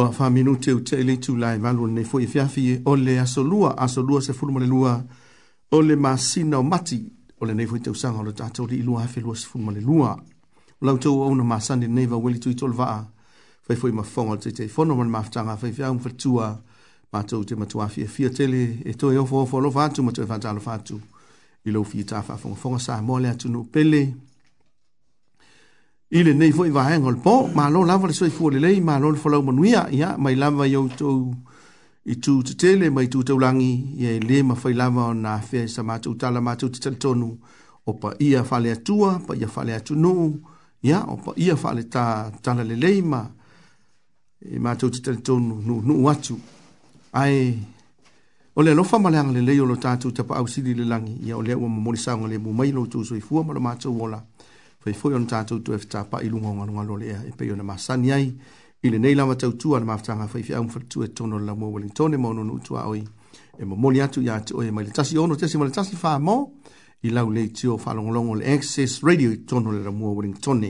ua wha minu te ute ili tu lai valu nei fwoi fiafi e. o le asolua, asolua se furu malelua o le masina o mati o le nei fwoi te usanga o le tato li ilua hafe lua se furu malelua. O lau tau au na masani nei va weli tui tol vaa fai fwoi ma fonga te te fono man maftanga fai fia unfa tua ma tau te matua fia fia tele e toi ofo ofo lo fatu ma toi fatu alo fatu ilo fia tafa fonga fonga saa mole atunu pele pele ile nei foi va hang olpo ma lo lava le soi fuo le lei ma lo le folau manuia ia mai lava yo to i tu te tele mai tu te ulangi ia le ma foi lava na fe sa ma tu tala ma tu te tonu o pa ia fale atua pa ia fale atu no ia o pa ia fale ta tala le lei ma e ma tu te tonu no no watu ai o le lofa malang le lei o lo tatu te pa ausili le langi ia o le o mo le sanga le mo mai lo tu soi fuo ma lo ma tu wola ia fai foi on tatou tu efta pa i lunga ngā ngā lole ea e pei ona masani ai i le neila wa tau tua na maftanga fai fia umfa tu e tono la mua Wellington e maono nu tua oi e mo moli atu ia te oe mai le tasi ono tesi mai le tasi wha mo i lau le te o whalongolongo le Access Radio i tono le la mua Wellington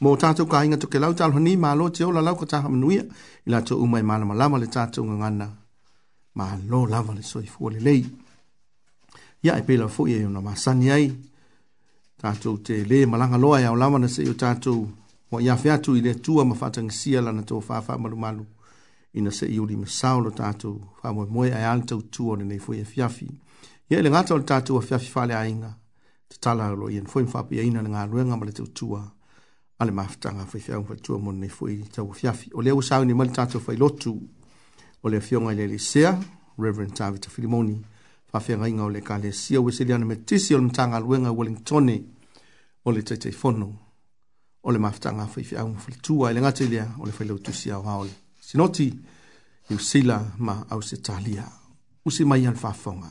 Mō tātou ka inga toke lau tālu hani, mā lō te ola lau ka taha manuia, i la tō umai mā lama lama le tātou ngā ngana, mā lō lava le soi fuole lei. Ia e pēlau fōi e yona masani ai, tatou te lē malaga loa e aolama na seʻi o tatou ua iafe atu i le atua ma faatagasia lana tou faafaamalumalu ina seʻi ulimasao lo tatou faamoemoe ae a le tautua o lenei foi afiafi e ia i le gata o le tatou afiafi faaleaiga tatala lo ia na foi ma faapeaina le galuega ma le tautua a le mafataga faifeau faatua mo lenei foi tau afiafi o lea ua saunimai le tatou failotu o le afioga i le leisea reverend tavita filimoni faafeagaiga o le kalesia ua seliana me tisi o le matagaluega wellingtone o le taitaifono o le mafataga faifeauga faletua e le gata lea o le failau tusiao aole sinoti iusila ma ausitalia usi mai a le faafofoga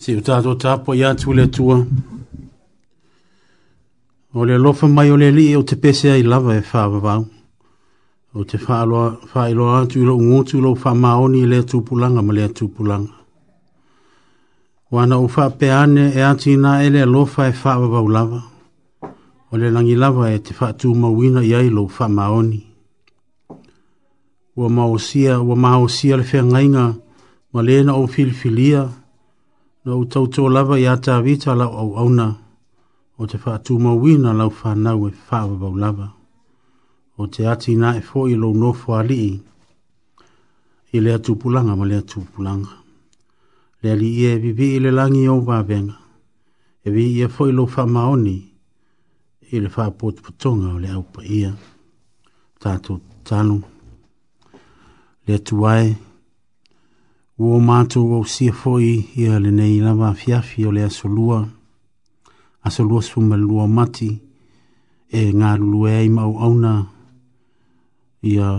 si u tātou tapo i atu le tua. O le lofa mai o le li e o te pese ai lava e whāwawau. O te whāiloa atu i lo ngotu lo wha maoni i le tūpulanga ma le tūpulanga. Wana u wha peane e atu i nā ele lofa e whāwawau lava. O le langi lava e te whātū mawina i ai lo wha maoni. Ua mausia, o mausia le whengainga ma lena o filfilia. Ua no tau tō lava i ata avita lau au auna o te whaatū mawina lau whanau e whaavabau lava. O te ati nā e fōi lau nōwhu alii i lea tūpulanga ma lea tūpulanga. Lea li ia e vivi i le langi o wāvenga. E vi ia fōi e lau whamaoni i le whaapotu putonga o le aupa ia. Tātou tānu. Lea tūai. Lea Ua mātou au sia fōi i a le nei lava fiafi o le asolua. Asolua suma lua mati e ngā lulue ai mau auna i a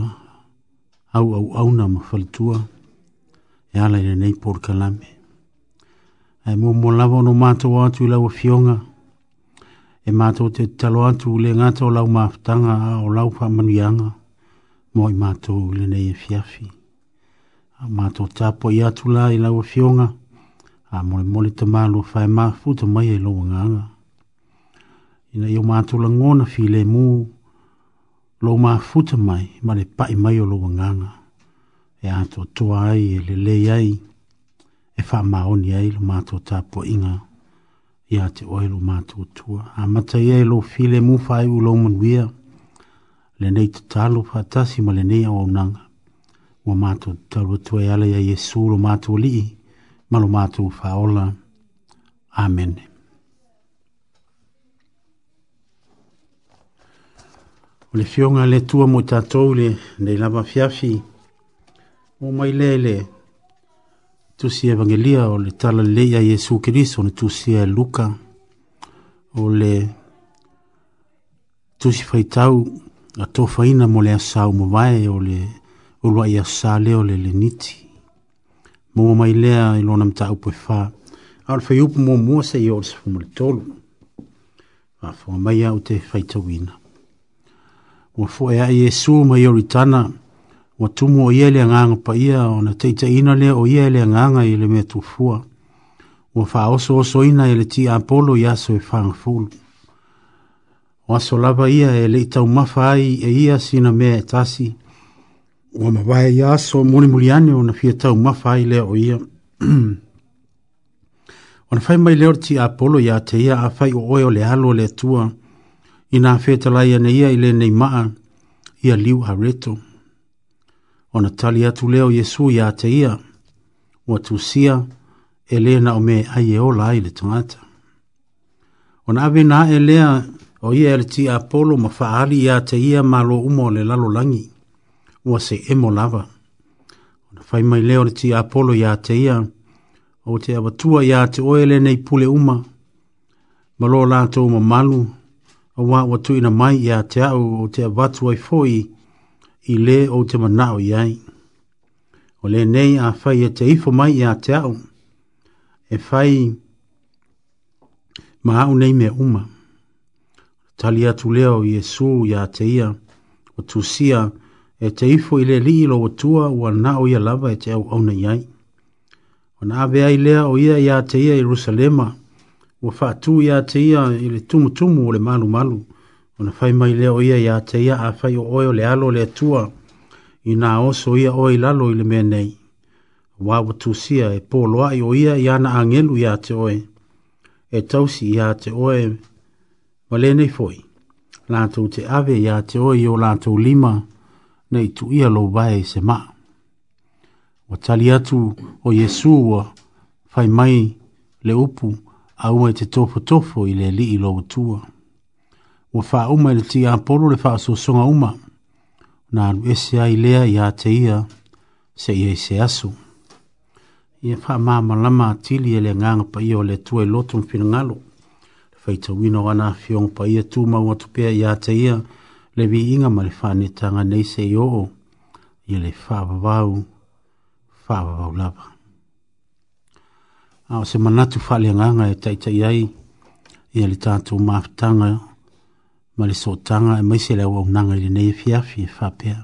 au au auna ma whalitua. E ala i le nei pōru kalame. E mō mō lava ono mātou atu i lau fionga. E mātou te talo atu le ngātou lau maafutanga a o lau whamanuianga. Mō i mātou i le nei e fiafi a mātou tāpo i atu la i lau fionga, a mole mole te mālo whae māfu te mai e lau nganga. Ina i o mātou la ngona fi le mū, lau māfu te mai, ma le pai mai o lau nganga. E ato toa ai, e le le ai, e wha maoni ai lo mātou tāpo inga, i a te oe lo mātou tua. A matai e lo fi le mū whae u lau manuia, le nei te tālo whātasi ma le nei au nanga ua matou tatalu ala ia iesu lo matou alii ma lo matou faola amen o le fioga le tua mo i tatou le nei lava fiafi ua mai lea i le tusi evagelia o le tala lelei a iesu keriso ona tusia e luka o le tusi faitau a tofaina mo le asau mavae o le ulua ia sa leo le le niti. Mua mai lea i lona mta upo e wha, au le whaiupu mua mua sa i ori sa fumule tolu. A fua mai au te whaita wina. Ua fua ea Iesu mai ori tana, ua tumu o ia le nganga pa ia, o na teita ina lea o ia le nganga i le mea tufua. Ua wha oso oso ina i le ti apolo ia so e whanga fulu. Ua so lava ia e le itau mafa ai e ia sina mea e tasi, ua mavae ia aso mulimuli ane ona fia taumafa ai lea o ia ona fai mai lea o le tiapolo iā te ia afai o oe o le alo o le atua inā fetalai ana ia i lenei maa ia liu areto ona tali atu lea o iesu iā te ia ua tusia e lē na o me ai e ola ai le tagata ona avena ae lea o ia e le tiapolo ma faaali iā te ia malo uma o le lalolagi ua se emo lava. Ona fai mai leo le ti apolo ya te ia, o te awatua ya te oele nei pule uma, malo lato uma malu, o wā watu ina mai ya te au o te awatu ai foi, i le o te manao iai. O le nei a fai e te ifo mai ya te au, e fai ma maau nei me uma. Tali atu leo Yesu ya te ia, o tusia, o e te ifo i le li i lo watua ua na o ia lava e te au au na iai. O na avea i lea o ia ia te ia Irusalema, ua whaatu ia te ia i le tumu tumu o le malu malu, o na whai mai lea o ia ia te ia a whai o oe o le alo le tua i nā oso ia oe lalo i le mea nei. Wā watusia e pōloa i o ia i ana angelu ia te oe, e tausi ia te oe ma le nei foi. Lātou te ave ia te oe i o lātou lima, nei tu ia lo vai se ma. Wa tali atu o Yesu wa fai mai le upu a ua te tofo tofo i le li i lo utua. Wa faa uma ili ti a polo le faa sosonga uma. Na anu ese ai lea i a te ia se ia i se aso. Ia faa maa lama atili ele nganga pa ia o le tue loto mfinangalo. Faita wino ana fiong pa ia tu maua tupea i a te ia. Ia le vi inga ma tanga nei se yo o i le whaavavau whaavavau lava. A se manatu whale nganga e taitai ai i le tātou maafutanga ma le sotanga e maise le au nanga i le nei e fiafi e whapea.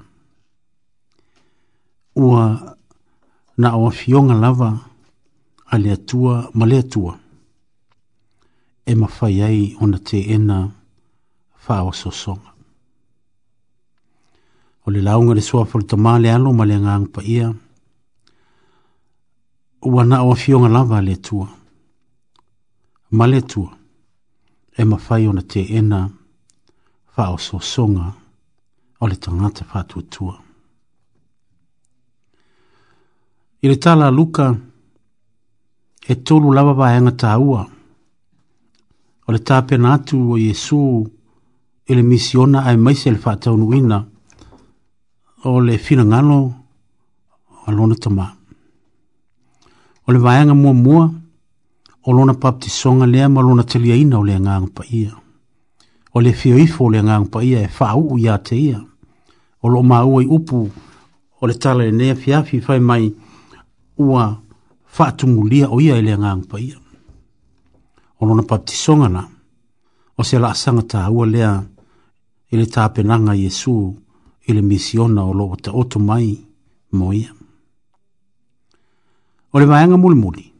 Ua na o fionga lava a le atua ma le atua e mawhai ai ona te ena whaavasosonga o le launga le soa pala tama le alo ma le ngang pa ia. Ua na oa fionga lava le tua. Ma tua. E ma fai ona te ena fa o so songa o le tangata fa tua tua. I le tala luka e tolu lava vai anga taua. O le tāpena atu o Yesu e le misiona ai maise le fa tau nuina. Ia o le fina ngalo a lona tama. O le vaianga mua mua, o lona paptisonga lea ma lona telia ina o le ngang pa ia. O le fio ifo o le ngang pa ia e whau u ia te ia. O lo maua i upu o le tala le nea fiafi fai mai ua whaatungulia o ia i le ngang pa ia. O lona paptisonga na, o se la asanga tā ua lea i le tāpenanga Jesu Jesu ele le misiona o loo taoto mai mo ia. O le maanga mulimuli,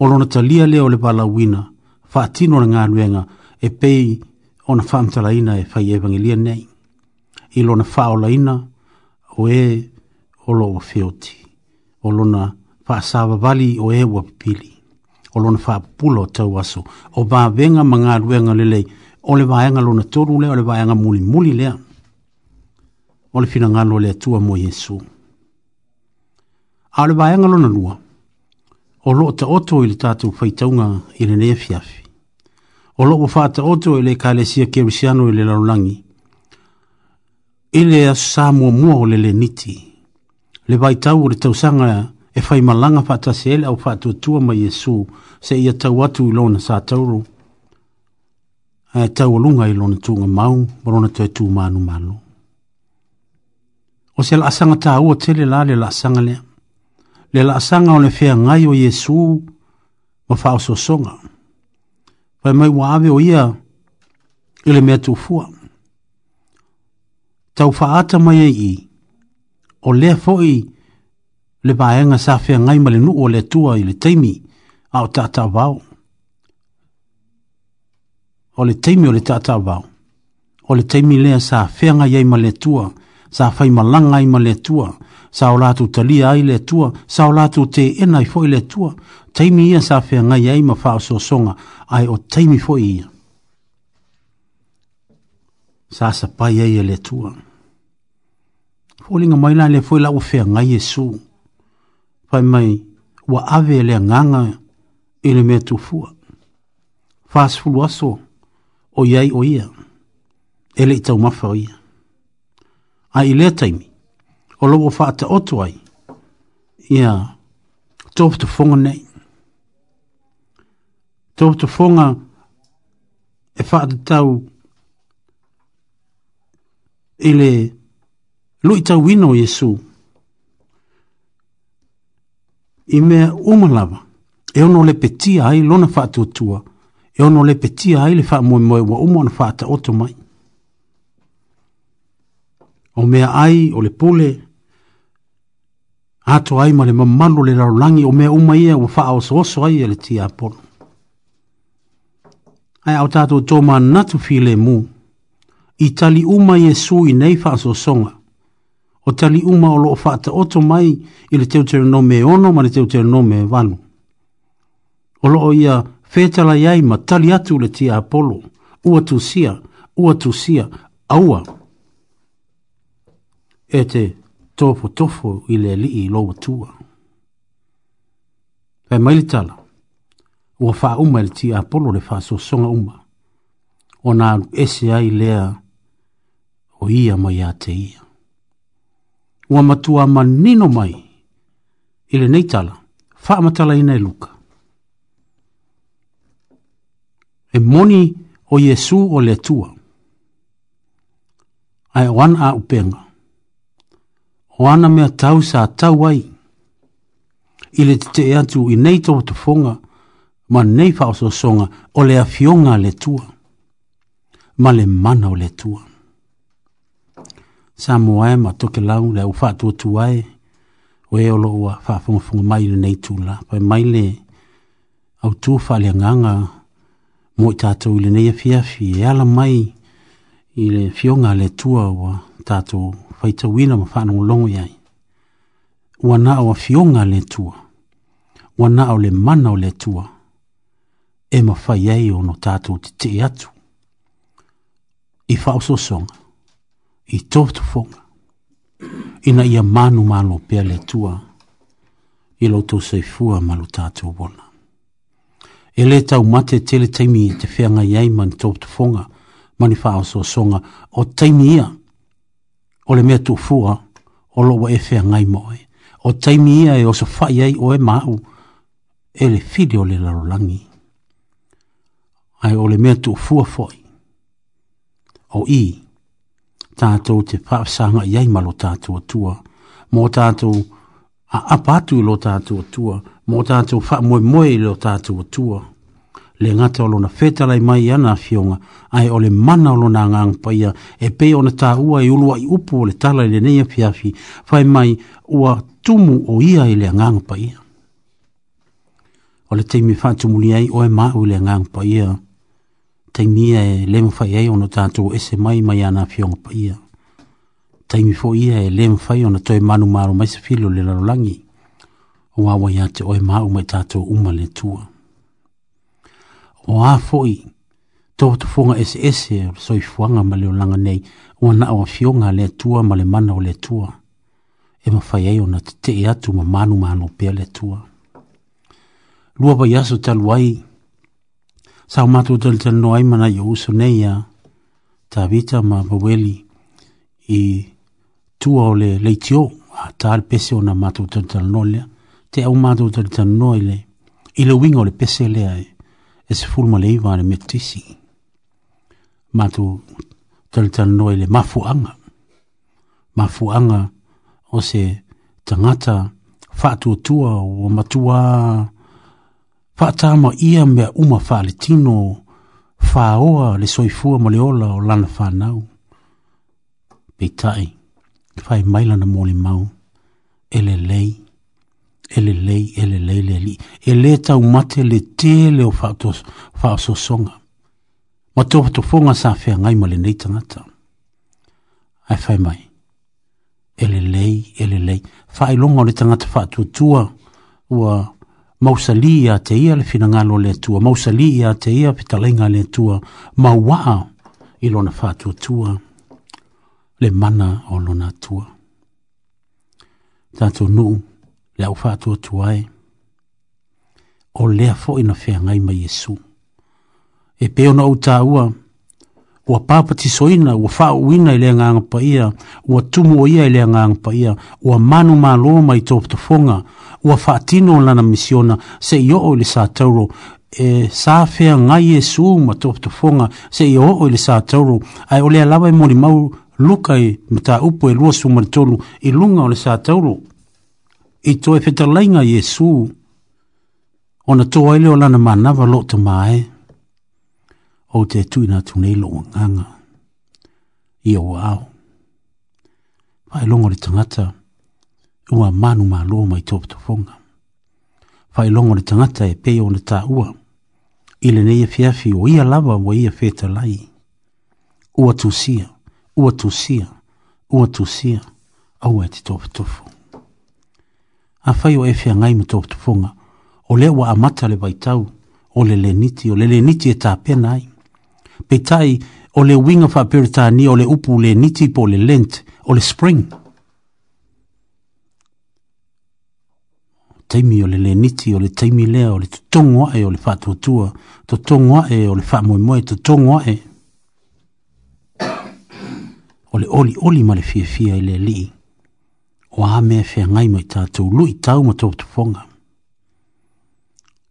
o lona talia leo le balawina, whaatino na ngā e pei o na whaamtalaina e whai evangelia nei, i lona whaolaina o e o loo feoti, o lona whaasawa vali o e wapipili, o lona whaapula o tau aso, o vāvenga ma ngā lelei, o le vāenga lona toru le, o le vāenga mulimuli lea, o le finagalo o le atua mo iesu a o le lona lua o loo taoto i le tatou faitauga i lenei afiafi o loo ua faataoto i le ekalesia kerisiano i le lalolagi i le aso sa muamua o le leniti le vaitau o le tausaga e faimalaga faatasiele au faatuatua ma se seʻia tau atu i lona sa tauru e eh, taualuga i lona tuugamau ma lona toe tumanumalo o se la asanga ta ua tele la le la asanga lea. Le la asanga o le fea ngai o Yesu o fao so songa. Pai mai wa ave o ia ele mea tufua. Tau faata mai e i o lea foi le baenga sa fea ngai ma le nu o le tua i le teimi a o tata vau. O le teimi o le tata vau. O le teimi lea sa fea ngai ma le tua i le teimi sa fai malanga i male tua, sa o latu talia ai le tua, sa o latu te ena i foi le tua, taimi ia sa fia ngai ai ma fao so songa, ai o taimi foi ia. Sa sa pai ai e le tua. Fulinga maila le foi la u fia ngai e su, fai mai wa ave e le nganga i le me tu fua. Fas fulu aso, o iai o ia, ele i tau mafa o ia a i lea taimi. O lobo whaata otu ai. Ia, tōpa tu whonga nei. Tōpa tu whonga e whaata tau i le lui tau wino Jesu. I mea umalawa, e ono le petia ai lona whaata otua, e ono le petia ai le whaamoe moe wa umo ana whaata otu mai o mea ai o le pule ato ai ma le mamalo le rarolagi o mea uma ia ua faaosooso ai e le tiapolo ae ao tatou tomananatu filemu i tali uma iesu i nei faasoasoga o tali uma o lo loo faataoto mai i le teo me ono ma le teo me vanu o loo ia fetalai ai ma tali atu le polo, ua tusia ua tusia aua e te tofotofo i le alii lou atua fai mai le tala ua faauma i le tiapolo le songa uma ona alu ese ai lea o ia mai iā te ia ua matua manino mai i lenei tala faamatalaina e luka e moni o iesu o le atua ae o ana a upenga, o ana mea tau sa tau ai. I le te e atu i nei tau te fonga, ma nei so songa o le afionga le tua, ma le mana o le tua. Sa moae ma toke lau le au whaatua tuae, o e olo ua whaafunga funga mai le nei tula, pa mai le au tu wha le nganga mo i tātou i le nei a fiafi, e ala mai i le fionga le tua ua tātou faitauina ma faanogologo i ai ua naʻo afioga fionga le atua ua naʻo le mana o le atua e mafai ai ona tatou tetee atu i faaosoosoga i tofotofoga ina ia manu malo pea le atua i loutou saifua ma lo tatou ona e lē mate tele taimi i te feagai ai ma ni tofotofoga ma ni faaosoosoga o taimi ia o le mea tuwhua o lo e whea ngai moe. O taimi ia e o fai whai ei o e mau e le whiri o le larolangi. Ai o le mea tuwhua foi. O i, tātou te whaasanga iei malo tātou atua. Mō tātou a apatu lo tātou atua. Mō tātou wha moe moe lo tātou atua le ngata o lona fetala mai ana fionga, ai ole mana o lona ngang paia, e pe o na ua i ulua i upu o le tala i le neia fai mai ua tumu o ia i ngang paia. O le teimi wha tumuli ai o e mau ngang le ngang paia, teimi e le mwhai ai o na tātou ese mai mai ana fionga fionga paia. Taimi fo ia e le mwhai o toi manu maro mai se filo le lalolangi, o awa iate o e mau mai tātou umale tua o a foi to to funga es es so i funga ma le langa nei o na o fiona le tua ma le mana o le tua e ma fai ai ona te ia e tu ma manu ma no pe le tua lua ba yaso tal wai sa ma tu tal tal no ai mana yo so nei ya ta vita ma bweli i tua o le leitio a tal pese ona ma tu tal tal no le te au ma tu tal tal no ile ile wingo le pese le ai e e se fulma le iwa le metisi. Matu talitan noe le mafuanga. Mafuanga o se tangata fatua tua o matua fata ma ia mea uma faa le tino faa le soifua ma le ola o lana faa nau. Peitai, fai mailana mo le mau, ele lei ele lei ele lei e le li ele ta u mate le te le fa to fa so songa ma to to fonga sa fe ngai ma le nei tanga ta ai fa mai ele lei ele lei fa i longa le tanga ta fa tu tua wa mausali ia te ia le fina ngalo le tua mausali ia te ia pitalenga le tua ma wa i lona fa tu tua le mana o lona tua Tātou nuu, le au fatua tuai. O lea fo ina fea ngai ma Yesu. E peo na utaua, ua papa tisoina, ua faa uina ilea nganga pa ia, ua tumu o ia ilea nganga pa ia, ua manu maa loa mai toptofonga, ua faa tino lana misiona, se i oo ili sātauro, e sa fea ngai Yesu ma toptofonga, se i oo ili sātauro, ai olea lawa i mori mau, lukai mta upo e lua sumaritolu, ilunga ili sātauro. Ilunga i toi whetalainga Iesu, o na toa ele o lana mana lo to mai, o te tuina tunei lo o nganga, i o au. Whai longo le tangata, ua manu ma lo mai tōpa to fonga fai longo le tangata e peo na tā ua, i le neia fiafi e o ia lava o ia whetalai. Ua tusia, ua tusia, ua tusia, au e te tōpa to a fai o efe ngai mato o tupunga, o le wa amata le vaitau, o le le niti, o le le niti e tāpena ai. Pe tai, o le winga wha peritani, o le upu le niti po le lent, o le spring. Taimi o le le niti, o le taimi lea, o le tutongo ae, o le whatuatua, tutongo ae, o le whamoe moe, tutongo ae. O le oli oli ma le fie fie le lii wa me fe ngai mai ta tu lui tau ma to to fonga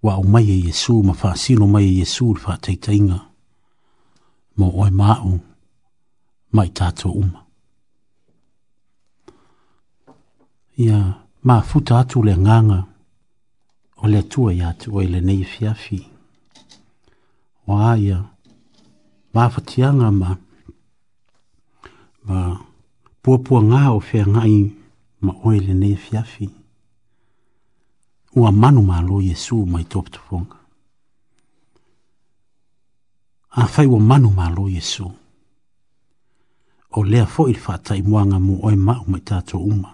wa o mai e yesu ma fa sino mai e yesu fa te tainga mo oi ma mai ta uma. um ia ma futa tu le nganga o le tua ia tu o le nei fiafi wa ia ma fatianga ma ma pua pua ngā o whea ngai ma oe le ne fiafi. Ua manu ma lo Yesu ma i top tupunga. A fai ua manu ma lo Yesu. O lea fo il fata i muanga mu oe ma ma i tato uma.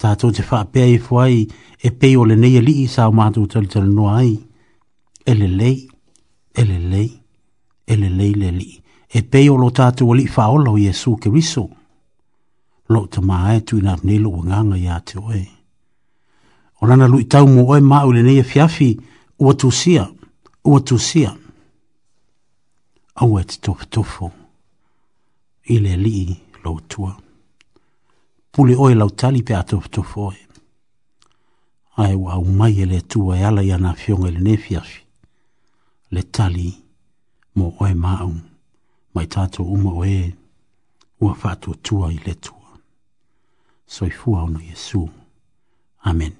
Tato te fa pe ai fuai e pe o e e le ne ali i sa ma tu tal tal no ai. Ele lei, ele lei, ele lei le li. E pe o lo tato o li fa o lo Yesu ke riso. Ele lo te maa e tui nāp nei lua nganga i ate oe. O lana lui tau mo oe maa ule nei e fiafi ua tusia, ua tusia. Au e te tofu tofu, i le lii lo tua. Pule oe lau tali pe a tofu tofu oe. Ai wa au mai e tua e ala i ana fionga ile nei fiafi. Le tali mo oe maa um, mai tato uma oe ua fatu tua i le tua. soifua unu Yesu. Amen.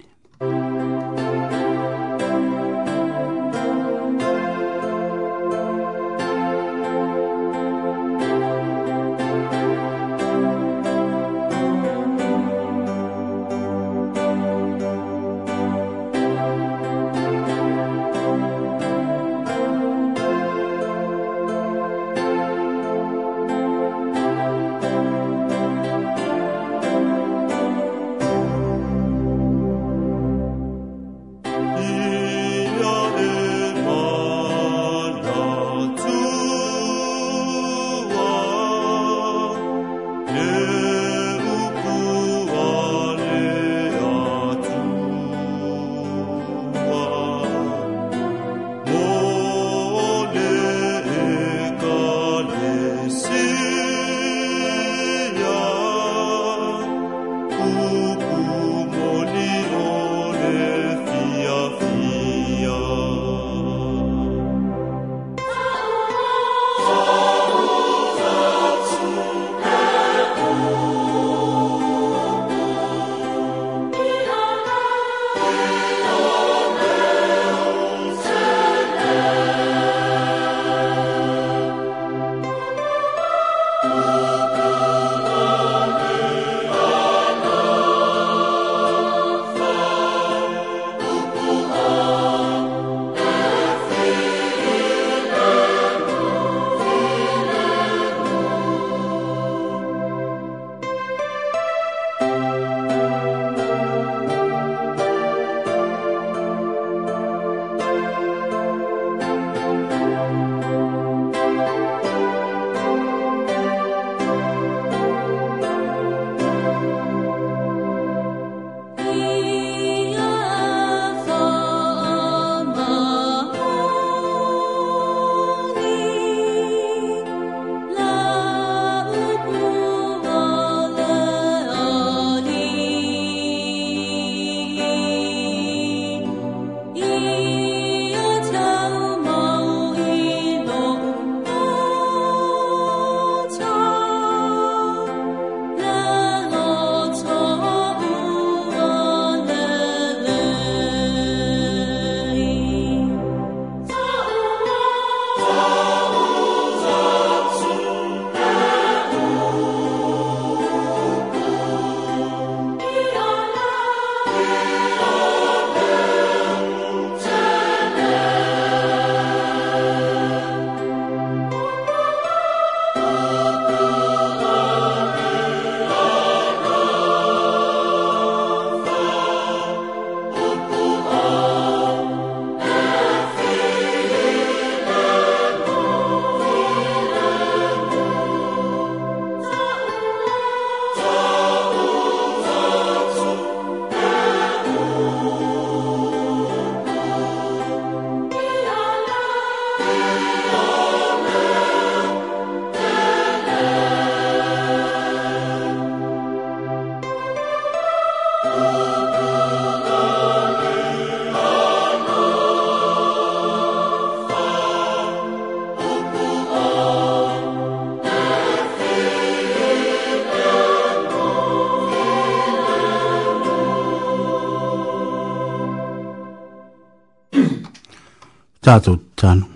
tātou tānu.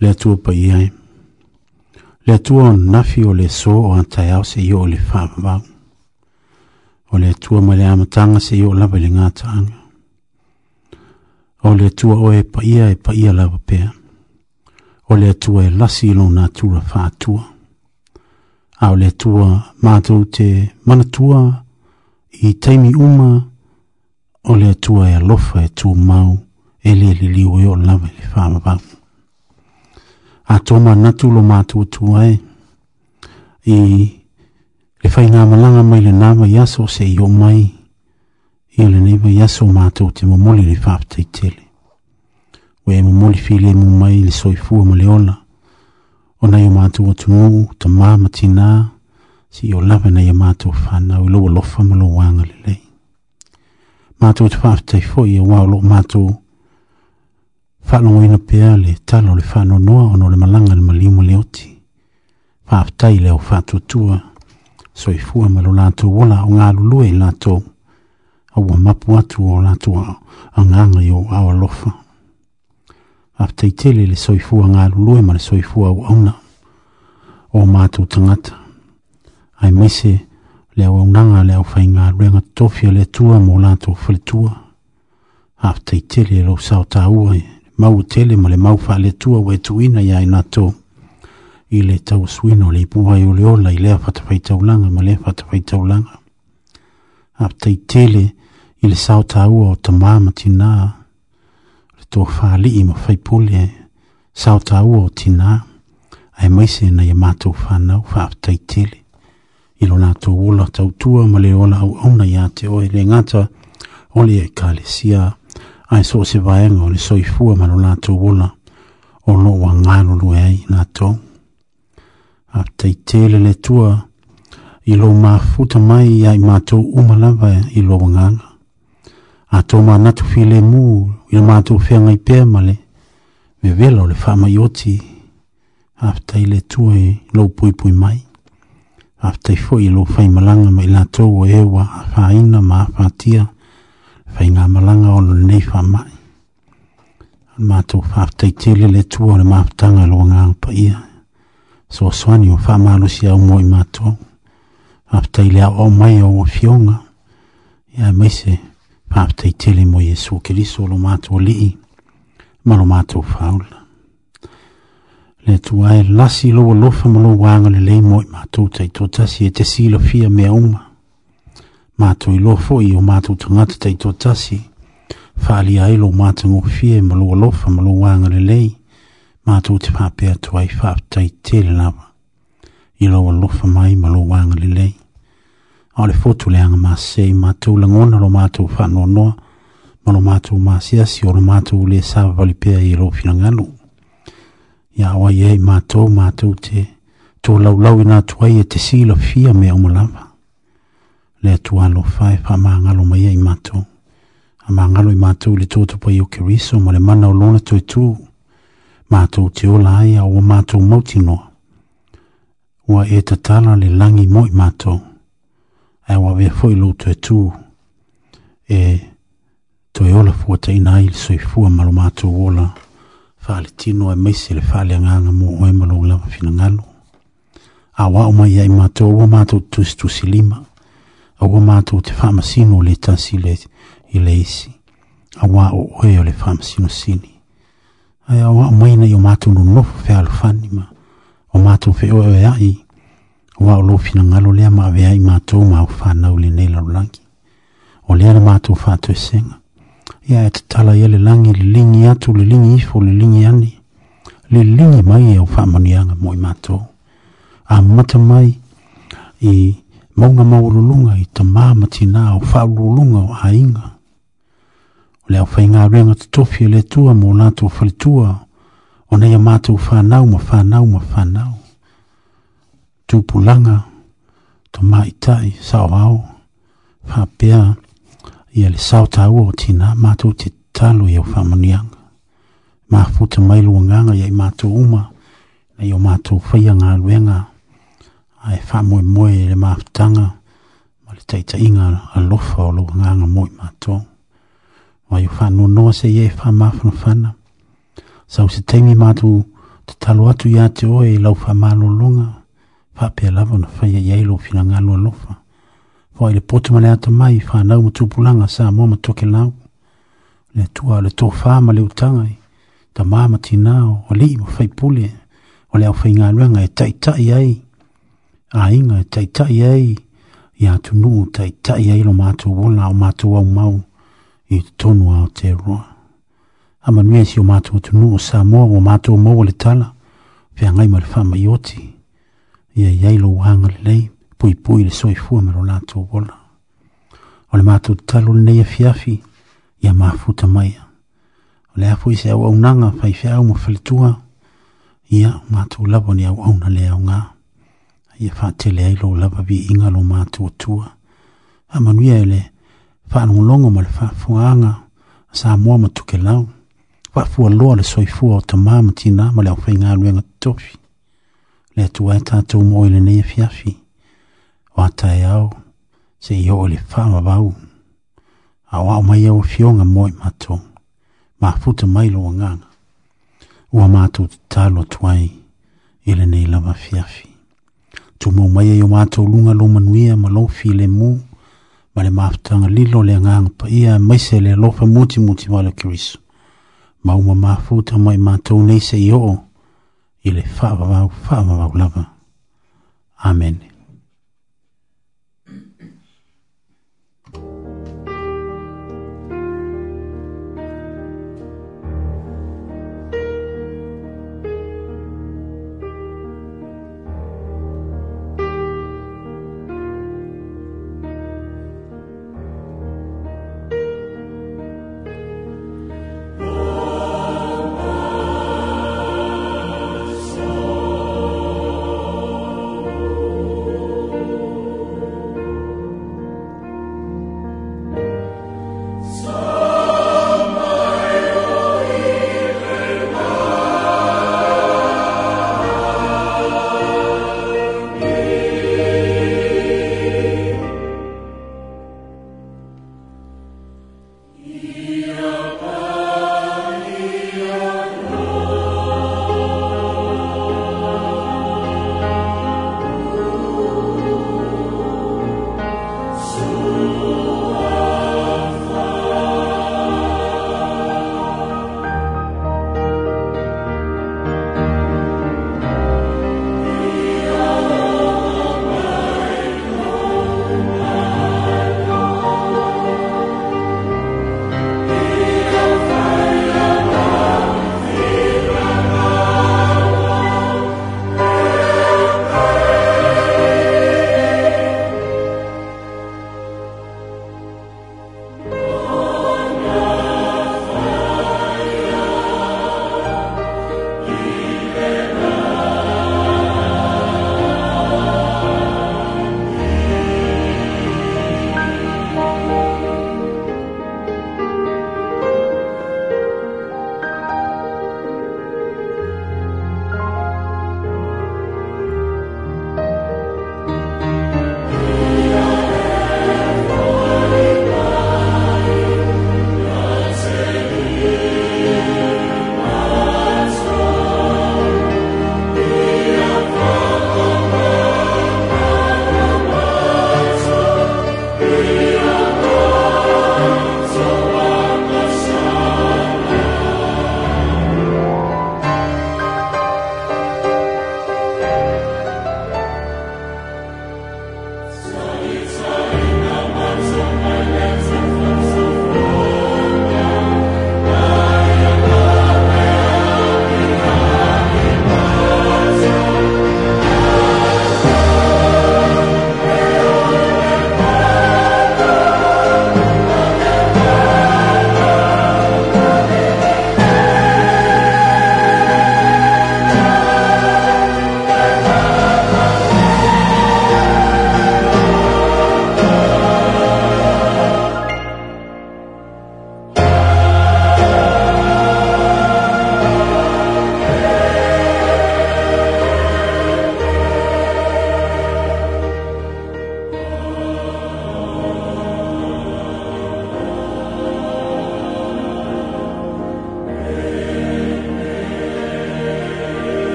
Le atua pa iai. Le atua o nafi o le sō o antai au se i o le whāmavau. O le atua ma le amatanga se i o lawa le ngāta anga. O le atua o e pa ia e pa ia lawa pēa. O le atua e lasi ilo nā tūra whātua. A o le atua mātou te manatua i taimi uma. O le atua e alofa e tū mau. O ele ele li o yo la me fa ma pa a to ma na tu lo ma tu tu e. ai i le fa ina ma langa mai le nama ya so se yo mai i le nei ya so ma tu te mo moli le fa te tele we mo moli fi le mo mai le soi fu mo le ona ona yo ma tu tu mo to ma ma tina si yo la na yo ma tu fa na lo lo fa mo lo wanga le le ma tu te fa te fo ye wa lo ma tu whanongoina pia le talo le whanonoa ono le malanga le maliuma le oti. Whaaptai leo whatutua, soi fua malo lato wola o ngā lulue lato, au a mapu atu o lato a nganga yo awa lofa. Whaaptai tele le soi fua ngā lulue ma le soi fua au auna, o mātou tangata. Ai mese le au nanga le au whai ngā ruenga tofia le tua mo lato whalitua. Whaaptai tele le sao tāua e mau tele ma le mau faaletua ua tuina iā i natou i le tausuina o le ipua ai oleola i lea faatafaitaulaga ma lea faatafaitaulaga a taitele i le sao tāua o tamā ma tinā le toafāali'i ma faipule sao tāua o tinā ae maise nai e matou fanau faafataitele i lo natou ola tautua ma le ola auauna iā te oe le gata o le ekalesia ai so se vai ngo le soi fu ma no na to bona o no wa nga no lu ai na to a te tele le tua i lo ma futa mai ai ma to u ma la vai i lo nga a to ma na to file mu i ma to fe ngai pe ma le me velo le fa mai oti a te le tua e lo pui pui mai a te fo i lo fai malanga mai la to e wa fa ina ma fa tia a fai ngā malanga o le nei wha mai. An mātou whaftai tele le tua le mātanga lo ngā upa ia. So swani o wha mālu si au moi mātou. Whaftai le au mai au o fionga. Ia meise whaftai tele mo Jesu Kiriso lo mātou lii. Ma lo mātou whaula. Le tua e lasi lo lofa ma lo wanga le lei moi mātou tai tōtasi e te silo fia mea umaa mātou i lofo i o mātou tangata tei tō tasi. Whāli a ilo mātou ngō fie ma lua lofa ma lua wānga le lei. Mātou te whāpea tu ai whāptai tēle lawa. I lua lofa mai ma lua wānga le lei. A le fotu le anga mā sei mātou langona lo mātou whanua noa. Ma lo mātou mā siasi o lo mātou le sāwali pēa i lo finanganu. Ia wai ei mātou mātou te tō laulau i nā tuai e te sīla fia mea umalawa le atua alofae faamagalo ma ia i matou amagalo i matou i le totopo i o keriso ma le mana o lona toetū matou te ola ai a ua matou mautinoa ua e tatala le lagi mo i matou ae ua avea foʻi lou toetū e toe ola fuataʻina ai i le soifua ma lo matou ola faaletino ae maisi le faaleagaga mo oe ma lou lavafinagalo auaʻu mai iai matou ua matou tusitusi lima Awa mātou te whamasino le tasi le i le isi. Awa o oe o le whamasino sini. Ai awa o maina i o mātou no nofu fe alufani ma. O mātou fe oe oe ai. Awa o lofina ngalo lea ma avea i mātou ma o whanau le neila o langi. O lea le mātou whātou e senga. Ia e te tala i le langi le lingi atu le lingi ifo le lingi ani. Le lingi mai e o whamanianga mo i mātou. A mata mai i... E maunga maurulunga i ta mamati nā o whaurulunga o hainga. O leo whainga renga te tofia e le tua mō nātou whalitua o nei a mātou whanau ma whanau ma whanau. Tūpulanga, to mai tai, sao au, whapea, ia le sao tau o tina mātou te talo i o whamanianga. Mā futa mailu nganga i mātou uma, nei o mātou whaianga ruenga. Mātou ai fa mo mo le ma tanga ma le tai tai nga a lo fa lo nga nga mo ma to ma yo fa no no se ye fa ma fa fa na sa se te mi ma tu te talo atu ya te o e lo fa ma lo longa fa pe la vo na fa ye ye lo fina nga lo lo fa fa le poto ma le atu mai fa na mo tu pulanga sa mo ma to ke na le tua le to fa ma le utanga ta ma ma tina o le mo fa ipule o le au fa nga lo nga e tai tai ai a inga e tai tai ei, i a tunu tai tai ei lo mātou wola o mātou au mau i tonu a te roa. Ama nui e si o mātou tunu o Samoa o mātou mau le tala, pe a ngai ma le whama i oti, i a iei lo wanga le lei, pui pui le soi fua me lo mātou wola. O le mātou talo le nei a e fiafi, i a mafuta maia. O le afu i se au au nanga, fai fia au mo falitua, i a mātou labo ni au au na le au ngaa ia faatele ai lou lava viiga lo matuatua a manuia e le faalogologo ma le faafuaaga sa moa ma tukelau faafualoa le soifua o tamā ma tinā ma le aofaigaluega totofi le atu ae tatou mo oe lenei afiafi o ataeao seʻi oo i le faamavau ao aʻo mai au afioga mo i matou mafuta mai lo agaga ua matou tatalo atu ai i lenei lava afiafi tumau mai ai o matou luga lou manuia ma lou filemu ma le mafutaga lilo le agaga paia maise le alofa mutimuti ma le keriso ma uma mafuta mai matou nei seʻi oo i le faavavau faavavau lava amene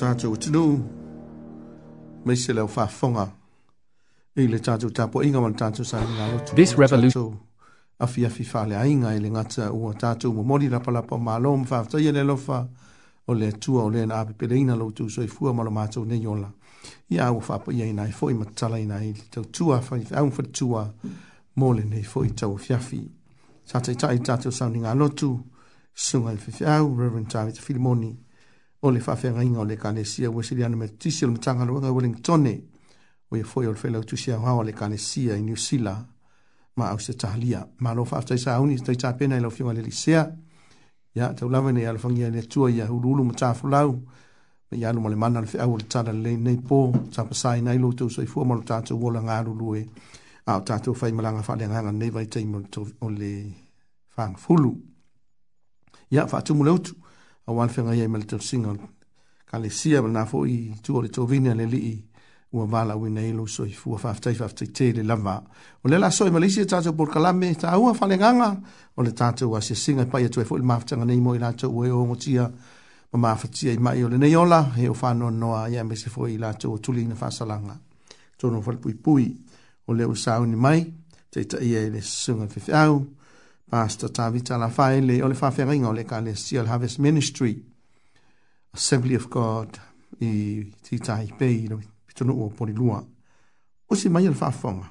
tātou tinu, mei se leo wha whonga. I le tātou tāpo inga wan tātou sa inga rotu. This revolution. Afi afi wha le ainga i le ngata ua tātou mo mori rapa lapa ma lo mwha wta i le lofa o le tua o le na api pere ina lotu so i fua malo mātou ne yola. I au wha pa ia ina i fo i matala ina i le tau tua wha i au wha tua mo le ne i fo i tau fiafi. Tātou tātou sa inga rotu. Sungai fifi au, Reverend David Filimoni. o le faafeagaiga o le ekalesia ua sili ana matisi o le mataga luaga e wellingtone o ia foi o le failautusi aoao o le ekalesia i niusila ma ausia tahalia malo faataisauni taitapena i laufioga le lisea ia taulava inai alofagia i le atua ia uluulu ma tafulau ma ia alu ma le mana le feau o le tala lelei nei po tapasā inai loutou soifua ma lo tatou ola galulu e a o tatou faimalaga faaleagaga lenei vaitaimi o le fagafulu ia faatumu le utu a wan fenga ye mel to singon kale sia na fo i tu o to vinia le li u a vala wi nei lo so i fu fa fa fa te te le lava o le la so i malisia ta to por kalame ta u a fale nganga o le ta to wa se singa pa ye to fo ma fa nei mo i la to we o mo tia ma ma fa tia i ma i o le nei ola he o fa no no a ye me se fo i la to tu li na fa salanga to no fa pui pui o le o sa ni mai te ta ye le singa fe fe au Pastor Tavita Lafai le ole fafiringa o le ka le Seal Harvest Ministry Assembly of God i Titaipei no pitono o polilua. O si mai le fafonga.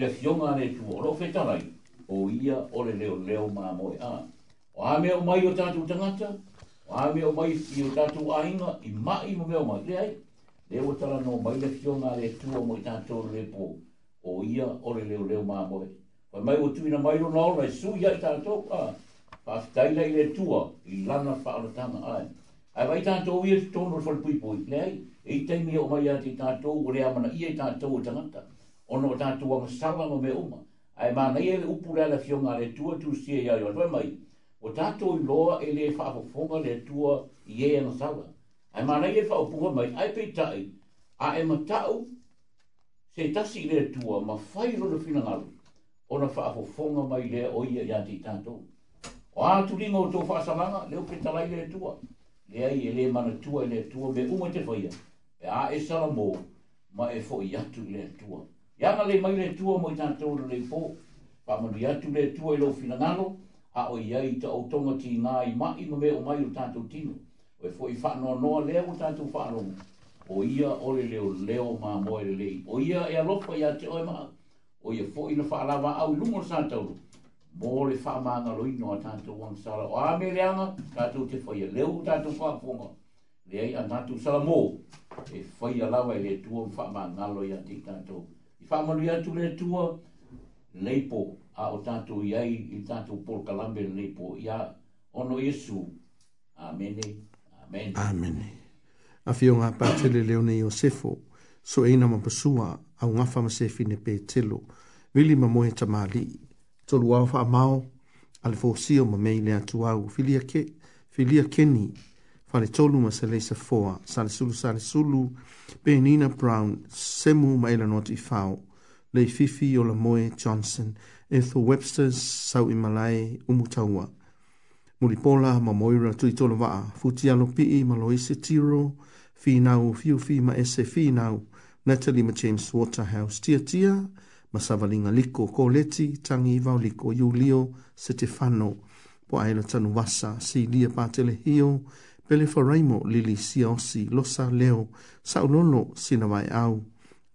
le fionga ne tu oro fetanai, o ia o le leo leo mamoe a. O ame o mai o tatu tangata, o ame o mai i o tatu ainga, i mai mo meo mai leai, le o tala no mai le fionga le tu o mo i tato le po, o ia o le leo leo mamoe. O mai o tuina mai ro nao le su ia i tato a, pa fitaila i le tua, i lana pa ala tanga ae. Ai vai tato ia tono fal pui pui, leai, e i teimi o mai a ti tato, o le amana ia i tato o tangata ono o tātou wanga sanga ngō me uma, ai mā nei e upura la fionga le tua tu sie ia i atoe mai, o tātou i loa e le whaapofonga le tua ie e ana sanga. Ai mā nei e whaapua mai, ai pei tai, a e ma tau se tasi le tua ma whai rona fina ngaru, ona whaapofonga mai le o ia i ati tātou. O ātu ringa o tō whaasanganga, leo petalai le tua, le ai e le mana tua e le tua me uma te foia e a e sala mo ma e foia tu atu le tua ya na le mai le tua mo tan to le po pa mo dia tu le tua lo fina ngalo ha o ia i te automa ki ngā i mai me o mai o tātou tino. O e fwoi whanau noa, noa leo o tātou whanau. O ia ole leo leo mā moe le lei. O ia e alopa ia te oe maa. O ia fwoi na whaarawa au lungo le tātou. Mō le whamanga loi noa tātou wang sara. O ame reanga tātou te whaia leo o tātou whanau. Le ai a tātou sara mō. E whaia lawa e le tuam whamanga loi a te tātou whamari atu le tua, leipo a o tātou iai i tātou Paul Kalambe leipo i a ono Iesu. Amene, amene. Amene. A fio ngā pātele leone i o sefo, so eina ma pasua au ngā whama sefi ne pē telo, wili ma mohe ta māli, tolu au wha mao, ale fōsio ma mei le atu au, filia ke, filia keni, filia keni, faletolu ma se leisa foa salesulu salesulu pe nina brown semu ma e lanoti i fao le fifi o la moe johnson Etho tho webster sau i malae umu mulipola ma moira tuitolo vaa futialo pii ma loise tiro finau fiufi ma ese finau natalie ma james waterhouse Tia ma savaliga liko koleti tagi Liko Julio setefano po ae la tanuasa silia patelehio pele faraimo lili siosi lo sa leo sa ulolo sina vai au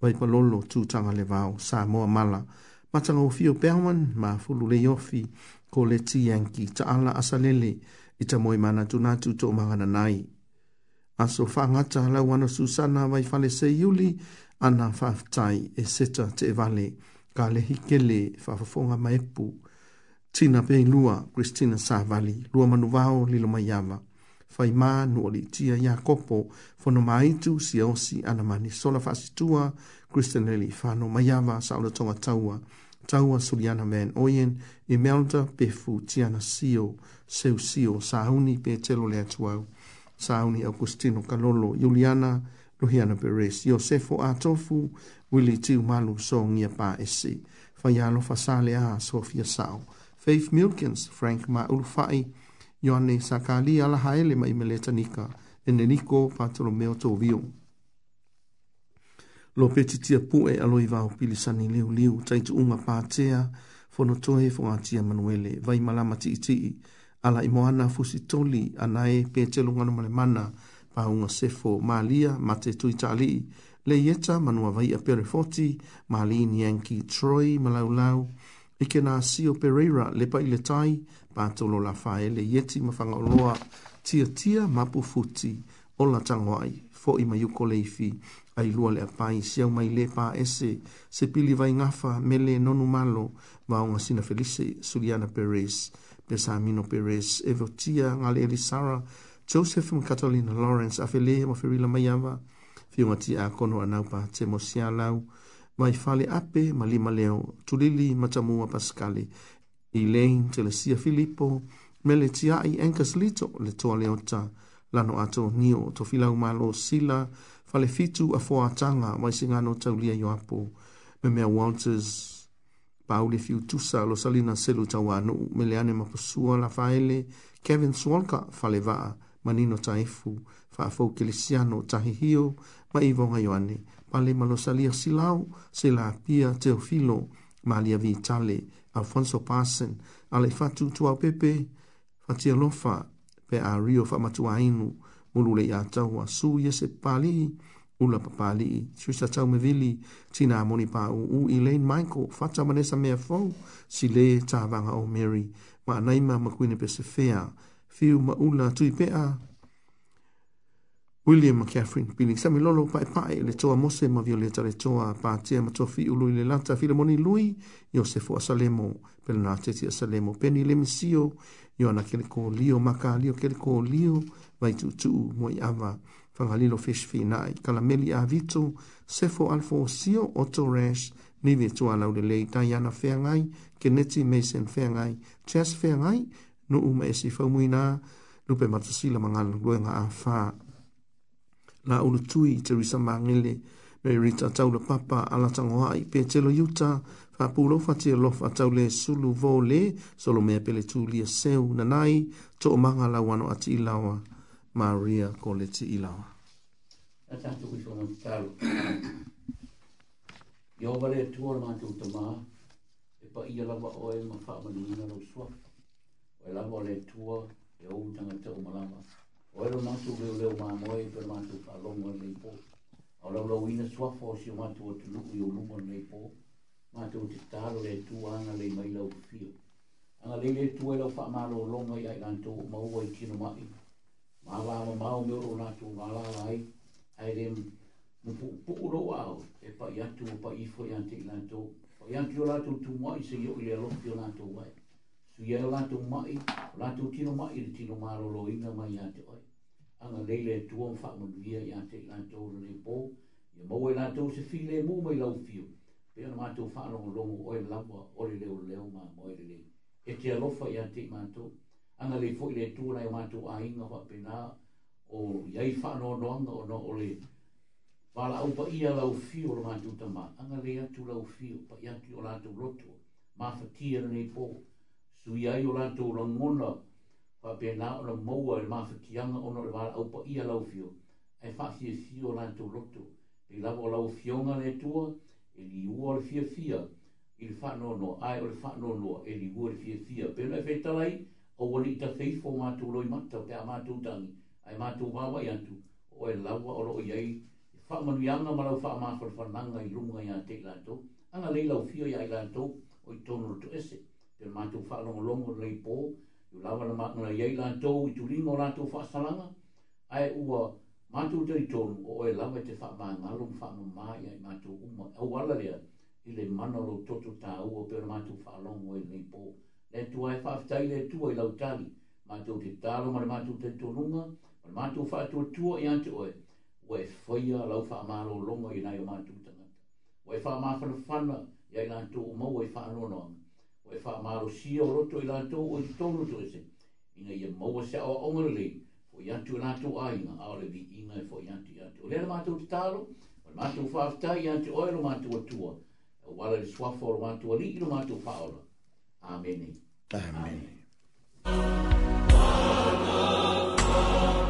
vai palolo tu tanga le vao sa moa mala matanga ufio peawan ma fulu le yofi ko le ti yanki ta ala asalele i ta moi mana tu natu to mangana nai aso whangata la wana susana vai fale se yuli ana whaftai e seta te vale ka le hikele whafafonga maepu tina pe lua Christina Savali lua manu vao lilo mayama fai mā nua li tia ia kopo fono maitu si osi ana mani sola fasitua Kristen Lely fano maiawa saula tonga taua taua suliana man oien i melta pefu tiana sio seu sio sauni pe telo lea tuau sauni Augustino Kalolo Juliana Lohiana Beres Josefo Atofu Willi Tiu Malu Songia Pa Esi Fayalo Fasale A Sofia Sao Faith Milkins Frank Maulfai Faith Milkins Ioane Sakali ala haele mai mele tanika e ne niko patolo meo tō vio. Lo peti tia pue alo i vau pili sani liu liu taitu unga pātea fono tohe fo ngātia manuele vai malama ti iti ala i moana fusi toli anae pe te lungano male mana pa unga sefo malia mate tui tali le ieta manua vai a pere foti maalini enki troi malau lau Ike nā si o Pereira le pa i tai patolo la faele yeti mafanga loa tia tia mapu futi o la tangwai fo i mayuko leifi ai lua le apai siau mai le pa ese se pili vai ngafa mele nonu malo vaonga sina felise Suliana Perez Besamino Perez evo tia ngale Elisara Joseph and Catalina Lawrence afele ma ferila mai ava fiunga tia kono anau pa te mosialau mai fale ape malima leo tulili matamua paskali i lein te le sia Filippo me le tia i Enkas Lito le toa leota lano ato nio to filau malo sila fale fitu a foa tanga mai se ngano taulia i apo me mea Walters Pauli fiu tusa lo salina selu tau anu me le ane mapusua la faele Kevin Swalka fale vaa manino taifu faa fau kilisiano tahihio ma i vonga yoane pale malo salia silau sila pia teofilo malia vitale Alfonso Parson, ale fatu tua pepe, fatia lofa, pe a rio fa matua inu, mulule i atahua, su yese pali, ula papali, suisa tau me vili, tina amoni pa u u, Elaine Michael, fata manesa mea fau, si le tavanga o Mary, ma naima makuine pe se fiu ma ula tui pea, William McCaffrey Billing sami lolo pai pai le toa mose ma viole tare toa patia ma tofi ulu le lata filamoni lui Yosefo Asalemo pelo na tete Asalemo peni le misio yo na kele ko lio maka lio kele ko lio vai tu tu mo i ava fangalilo fish fi na i kala meli a vitu sefo alfo sio oto rash ni vitu ala ule le ita yana feangai keneti meisen feangai chas feangai nu ume esi faumuina lupe matasila mangan luenga a faa la ulu tui te risa mangile me rita tau le papa ala tango hai pe te lo yuta fa pulo fa te lo tau le sulu vo le solo mea pele tu lia seu nanai to o manga la wano ati ilawa Maria ko le te ilawa. Ata tu kui fono te taro. Yo vale tu ala mātou te maa e pa ia lawa oe ma fa amani ina lo sua. O e lawa le tua e o utanga te malama o ero mātu leo leo mā moe pe mātu ka longa nei pō. O lau lau ina suafo si o mātu o te lūku i o lūma nei pō, mātu o te tālo le tū ana le mai lau fio. Anga le le tū e lau wha mālo longa i ai nanto o maua i kino mai. Mā lāma māu me oro nātu mā lāla ai, ai rem mpū pūro au e pa i atu o pa i fo i ante i nanto. O i anki o lātu tū mai se i o i le lopi o nanto wai. Tu ia lātou mai, lātou tino mai, tino maro loina mai ate oi anga leile e tuam wha manuia i ante i lanto ora le pō, mo mau e lanto se fi le mō mai lau fio, pe ana mātou wha anongo longo oe lawa ore leo leo mā moere le. E te alofa i ante i mātou, anga le fo i tu na i mātou a inga wha pena, o iai wha anongo noanga no no ole, ba la pa ia lau fio o mātou ma anga le atu lau fio, pa iatu o lātou roto, mā ni rane pō, sui ai o lātou rangona, mātou wa pe na ona moua e ma fa kianga ona e wala au pa ia lau fio e fa si si ona to loto e la o lau fio na le tua e li ua le fia fia il fa no no ai o le fa no no e li ua le fia fia pe na feta lai o wani ta fei fo ma to loi mata pe ama to tangi ai ma to wawa i antu o e lawa o loo iai e fa manu yanga ma lau fa ma fa fa nanga i lunga i ante lato ana le lau fio i ai lato o i tono to ese pe ma to fa longo longo le po Tu lawa na makna yei la tou i tu ringo la tou whasalanga. Ai ua mātou tei tonu o e lawa te wha maa ngalum wha no maa iai mātou uma. Au ala lea i le manalo toto tā ua pera mātou wha longo e nei pō. Le tua e whaftai le tua i lau tali. Mātou te tālo mara mātou tei tonunga. Mara mātou wha tua tua i ante oe. Ua e whaia lau wha maa lo longo i nai o mātou tangata. Ua e wha maa whanawhana i ai lantou o maua i e wha anonoanga o e wha maro sia o roto i lato o i tono to ese. Inga ia maua se awa ongara le, fo i atu lato a inga, aore vi inga e fo i atu i atu. O lera mātou te talo, o le mātou whaafta i atu o ero mātou atua, e o wala le swafo o mātou ali i no mātou whaora. Amene. Amene. Amene. Amene.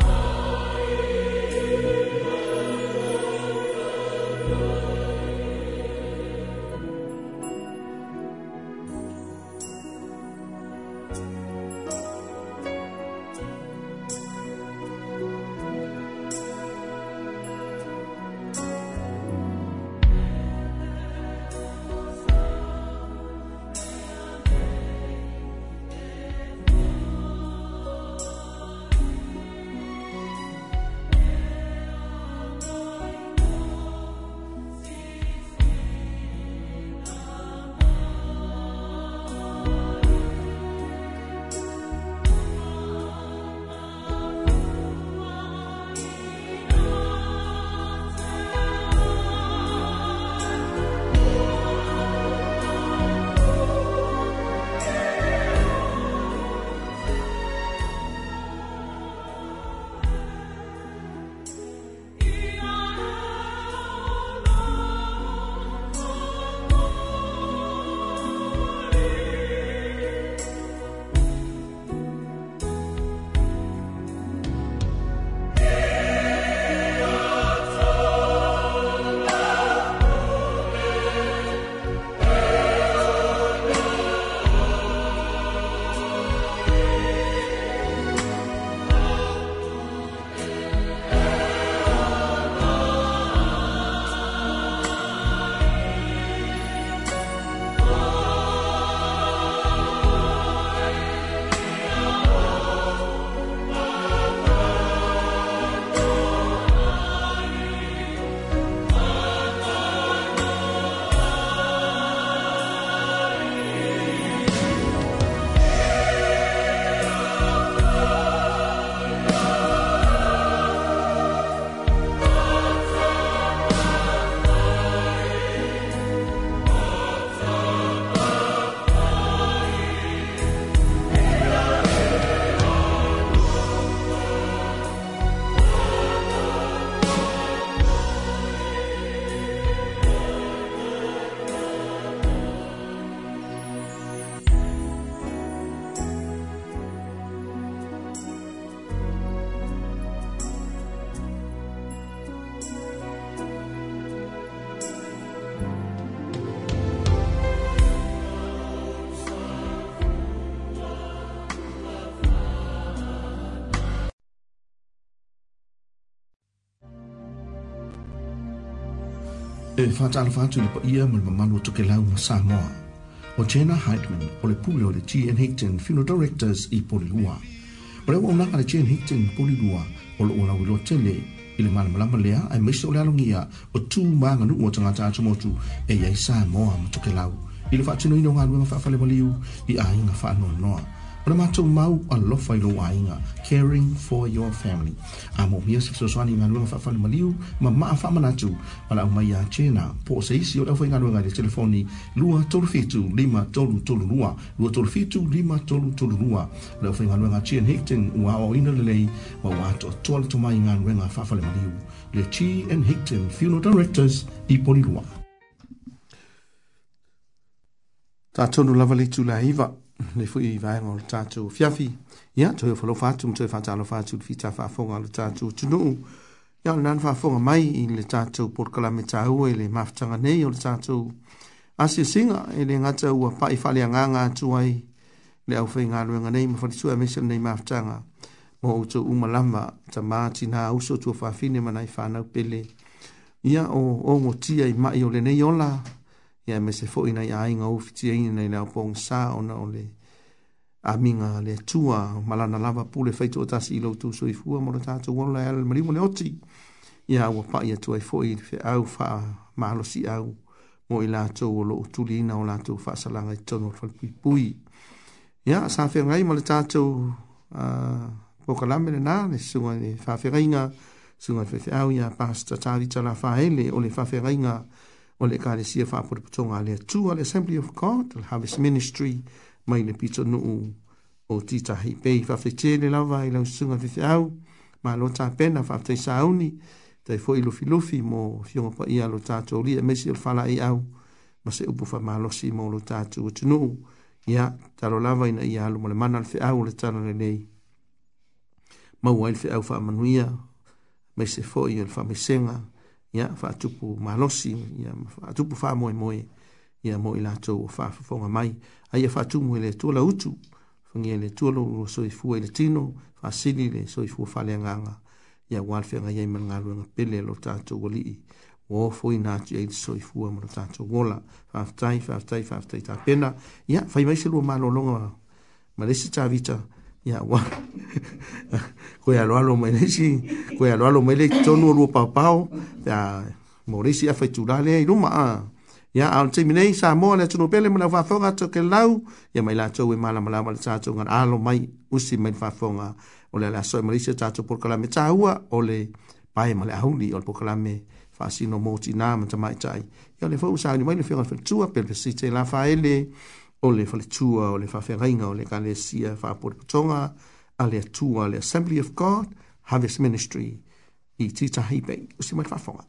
le faatalafa atu i le paia ma le mamalu tokelau ma samoa o jena hydman o le pule o le gn higton funeral directors i polilua o le auaunaga le gn higton polilua o loo lauiloa tele i le malamalama lea ae maise o le alogia o tumaganuu o tagata atumotu e iai samoa ma tokelau i le faatinoina o galue ma faafale maliu i aiga faanoanoa o le matou mau alofa i lou aiga caring for your family a moumia se fesoasoani i galuega faafalemaliu ma maa faamanatu ma laʻu mai iā tena po o se isi o le aufaigaluega i le telefoni 237532 237532 le aufaigaluega tian higton ua aʻoaʻoina lelei ma ua atoatoa le tomai i galuega faafalemaliu le t and higton funeral directors i polilua tatonu lava le itulaiva le fui vai ngol tatu fiafi ya to yo follow fatu to fatu alo fatu fi ta fa fonga le tatu no ya nan fa fonga mai i le tatu por kala me tau e le maftanga nei o le tatu asi singa e le ngata ua pa i fale anga nga tuai le au fei ngalo nga nei mafati tu a e mesel nei maftanga mo uto umalama ta maati na uso tu fa fine manai fa na pele ya o o motia i mai o le nei ola ia me se foʻi nai aiga ufitiaina e nai le aopogasā ona o le amiga le atua ma lana lava pu le faitoʻatasi i lou so mo le tatou alo leale le maliu ma le oti ia ua paʻi atu ai foʻi i le feʻau faamalosiau mo i latou o loo tuliina o latou faasalaga i tono o le falepuipui ia sa feagai ma le tatou uh, pokalame lenā le susuga i le faafegaiga susuga i le feʻau ia pasta tavita la faele o le faafegaiga o le ekalesia faapotopotoga a le atu a le assembly of god le harvest ministry mai le pitonuu o titahi pei faafetē le lava i lausasuga feveau ma lo tapena faafetaisauni tai foʻi lufilufi mo fioga paia lo tatou lia ma si o le falaiau ma se upu faamalosi mo lo tatou atunuu ia talo lava ina ia alu ma le mana le feau le tala lelei maua i le feau faamanuia ma se foʻi o le faamaisega ia fa tupu malosi ia fa tupu fa moi moi ia mo ila tou fa fa fonga mai ai fa tu mo le tola utu fungi e le tola lo so i fu le tino fa sili le so i fu fa le nganga ia wan fe nga yai manga lo nga pele lo ta tu goli i wo fo ina tu e so i fu mo ta tu gola fa tai fa tai fa tai ta pena ia fa mai se lo ma lo longa ma le se ta vita ia ya wa ko ya lo mai le si ko ya lo lo mai le to no lo papao ya morisi afa chulale i ruma a ya al ti mine sa mo le to pele mo na va fonga to ke lau ya mai la cho we mala mala mala sa cho ngan alo mai usi mai va fonga o le la so morisi cha cho por kala me cha hua o le pai mala hu li o por kala me fa si no mo ti na ma cha mai cha ya le fo sa ni mai le fo fa chua pe pe si te la fa ele o le faletua o le faafeagaiga o le ekalesia faapolepotoga a le atua le assembly of god harvest ministry i titahi pei o si mai faafoga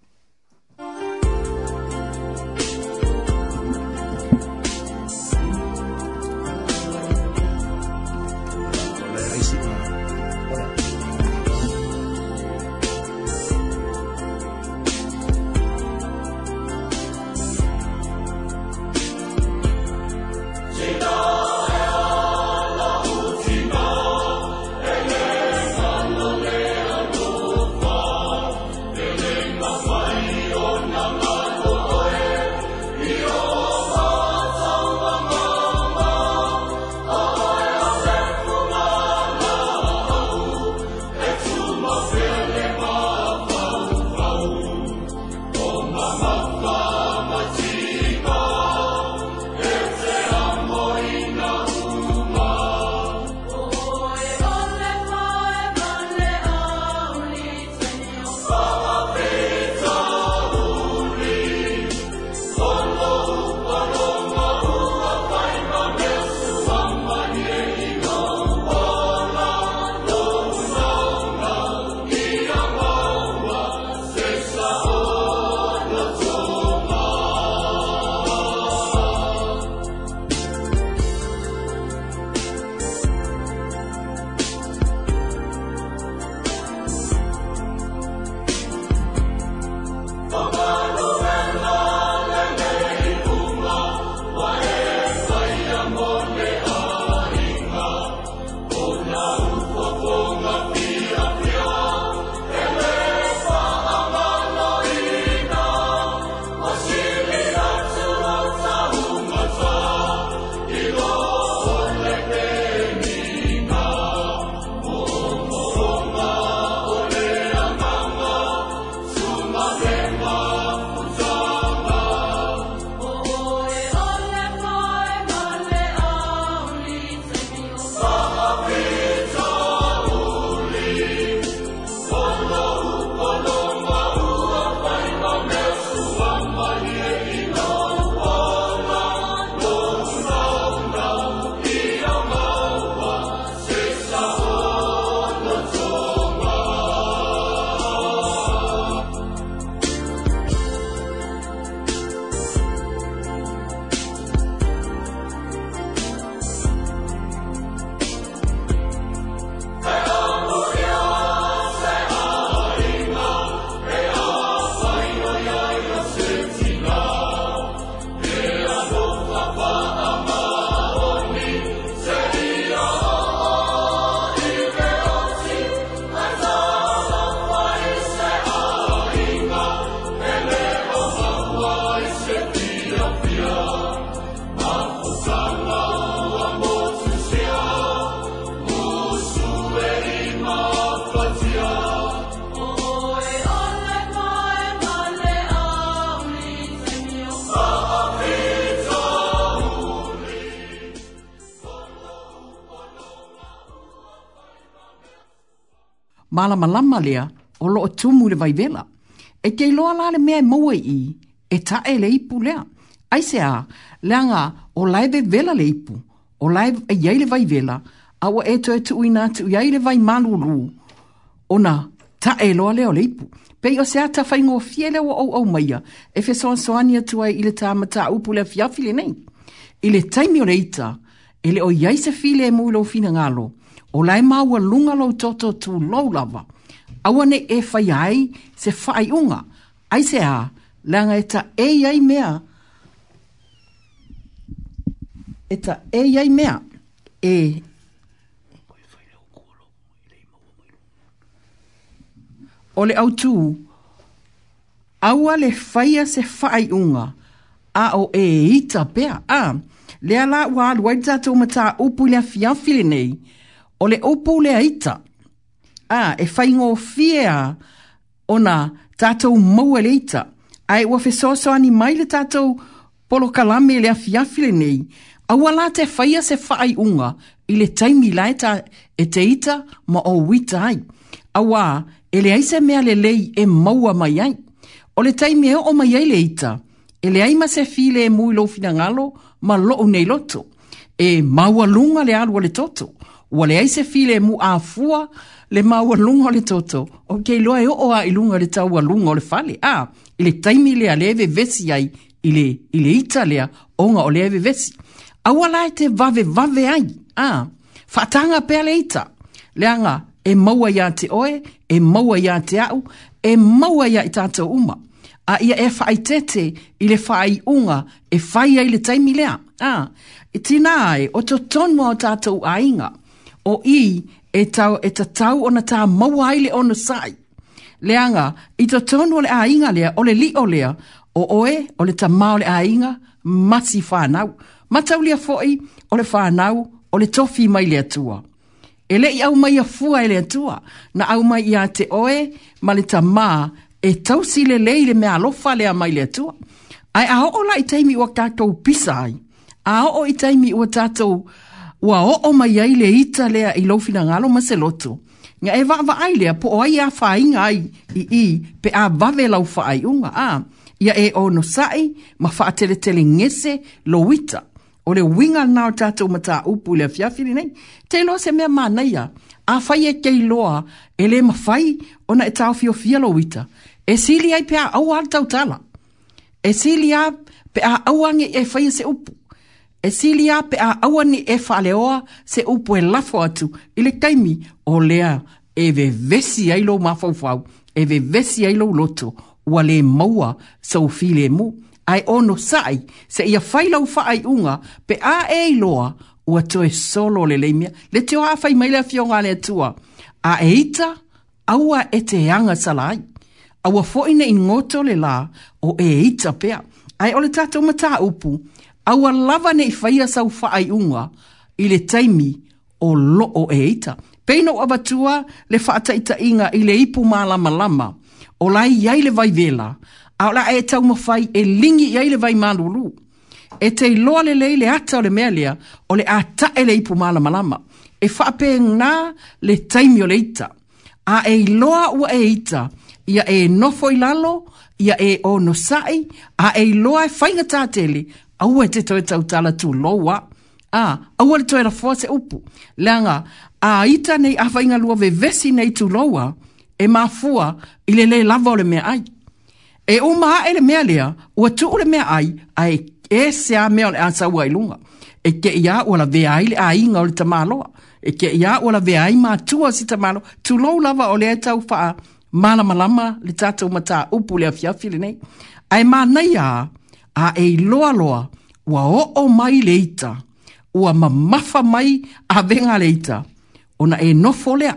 malama lama lea o loo tumu le vai vela. E kei loa la le mea e maua i, e ta e le ipu lea. Ai se a, lea nga, o laive vela le ipu, o laive e iai le vai vela, a o e to e tui nga tu iai le vai malulu, o na ta e loa leo le ipu. Pei o se a ta fai ngō fie leo au au maia, e fe soan soani atu ai ile ta mata upu le fiafile nei. Ile taimio le ita, ele o iai se fi le e mui lo fina ngalo, o lai maua lunga lo toto tu lau lava. Awa e fai ai, se fai unga. Ai se a, langa e ta e iai mea. E ta e iai mea. E o le au tū, aua le whaia se whai unga, a o e ita pea, a, lea la ua alu aita tō mata upu lea fiafile nei, ole le opo le aita. A, e whai ngō fia o na tātou mau le aita. A e wafe soso ani mai le tātou polo kalame e le afiafile nei. A wala te whaia se whai unga i le taimi laeta e te ita ma o wita ai. A wā, e le aise mea le lei e maua mai ai. O le taimi e o mai ai le ita, e le aima se file e mui lo fina ngalo ma lo o nei loto. E maua lunga le alua le toto ua le aise file mu a fua le maua lunga le toto. Ok, loa e o i ilunga le tau a lunga le fale. A, ah, ile taimi lea leve vesi ai, ile, ile ita lea onga o leve vesi. Awala e te vave vave ai, a, ah, fatanga pea le ita. Leanga, e maua ia te oe, e maua ia te au, e maua ia i tata uma. A ia e, e whai tete, ile fai unga, e fai ai le taimi lea. A, ah, i tina ai, o to tonua o tata uainga o i e tau e tatau ona tā maua ai le sai. Leanga, i to tonu le ainga lea, o le li o lea, o oe, o le ta mao le ainga, masi whānau. Matau lea foi, o le whānau, o le tofi mai lea tua. E le i au mai a fua e lea tua, na au mai i a te oe, ma le ta mā, e tau si le lei le mea lea mai lea tua. Ai a ho o la i teimi ua kātou pisa ai, a ho o i teimi ua tātou pisa ua o o mai ai le ita lea i lau fina ngalo ma se loto. Nga e vaa vaa lea po o ai a fai ngai i i pe a vave lau fai unga a. Ia e o no sai ma faa tele tele ngese lo wita. O le winga nao tatou mata upu lea fiafiri nei. Te loa se mea mana A fai e kei loa e ma fai ona e tau fio fia lo wita. E sili ai pe a au al tau tala. E sili a pe a auange e fai e se upu e silia pe a awa ni e faleoa se upo e lafo atu i taimi o lea e ve vesi ai lo mafaufau e ve vesi ai lo loto ua le maua sau file mu ai ono sai se ia failau faai unga pe a e loa ua toe solo le leimia le teo a fai maile a fionga le atua a e ita aua e te anga salai aua fo ina ingoto le la o e ita pea ai ole tatou mataa upu aua lava nei faia sau faaiʻuga i le taimi o loo e ita peina ua avatua le faataʻitaʻiga i le ipu malamalama o lai i ai le vaivela a o laʻe e taumafai e ligi i ai le vaimālūlū e te iloa lelei le ata o le mea lea o le a taʻe le ipu malamalama e faapenā le taimi o le ita a e iloa ua e ita ia e nofo i lalo ia e onosaʻi a e iloa e faigatatele aua e te toi tau tala tu loa. A, aua le toi la fua se upu. Leanga, a ita nei awha inga lua ve vesi nei tu loa, e mafua ile le le lava o mea ai. E o maa e mea lea, ua tu o le mea ai, a e e se a mea le ansa ua ilunga. E ke ia ua la ai le a inga o le tamaloa. E ke ia ua la vea ai mātua si tamaloa. Tu lau lava o le etau faa, mālama lama le tātou mata upu le afiafi le nei. Ai mā nei a, a e loa loa ua o o mai leita, ua mamafa mai a venga leita, ona e no folea,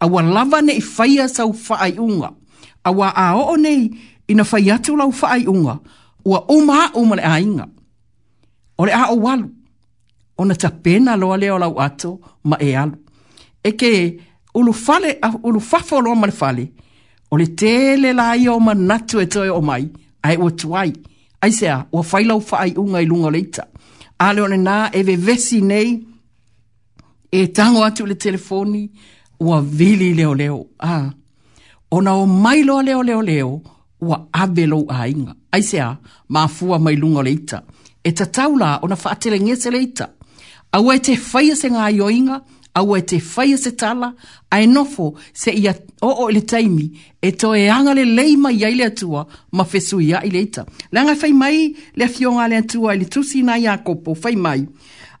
a ua lava nei faya sau faai unga, a ua a o nei ina faiatu lau faai unga, ua uma a uma le ainga. Ole a o walu, ona ta pena loa leo lau ato ma e alu. E ke ulu fale, ulu fafo loa ma le fale, ole tele la iyo ma natu e toyo o mai, e ai ua tuai ai sea o faila o fai un ai lunga leita ale ona na e ve vesi nei e tango atu le telefoni ua vili leo leo a ah. ona o mailo a leo leo leo ua avelou ainga ai sea mafua mai lunga leita e taula, ona faatele ngese leita a ua e te faia se ngā ioinga au e te whaia se tala, a e nofo se ia o o le taimi, e to e anga le leima i le atua, ma fesu ia i leita. Le anga whai mai, le fionga le atua, le tusi na ia fai mai,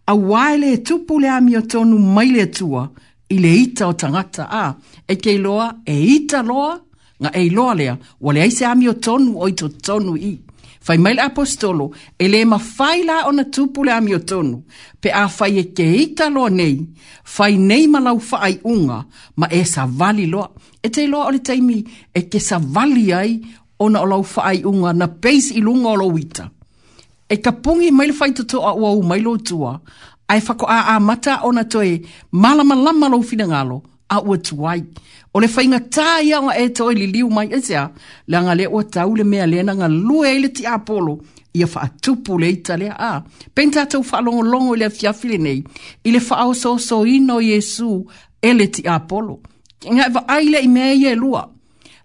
a wae le tupu le ami o tonu mai le atua, i ita o tangata, a, e kei loa, e ita loa, nga e loa lea, wale aise ami o tonu, o ito tonu i fai mai apostolo ele lē mafai la ona tupu le amiotonu pe a fai e keita loa nei fai nei ma lau faaiʻuga ma e savali loa e teiloa o le taimi e ke savali ai ona o lau faaiʻuga na peis i luga o lou ita e kapugi mai le au mailo ou mai loutua ae fakoāā mata ona toe malamalama lou finagalo a ua tuai o le fainga tāia o e toi li liu mai e tea, le anga le o tau le mea le nanga lue ele ti apolo, ia wha atupu le ita le a. Pen tau wha longo longo le a fiafile nei, i le wha so so ino Jesu ele ti apolo. Nga e wha aile i mea ia e lua,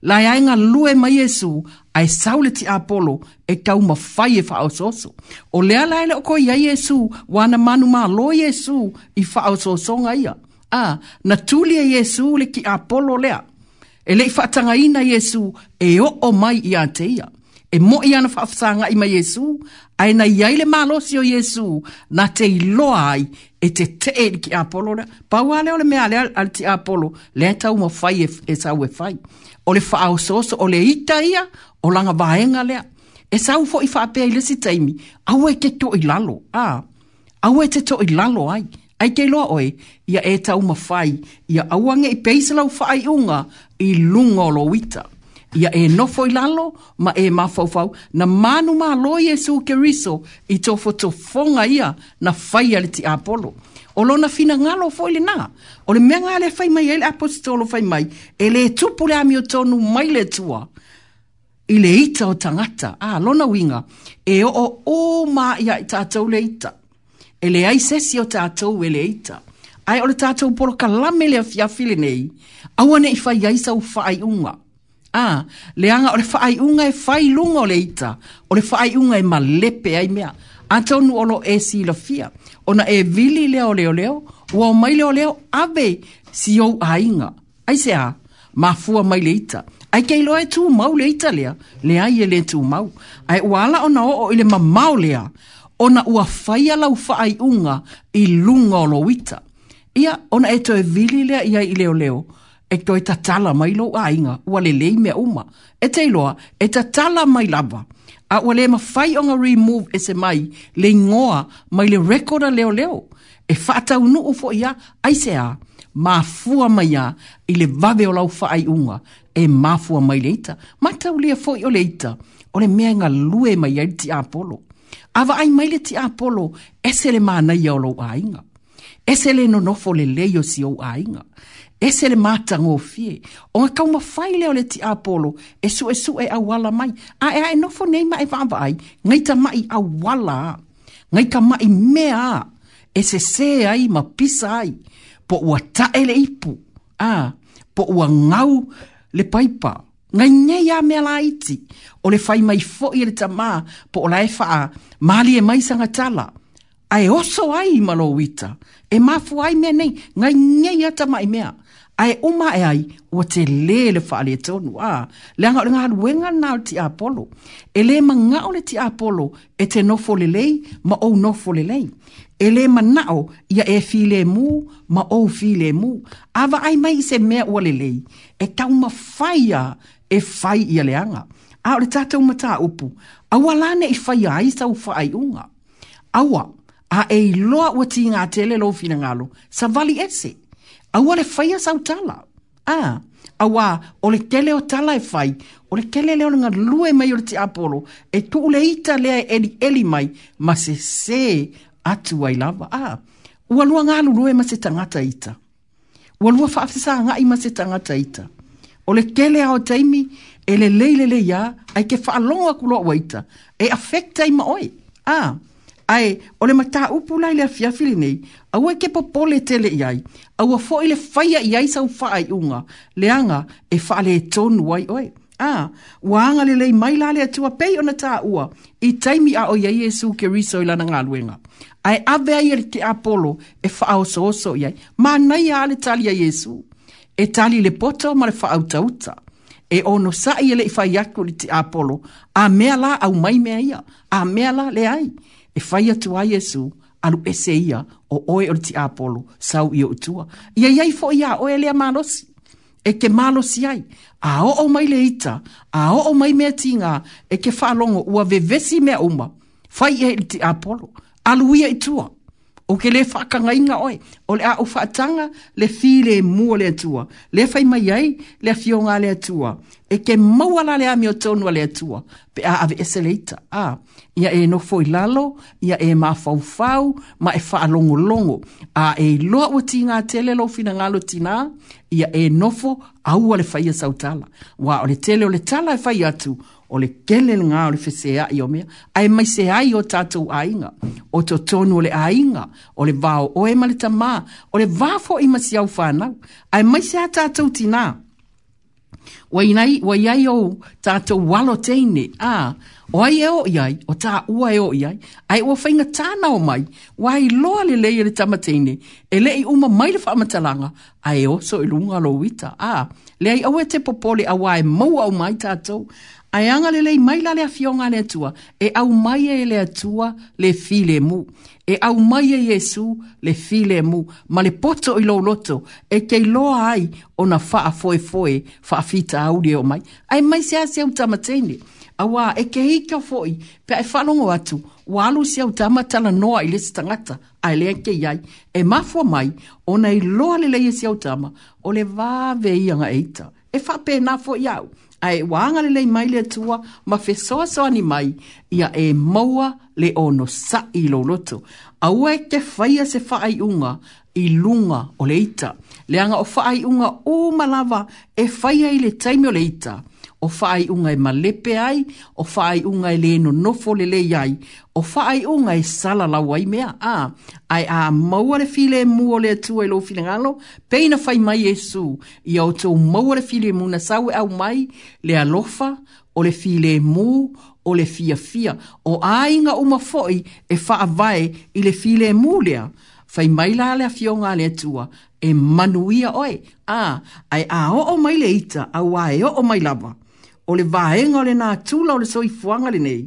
la ia inga lue mai Jesu, ai saule ti apolo e kau ma fai e wha au soso. O lea laile o koi ia Jesu, wana manu maa lo Jesu i wha au so ngai ia a na tulia Yesu le ki apolo lea. E le fatanga ina Yesu e o o mai i ateia. E mo i ana fafsanga ima Yesu, ai na iai le malosi o Yesu, na te iloa ai e te te ki apolo lea. Pa le ole mea lea al ti apolo, lea tau mo fai e, e sa ue fai. O le faa o soso, o le ita ia, o langa vaenga lea. E sau fo i faa pe ai lesi taimi, au e ke to i lalo, a, au e te to i lalo ai ai kei loa oi, ia e tau mawhai, ia auange i peisalau whaai unga i lunga o loita. Ia e nofo i lalo, ma e mawhauwhau, na manu mā lo Jesu ke riso i tofo to fonga ia na whai ali ti apolo. O lo na fina ngalo fo ili nā, o le mea ngale whai mai, ele apostolo fai mai, ele e tupu le amio tonu mai le tua, ele ita o tangata, a ah, lona winga, e o o mā ia i tātou le ita. Ah, e le ai sesi o tātou e le eita. Ai o le tātou polo ka lame le fiafile nei, awane i fai yaisa u fai unga. A, le anga o le fai unga e fai lunga o le eita, o fai unga e malepe ai mea. A tonu olo e si la fia, ona e vili leo leo leo, ua o mai leo leo ave si ou a inga. Ai se a, ma mai le eita. Ai kei loa e tū mau le eita lea, le ai e le tū mau. Ai wala ona o o ile mamau lea, ona ua faia lau faai unga i lunga o loita. Ia, ona e toe vili lea ia i leo leo, e toe tatala mai lo ainga, ua lelei mea uma. E te iloa, e tatala mai lava. A ua lea mawhai o nga remove e se mai, le ngoa mai le rekora leo leo. E whātau nu ufo ia, ai se a, mafua mai a, i le vave o lau whaai unga, e mafua mai leita. Matau lea fo o leita, o le mea nga lue mai a iti apolo. polo ava ai mai le ti apolo ese le mana ia lo ainga ese no no le yo si o ainga ese le mata ngo o ka uma faile o le ti Apollo esu esu e a wala mai a e ai no fo nei mai va va ai ngai ta mai awala. ngai ka mai mea ese se ai ma pisa ai po wa ta ele ipu ah, po wa ngau le paipa nga nye ya me la iti o le fai mai fo i le tama po o la e faa ma li e mai sanga tala a e oso ai i malo wita e mafu ai me nei nga nye ya tama i mea a e uma e ai o te le le faa le tonu a le anga o le nga halwenga nao ti apolo e le ma nga o le ti apolo e te nofo le lei ma ou nofo le lei e le ma nao ia e fi le mu ma ou fi le mu ava ai mai se mea ua le lei e tau ma faya e fai ia leanga. Au ore tata umata upu, awa lane i fai ai isa ufa ai unga. Awa, a e loa ua ti ngā tele lo fina ngalo, sa vali ese. Awa le fai a sa utala. A, awa, o le tele o tala e fai, o le tele leo ngā lue mai o le ti apolo, e tu ule ita lea e eli eli mai, ma se se atu ai lava. A, ua lua ngalo lue ma se tangata ita. Ua lua faafisa ngai ma se tangata ita. Ita o le kele ao taimi e le leile le ia ai ke whaalonga ku loa waita e afekta ima oe a ai o le mata upu lai le afiafili nei au ai ke popole tele iai au a fo le faya iai sau faa i unga leanga e faa le e tonu wai oe a waanga le lei mai lale atua pei ona ta ua i taimi a o iai Jesu ke riso i lana ngaluenga ai ave ai e le te apolo e faa so oso iai ma nai a tali a Jesu e tali le pota o mare whaauta uta. E ono sai e le ifai aku li te apolo, a mea la au mai mea ia, a mea la le ai. E fai atu ai esu, alu ese ia, o oe o te apolo, sau i o utua. Ia iai fo ia, oe lea malosi, e ke malosi ai. A o o mai le ita, a o o mai mea tinga, e ke falongo ua vevesi mea uma, fai e li te apolo, alu ia itua o ke le whakangainga oi, o le a o whaatanga le whi le mua le atua, le whai mai ai le a whionga le atua, e ke mauala le a mi o tonua le atua, pe a ave ese leita, a, ia e no foi lalo, ia e ma fau fau, ma e wha longo longo, a e loa o ti ngā tele lo fina ngalo ti ngā, ia e nofo aua le fai a sautala, wa o le tele o le tala e whai atu, o le kele nga o le fesea i o mea, ai mai se ai o tatou ainga, o to tonu o le ainga, o le vao o e male tamā, o le vafo i masi au whanau, ai mai se a tatou tina. Wa iai o tatou walo teine, a, o ai e o iai, o tā ua e o iai, ai o whainga tāna o mai, wa ai loa le lei e le tamateine, e le i uma mai le whamatalanga, ai o so i lunga lo wita, a, le ai au e te popole a wae mau au mai tatou, ai anga le lei mai lale a le atua, e au mai e le atua le file mu. E au mai e Jesu le file mu, ma le poto i lo loto, e kei loa ai o na faa foe foe, faa fita au o mai. Ai mai se ase au tamatene, awa e ke hika foi, pe ai falongo atu, walu se au tamatala noa i le stangata, ai lea ke iai, e mafua mai, o na i loa le leie se au tama, o le vaa veianga eita, e faa pe na foi iau ai wanga le lei mai le tua ma fe so so mai ia e maua le ono sa i lo loto a ue te faia se fa ai unga i lunga o leita le anga o fa ai unga o malava e faia i le taimi o leita ita o fai unga e malepe ai, o fai unga e leno nofo lele ai, o fai unga e sala lau ai mea, a, ai a mauare file e mua le atu e lo file ngalo, peina fai mai Yesu, i au tau mauare file e muna sawe au mai, le alofa, o le file e mu, o le fia fia, o ainga uma foi e faa vai i le file e lea, fai mai la le afionga le atua, e manuia oe, a, ai a o o mai ita, a wae o o mai lava o le vaenga o le nā tūla o le soifuanga le nei,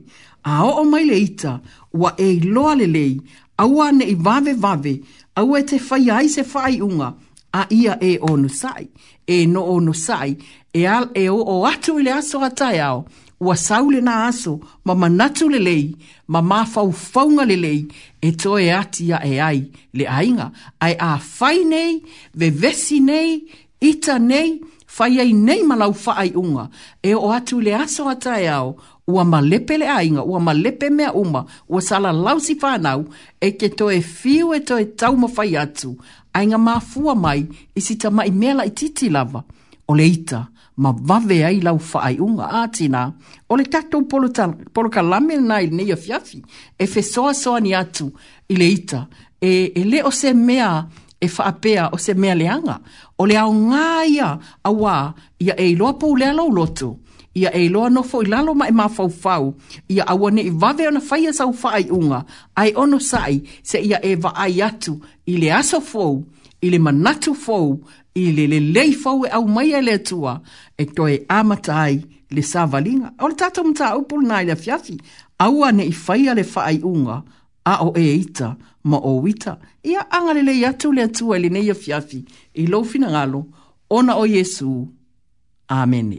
a o o mai le ita, ua e loa le lei, aua ne i vave vave, au e te fai ai se fai unga, a ia e o no sai, e no o no sai, e, al, e o, o atu i le aso atai ao, ua sau le nā aso, ma manatu le lei, ma ma fau faunga le lei, e to e ati a e ai le ainga, ai a fai nei, ve vesi nei, ita nei, fai ai nei malau faai unga, e o atu le aso atai e au, ua malepe le ainga, ua malepe mea uma, ua sala lausi whanau, e ke to e fiu e to e tau ma fai atu, ainga ma fua mai, e ta mai mela i titi lava, o le ita, ma vave ai lau whaai unga ātina, o le tatou polo, ta, polo ka nai nei a fiafi, e fesoa soa ni atu, i le ita, e, e le o se mea, e whaapea o se mea leanga. O le au ngāia a wā ia e iloa pū lea lau lotu. Ia e iloa nofo i lalo ma e mafau fau. Ia awa ne i wawe ona whaia sau whaai unga. Ai ono sai se ia e ai atu i le aso fau, i le manatu fau, i le le lei fau e au mai e le atua. E toi amatai le sa valinga. O le tatou mta au pūl i le fiafi. Aua ne i whaia le whaai unga. a o e ita ma o wita ia angalele ya atu le atua le nei e fiafi i lou finagalo ona o Yesu amene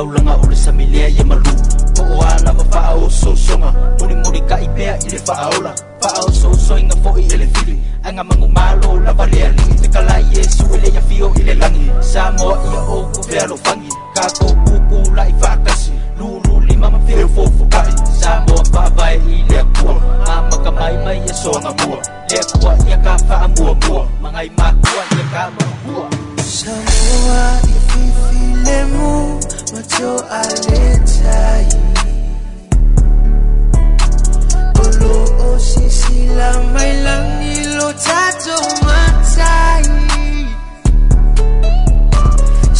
laulanga o le samilea ia malū oo ana ma faaosoosoga mulimuli kaʻi pea i le faaola faaosoosoiga foʻi e le fili agamagu malo lava le alii te kalai iesu e leia fio i le sa moa ia ou kuvealofagi kakou kuku laʻi faakasi lululima mafeu fofokaʻi sa moa faavae i le akua amakamai mai ia soagamua le akua ia ka faamuamua magai makua ia ka makua sa moa i fifilemu macho aletayi olooshisi la mailang ilothato matayi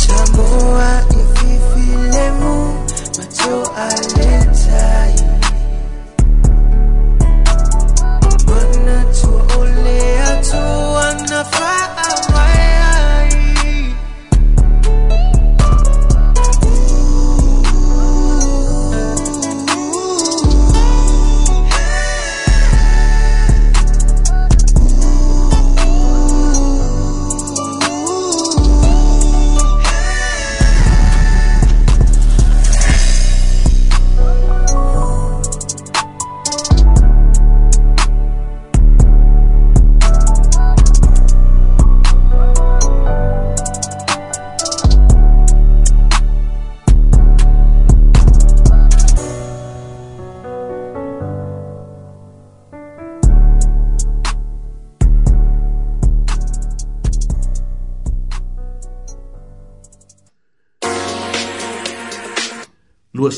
shaboa ififilemu macho ale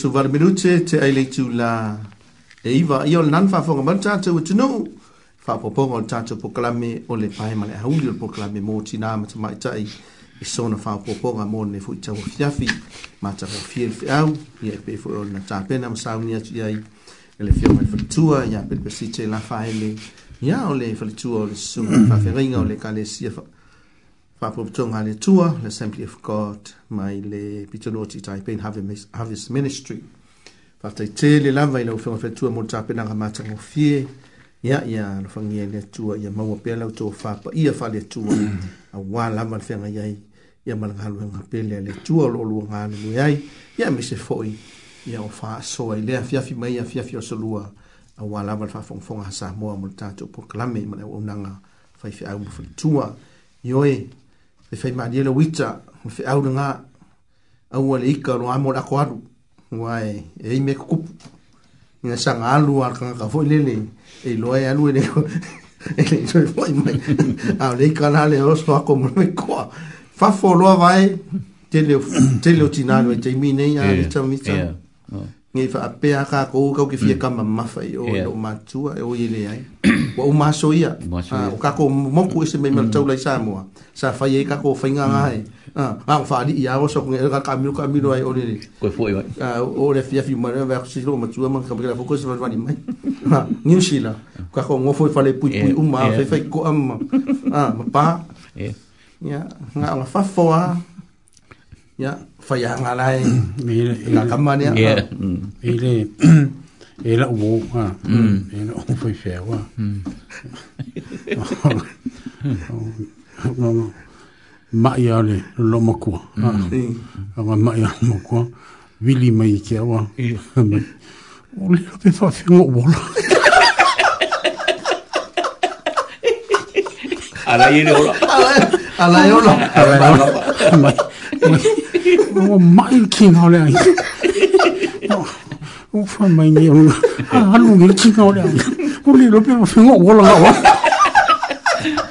su var minute te ai le tu la e iwa i o nan fa fonga mal tatu tu no fa poponga o tatu poklame o le pai male hauli o poklame mo ti tina ma tama itai i sona fa poponga mo ne fu tau fiafi ma tau fiel fi au i e pe fo o na tapena ma saunia tu iai e le fioma i fatua ia pe pesite la fa ele ia o le fatua o le sunga fa feringa o le kalesia fa Papa le tua, le Assembly of God, mai le Pitonoti Taipei Harvest Ministry. Fatai te le lava i lau whenga whetua mo tape nga matango fie, ia ia na whangia e le tua, ia maua pia lau tō whapa, ia wha le tua, a wā lava le whenga iai, ia malanga luenga pelea le tua, lo lua ngā le lua iai, ia me se fhoi, ia o wha soa i lea fiafi mai, ia fiafi o salua, a wā lava le whafongfonga sa moa mo le tātou po kalame, ma le o nanga whaifi au mo whetua, ioe, ia, e fai maa diela wita, e fai aura ngā, au ala ika ro amo lako aru, ua e e ime kukupu, ina sa ngā alu ala kanga ka foi lele, e loa e alu e leo, e le soe foi mai, au le ika lale o so ako mo me koa, fafo loa vai, te leo tina alu e te imi nei a lita mita, ngai fa apea ka ko ka ki fia mm. kama mafa i o yeah. matua e o ile ai wa o maso ia o ka ko moku ese me mal tau lai samoa mm. sa fai e ka ko fainga ngai mm. ah ang ah, fa di ia o so ngai ka kamil kamil ai o ni ko foi vai e ah o le fia fi mara va si lo matua man ka bela fokus va ni mai ha ah, ni shila ka ko ngo foi e fale pui pui eh, uma eh. fai fai ko am ah pa eh. ya nga nga fa fo a ya fai nga lai ni ka kamania ya ile e la wo ha e la o foi fea wa mm. oh. 唔 係啊！你攞乜鬼？我唔係啊！我攞 Billy 麥伊嘅話，我攞俾份蘋果啦！啊嚟依度啦！啊嚟啊嚟依度！啊嚟依度！我我我麥伊傾好靚嘅，我我唔係麥伊，我係蘋果傾好靚嘅，我攞俾份蘋果啦！啊嚟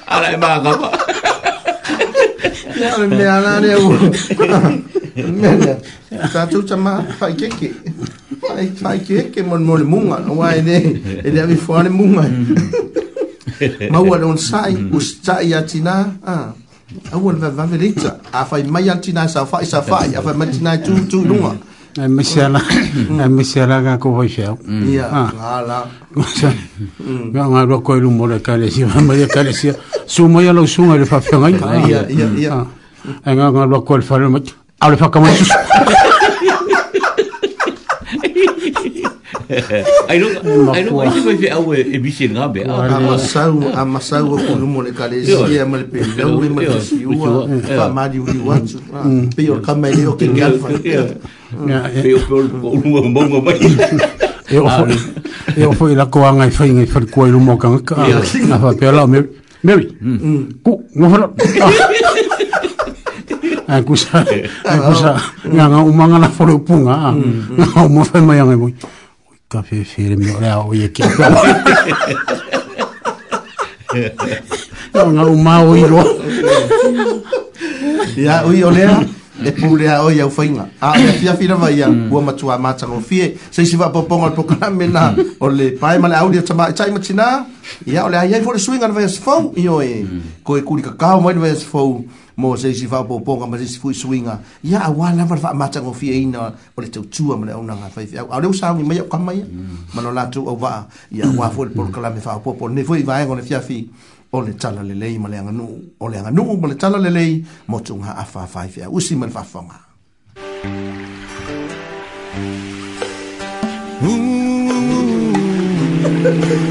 啊嚟啊嚟！Ale me ana ne u. Me ne. Sa tu chama fai keke. Fai fai keke mon mon munga no wai ne. E de avi fo ale munga. Ma u ale on sai u sta ya tina. Ah. Au ala va va velita. A fai mai antina sa fai sa fai. A fai mai antina tu tu lunga. Mm. misela misela ko wa sha ya ala ga nga ro ko lu mo le ka le si ma le ka le si su mo ya lo su ma le fa fa ngai ya ya ya nga nga ro ko le fa le ma a le fa ka ma su ai no ai no ai foi ao e biche nga be a masau a masau ko no mole kale si e mal pe no e mal si u fa ma di u wa pe o kamele o ke galfa Mm. E-, e o foi la coanga e foi foi coa no mo kan ka na fa pe la me me ku no fa a ku sa a ku sa nga nga u manga na fo lu pu nga mm. nga u mo fa mai nga moi ka fe fe re me la o ye ki ka nga u ma o i ro ya u i o le e pule a oi au whainga. A e a fia fina vai a mm. ua matua mātanga o fie. Sei si wapo pongo al pokana mena o le pae male au lia tamai tai matina. Ia o le a iai fore suinga na vai as fau. Io e mm. ko e kuri kakao mai na vai as fau. Mo sei si wapo pongo ma sei si fui suinga. Ia a wā lama fa mātanga o fie ina o le tau tua male au nanga fai fia. Au leo sāu ni mai au kamaia. Mano mm. lātu au vaa. Ia wā fore pokana me wapo pongo. Ne fui vaenga o le fia fia. o le tala lelei ma le aganuu o le aganuu ma le tala lelei mo tuuga afaafai feausi ma le faafofoga Ooh.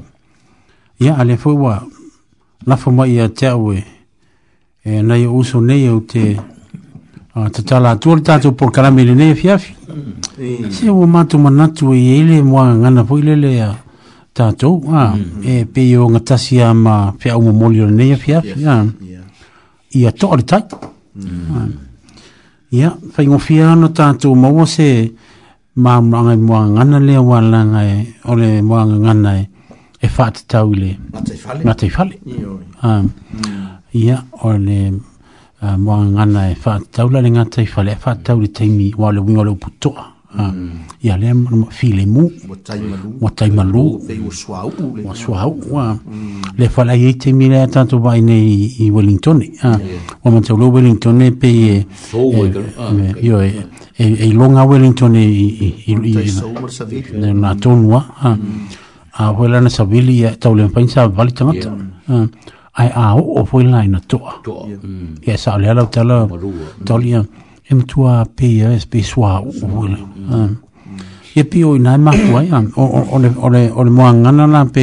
ia ale foi la fo ia te e na ia uso nei au te a te tala tuol tato po karamele nei fiafi mm. se o matu manatu e ele moa ngana foi lele a tato a mm. e pe yo ngatasi a ma pia au mo molio nei fiafi ia ia to le tai mm. ia fai ngofia ana tato mawa ma mwanga ngana lea wala ngai e, ole mwanga ngana e e fatu tau le na te fale ia o le uh, mua ngana e fatu e um, mm. tau la mm. le ngā te fale e fatu tau le teimi wā le wingo le uputoa ia le mua file mu mua tai malu mua sua au le fale ai teimi le atatu wai nei i Wellington uh, e e, ah wā mantau lo Wellington pe e e e longa Wellington i i i i i i i a hoi lana sa wili e tau lima pain sa wali tamata. Ai a o o hoi lana toa. Mm. Ia sa ole alau tala mm. tali a e matua pe ia e spi sua o hoi lana. Mm. Ia pi o inai maku ai, o le moa la pe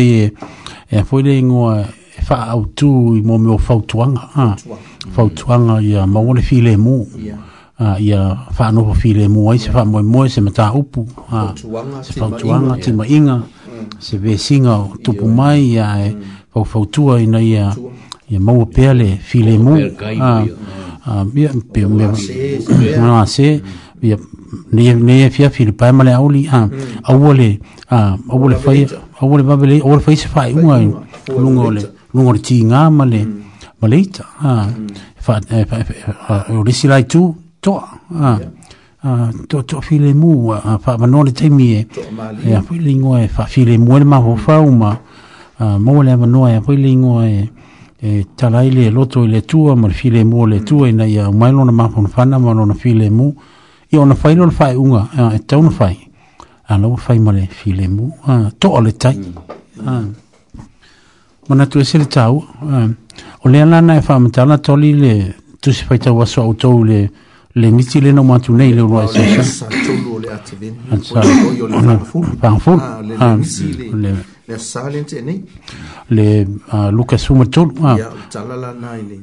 e hoi le ingoa e wha au tū i mō me o fautuanga. Fautuanga i a maole file mō. ia fa no fi le mo ai se fa mo mo se mata upu ha tuanga ti ma inga se vesinga o tupu mai ia e fau fau tua ina ia ia maua pea le file mu ah, ah, ia mea se ia nei nei fia fil pa male auli a ah, mm. auole a auole fai auole va bele auole fai se fai un ai lungole lungole tinga male maleita mm. a mm. fa eh, fa eh, eh, o lai tu toa a Ah, to to file mu a ah, fa ma no le te mie e a file ngo e fa file mu le ma ho fa u ma a ah, mo le ma no e a file ngo e e talai le loto le a ma file mu le tua ina ia mai no na ma fon fa na ma no na file mu i ona fa ina fa u nga e te ona fa a no fa ma le file mu a to le tai mm. a ma na tu e sele tau o le ana e fa ma tala toli le tu se fa tau aso au tau le le miti le no matu nei le roi sa sa le le silent ene eh, le ah, luka suma tolu ah. ya talala nai le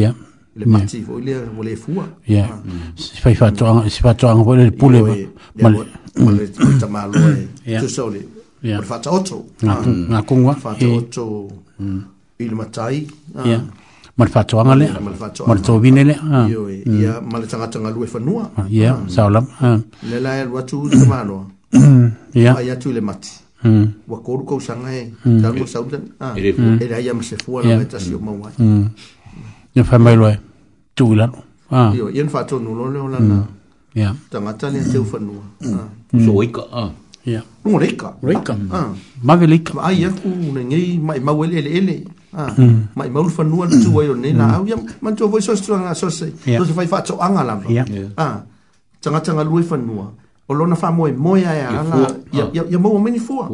ya le mati vo le fua ya si matai ah. ma le fatoaga lea ma le tovine lea ia ah. mm. ma le tagata galue fanua ah, ia ah. saolama le la e alu atu i tamāloa ia ai atu mm. i le mati ua mm. kolu kausaga e talua sautana e le aia ma se fua laga e tasi o mau ai ia faamailoa e tuui lalo io ia na faatonulo leo lana tagata lea teu fanua soika ia luga leika leika mave leika ai aku nagei maʻi mau ele ele ele mai maulu fanua na tuai o nei laau ia manatua foi soasotaga sose so se fai faatoʻaga lava a tagataga lue fanua o lona faamoemoe aeala ia maua mani fua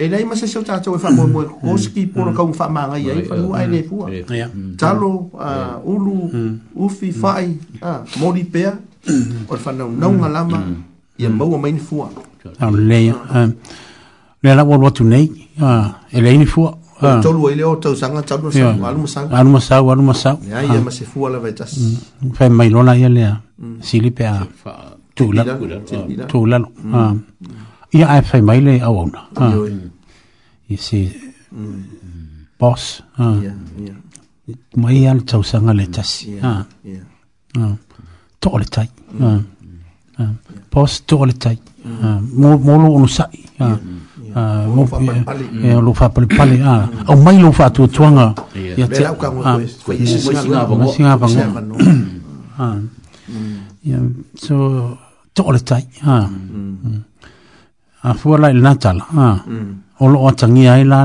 e leai ma seisau tatou e faamoemoe kokoski polo kauga faamagai ai fanua ae lē fua talo ulu ufi faʻi moli pea o le fanaunauga lava ia maua maini fua leia lea laua alu atu nei e leai ni fua Ah. o tolu ai leo tau sanga tau no sau alu masau alu masau alu masau ya ia ya, ah. ma fua la vaitas mm. fa mai lona ia lea mm. sili a tula tula ia ai fa mai le au ona ah. i se mm. boss mai ia le tau sanga le tasi ya, le tai boss to le tai mo mo lo no sai lo ah, fa pali pali a o mai lo ya te a ko isi nga bango ya so to le tai ha a fu la il o lo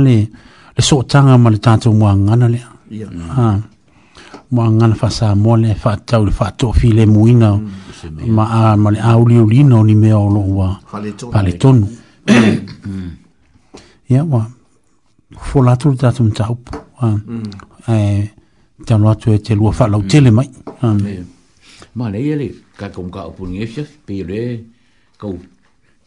le so tanga ma mo ngana le ha mo ngana fa sa mo le fa tau le fa muina mm. ma a le a uli no ni me o lo Ia, wā, fō lātou le tātou mta hup, mm. e, eh, te anu atu e te lua whālau mm. tele mai. Mā nei, ele, kai kong ka upu ni efia, pē re, kau,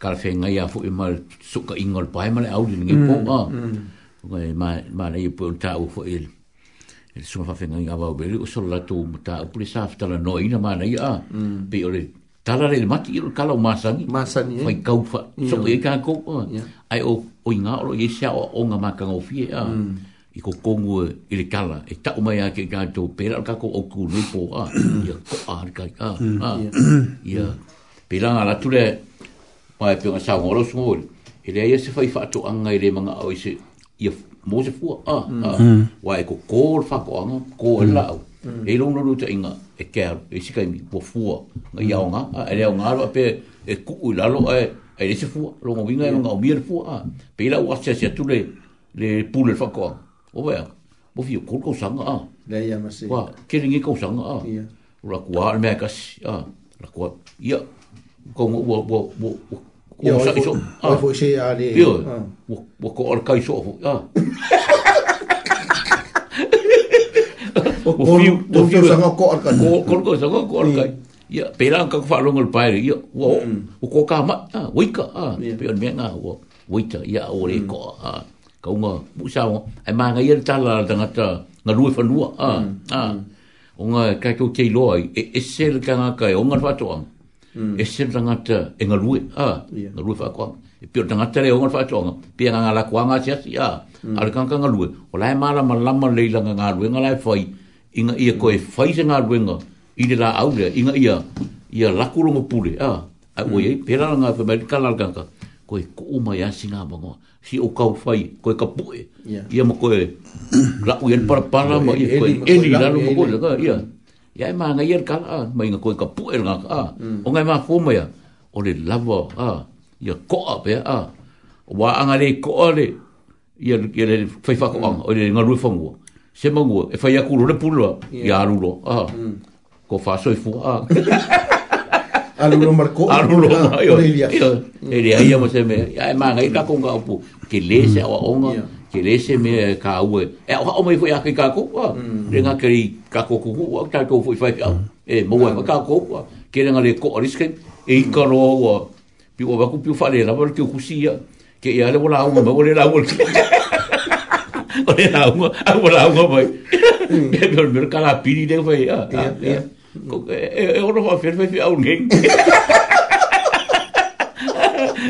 kāra whē ngai a fō i e suka ingol le pāhe mara, au ni ngai pō, ā. Mā nei, e pēr tā ufo e, e, e suma whawhenga inga wau bēri, o sō lātou mta upu le sāwhitala noina mā nei, ā, mm. pē ore, tala re mati iro kala o masani masani eh? fai kaufa so e ka eh? ko ai o o inga o ye sha o onga ma kan o fie eh? mm. i ko kongu eh, i kala e ta uma ya ke ga to pera ka ko o ku ni po a ya ko a ka ah. a ya pera ala tu le pa e pe sa o ro so e se fai fatu to anga i le manga o se ye mose se ah. a wa e ko ko fa ko anga ko e mm. la e lo no luta inga e ke e sika mi po fu nga ya nga a le nga lo pe e ku la lo e e se fu lo mo vinga nga o bier fu a pe la wa se se tu le le pul fa ko o ba o fi ko ko sanga a le ya ma se wa ke ringi ko sanga a ya ra ku a me ka si a ra ku ya ko mo wo wo wo ko sa so a fu se a le yo wo ko or kai so a o fio o fio sanga ko ar kan ko ko sanga ko ar kan ya pera ka fa lo ngol pai ya wo o ko ka ma ah, ka ah, pe on me nga wo wo ta ya o le ko a ka nga bu sa wo ai ma nga yer tala tanga ta nga lu fa lu ah, ah, o nga ka ko ke lo e e sel ka nga ka o nga fa to am e sel tanga ta e nga lu a nga lu fa ko e pe tanga ta le o nga fa to nga pe nga la ko nga sia sia al kan ka nga lu o la ma la ma la ma le la nga lu nga la fai inga ia ko e faise ngā ruenga i le la au lea, inga ia ia lakurongo pule, a, a ui mm. ei, pera ngā whamari, ka lalganga, ko e ko umai asi ngā bangoa, si o kau fai, ko e ka pue, ia ma ko e lau ien para para, ma ia ko e eni lalu ma koe, ka, ia, ia e maa ngai ier ka, ma inga ko e ka pue ngā, a, mm. o ngai maa kōmai a, o le lava, a, ia koa pia, a, wā angare koa le, ia le whaifako anga, o le ngā ruifangua, a, se mangu e fa yakuru le pulo yeah. ya rulo ah mm. ko fa so fu ah alulo marco alulo mayo ah, ele ia mo se me ya e manga ita e mm. konga opu ke le se mm. o onga yeah. ke le me ka u e o e ha mo fu ya ke ka ko ah mm. renga ke ri ka ko ku wa ka ko fu fa ya e mo wa ka ko ke renga le ko riske e ka ro wa pi o va ku pi fa le la ke ku sia ke ya le wala o mo le la wa o mm. le la unga, a ua la unga mai. Me me me ka la pini de fai, ya. E ora fa fer fai au ngeng.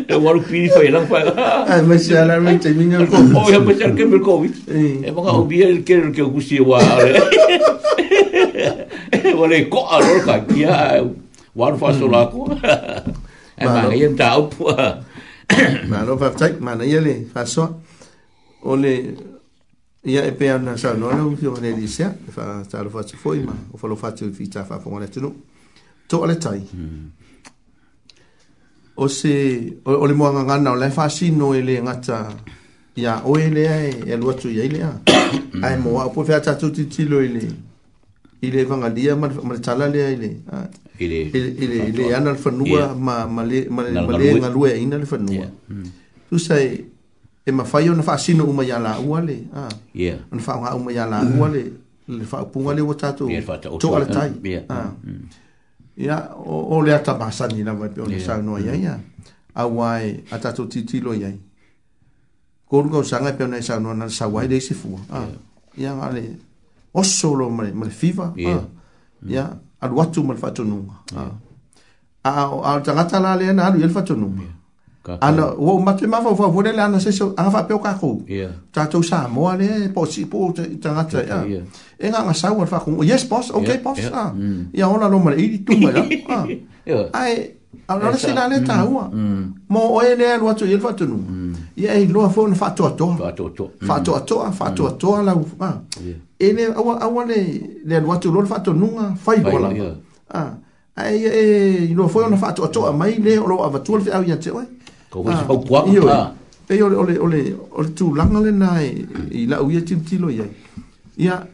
E waru pini fai lang fai. Ah. Ai, ma si ala rin te minga ko. O ya pa char ke me ko vi. E ma ka o bia el ker ke gusti e wa ale. E wale ko a lor ka kia, waru fa so mm. la ko. E ma ngai en ta au pua. Ah. Ma lo fa fai, ma na yele, fa so. O le, ia e pea na sa no no fio ne di sia fa sta lo faccio foi ma o fa lo faccio fi ta fa fo ne tu to ale tai hmm. o se o le mo nga o le fa si no ele ngata ia o ele e, e ai e lo tu ia ele ai mo a po fa ta tu ti lo ele ile vangalia ma ma tala le ele ile ile ile ana fa nua ma ma le ma le nga lue ina le fa nua hmm. tu sai e mafai ona faasino uma ia laua le ona faaogā uma ia laua le le faaupuga le ua tatou toʻaletai ia o le mm. a tamasani lava pe ona saunoa iai a auā e a tatou titilo i ai kolugausaga e pe ona e saunoa na le sauai lei sefua ia gaale oso lo ma le fiva ia alu atu ma le faatonuga a o tagata la lea na alu ia le faatonuga Ano, wo mate ma fa vole la na seso a fa peo ka ko ta to sa mo ale po si po ta ta ya e nga sa wo fa ko yes boss okay boss ah ya mm. ona lo ah. mare mm. mm. i tu ma ya ai ana na sina ah. e le ta wa mo o e ne lo to yel fa tunu ya e lo fo na fa to to fa to to fa to to la wa e ne a wa le le lo to lo fa to nunga fa i bola ah ai e, e lo fo na fa to to mai le lo avatul fa au ya te ko hoi pau ah. kwa ko ta e ole ole ole ole tu langa le nai i la uia tim tilo ia ia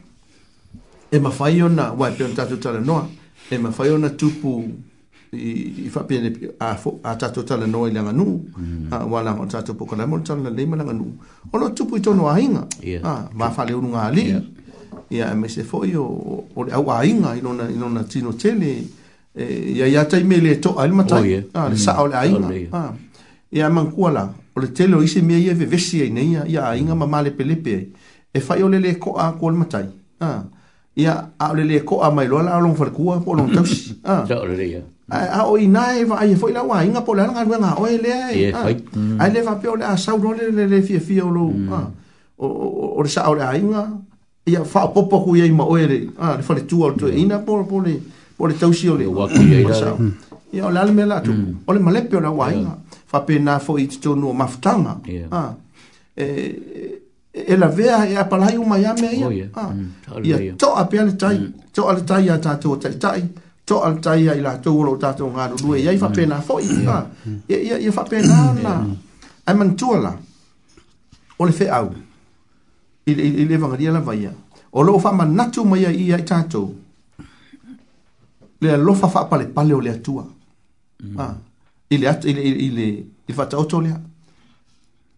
e ma fai ona wa pe ta tu tala noa e ma fai ona tupu i i fa pe a fo a ta tu tala noa i langa nu mm. a wala ma ta tu poko la mo tala le ma langa nu ona tupu i tono ainga ia ma fa le unga ali ia e me se fo io ole au ainga i lona i lona tino tele e ia ia tai mele e to al mata e. ah sa mm. ole ainga ah e a mangua la, o le tele isi mea ia ve vesi ai nei ia a inga ma male pe lepe e fai o lele ko a kua matai. Ah. Ia a o lele ko a mai loa la a long farkua po long tausi. Ah. Ja o lele ia. A o ina e va a ye foi la wa inga po lana ngalwe nga o e lea ai Ie A le va pe o le a sau no le le fia fia o lo. O le sa o le a inga. Ia fa popo ku ia ima o e le. Ah, le fale tua o le ina po le Po tausi o le. Ia o le alme la tu. O le malepe o la wa inga fapena fo i tonu o maftanga. Ah. E, e, e, la vea e a palai o mai ame ia. Ia to a pia le tai, mm. to a tai a tato o tai tai, to a tai a ila to o lo tato o ngaro lue, ia i fapena fo i. Mm. Ah. Ia ia ia fapena mm. na. Ai man tua la. O le fe au. I le vangaria la vaia. O lo fa ma natu mai ia i tato. Le lo fa fa pale pale o le atua. Ah ile at ile ile ile ile fata otolia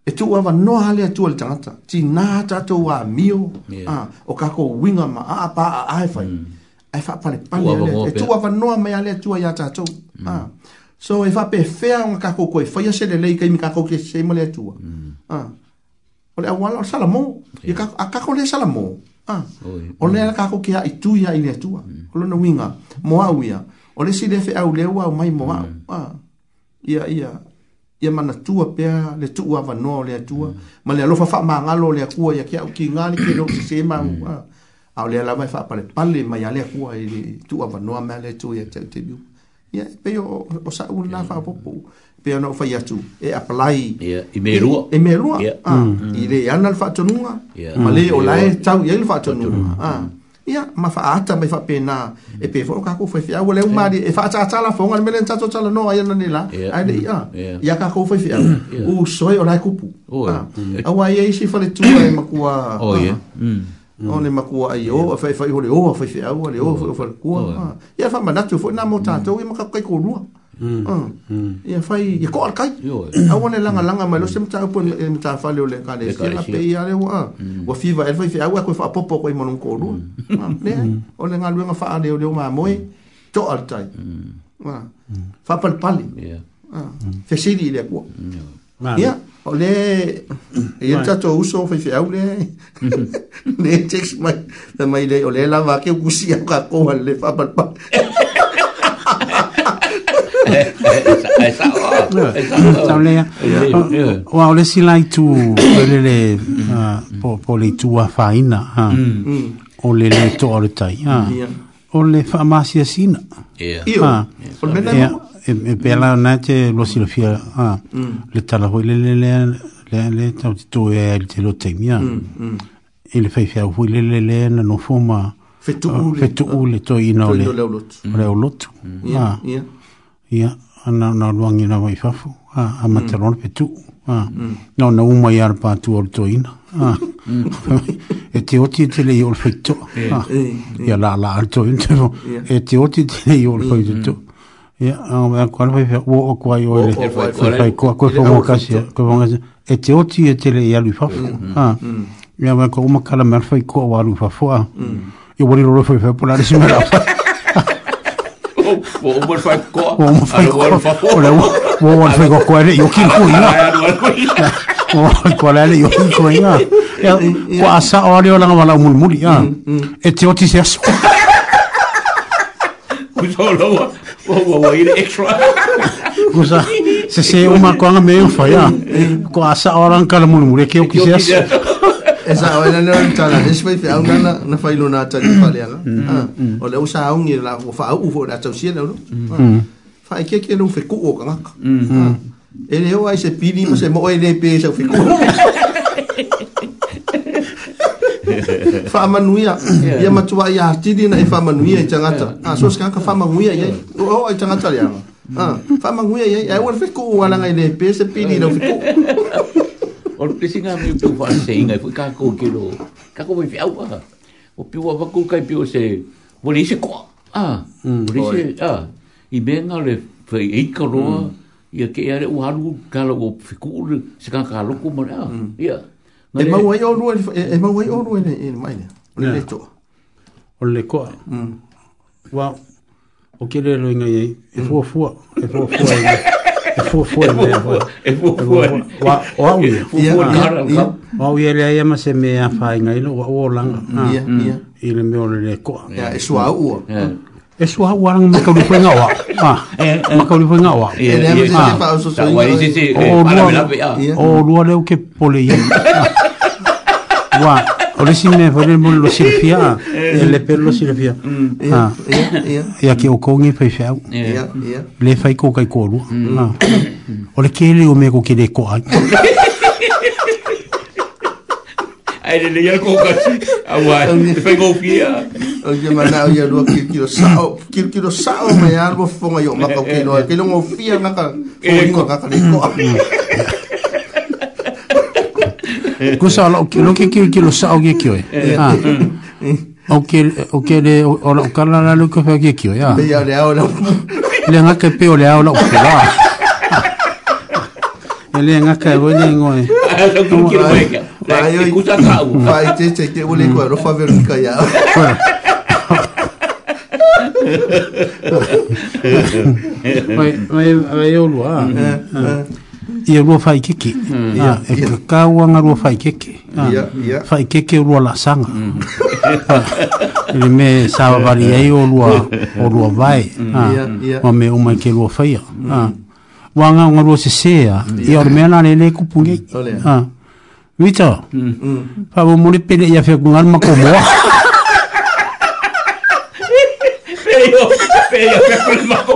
e tu ava no hale atu al tangata ti na tato wa mio yeah. ah, o kako winga ma a pa a ai fai mm. ai fa pale pale ale e tu ava no ma ale atu ya tato mm. ah. so e fa pe fe un kako ko e fai se le lei kai mi kako ke se mo le atu mm. ah. o le awala o salamo e yeah. kako, a kako le salamo ah. o le kako ke a itu ya ile atu mm. o le no winga moa uia. ya o le si le fe au le o mai moa. au mm. ah. ia ia ia manatua pea le tuu avanoa o le atua ma le alofa manga o le akua ia ke au kiga le se sesē ma a o lea lava e faapalepale mai a le akua i le tuu avanoa ma le atua ia tauteliu ia pei o saʻu lenā faapopou mm. pe ona o fai atu e apalai i melua e, e melua ah, mm. i le ana le faatonuga ma lē mm. o lae tau iai le ah ia ma fa ata mai fa pena e pe foka ko fa fia wala ma di fa ata ata la fonga me len tato tala no ai na nila ai di ia ia ka ko fa fia u soi ora ku pu a ah. wa ye si fa le tu ai ma ku a o ye ah. mm. mm Ole makua ai o fa fa ole o fa fa ole o fa fa ku a ia fa manatu fo na mo tato i ma ka ko ru Mm. Ah. Mm. ia fai ia ko alkai au ne langa langa mai lo semta po e- e me ta fa le le ka le ia pe ia le mm. wa wa fiva e fai au ko fa popo ko i monon ko lu ah, ne o le ngalu nga fa le ah. le ma moi to alkai wa fa pal pal ia fa sidi le ko ia o le ia e ta to uso fa fi au le ne tex mai mai le o le la va ke kusia ka ko le fa pal pal sa o lea ua o le silai tu ole le po le itua faina mm. o le le toa o le tai o le faamasiasina e, e pela nache te lo silofia a mm. le tala ho le le le le le tau te tu e, mm, e le te lo te mia e le fai fiau hui le le le na no fuma fetu ule fetu uh, ule to ina ole le o lotu le o lotu ia ia ana na luangi na wai fafu a a mm. matalon pe tu a mm. no no uma yar pa tu ol toina a mm. e te oti te le yol fito ia la la ol toin e te oti te le yol fito tu ia a me a kwan fai o kwa yo le kwa fai kwa kwa kwa kwa kwa kwa kwa kwa e te oti e te le yalu fafu a ia me a kwa uma kala mer fai kwa walu fafu a Ia wari rolo fai fai woman five ko woman five ko ora woman five ko ko yo kin ko ina woman ko la yo kin ko ina ko asa ore ola ngala eu né? ah, é, mul ya e né? é, né? hum, hum. te oti se aso ku so lo wo uma asa o e sa o na nera tala e sui fe au na na fai lona ta ki pale ala o le usa au ngi la o fa au fo la tau sia lo fa ke ke lo fe ku o ka e le o ai se pili mo se mo e le pe se fe ku faamanuia ia matua ia atili na e faamanuia i tagata aso se kaka faamaguia iai oo ai tagata leaga faamaguia iai aua le fekuu alaga i lepe se pili lau fekuu Or pesinga mi pe fa singa fu ka ko kilo. Ka ko mi fiau ba. O pi wa ba ko kai pi o se. Boli se ko. Ah, boli mm. se ah. I benga le fe e karo. Mm. I ke ere u halu ka lo ko fi ku le se ka ka lo ko ma. Mm. Ia. E ma wai o lu e, e ma wai o lu e mai ne. O le to. O le ko. Mm. Wa o ke le lo inga ye. E fu fu. E fu fu. E fu fu e fu fu e fu e e e fu wa wa wi ia wa wi ele ia ma se me a fa inga ilo wa o lang ia ia ah, mm. ile me o le ko ia e sua u ia e sua u ang me ka lu fenga wa ha ah, eh, eh. e me ka lu fenga wa ia ia ia wa i si si eh, o lu ah. o lu le o ke pole ia wa o le sin me fole mo lo sirfia e le perlo lo sirfia ya mm. ah. ya ya ki o kongi fai fai ya ya le fai ko kai ko lu o le kele o me ko ki le ko ai ai le ya ko ka si a te fai ko fia o je mana o ya lo ki ki lo sao ki ki lo sao me algo fonga yo ma ko ki lo ki lo ngo fia na ka ko ko ka ka ni ko Ko sa lo ki lo ki ki lo sa o ki ki o ke o ke le o lo kala la lo ko fa ki ki ya. Ya le ao la. Le nga ke pe o le ao la o ke la. Ele nga ka o le ngoi. Lo ki ki lo ka. La yo ku sa ka u. Fa te te ke o le ko ro fa ver ka ya. Vai vai vai o luar. ia rua faikeke mm. ia e kakauaga rua faikeke ah, faikeke o lua lasaga mm. leme savavali ai o lua o lua vae ma me uma i kelua faia ua mm. agaoga ah, lua sesē a ia o le mea lalelē kupugei ah, vita faamomole pele ia feakugalu makomoaga pea pe ko ma ko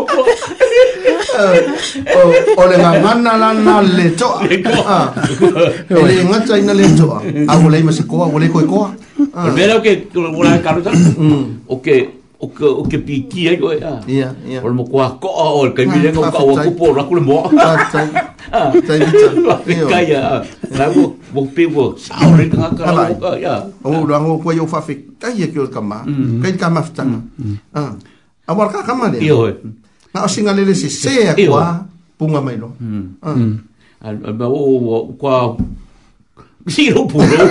o o le ngana la na le to o le ngata ina le to a o le ma se ko o le ko ko o vero ke o la carota o ke o ke o ke piti ai ko ya ya o mo ko ko o ke mi le ko ko ko po ra ko mo ah tai tai ka ya la mo mo pe mo sa o le ka ka ya o lo ngo ko yo fa fe ka ye ke o kama ka ka ma fa ah awal ka kama le io na asinga le se ya kwa punga mai lo hmm. Ah. Hmm. al ba o kwa siro puro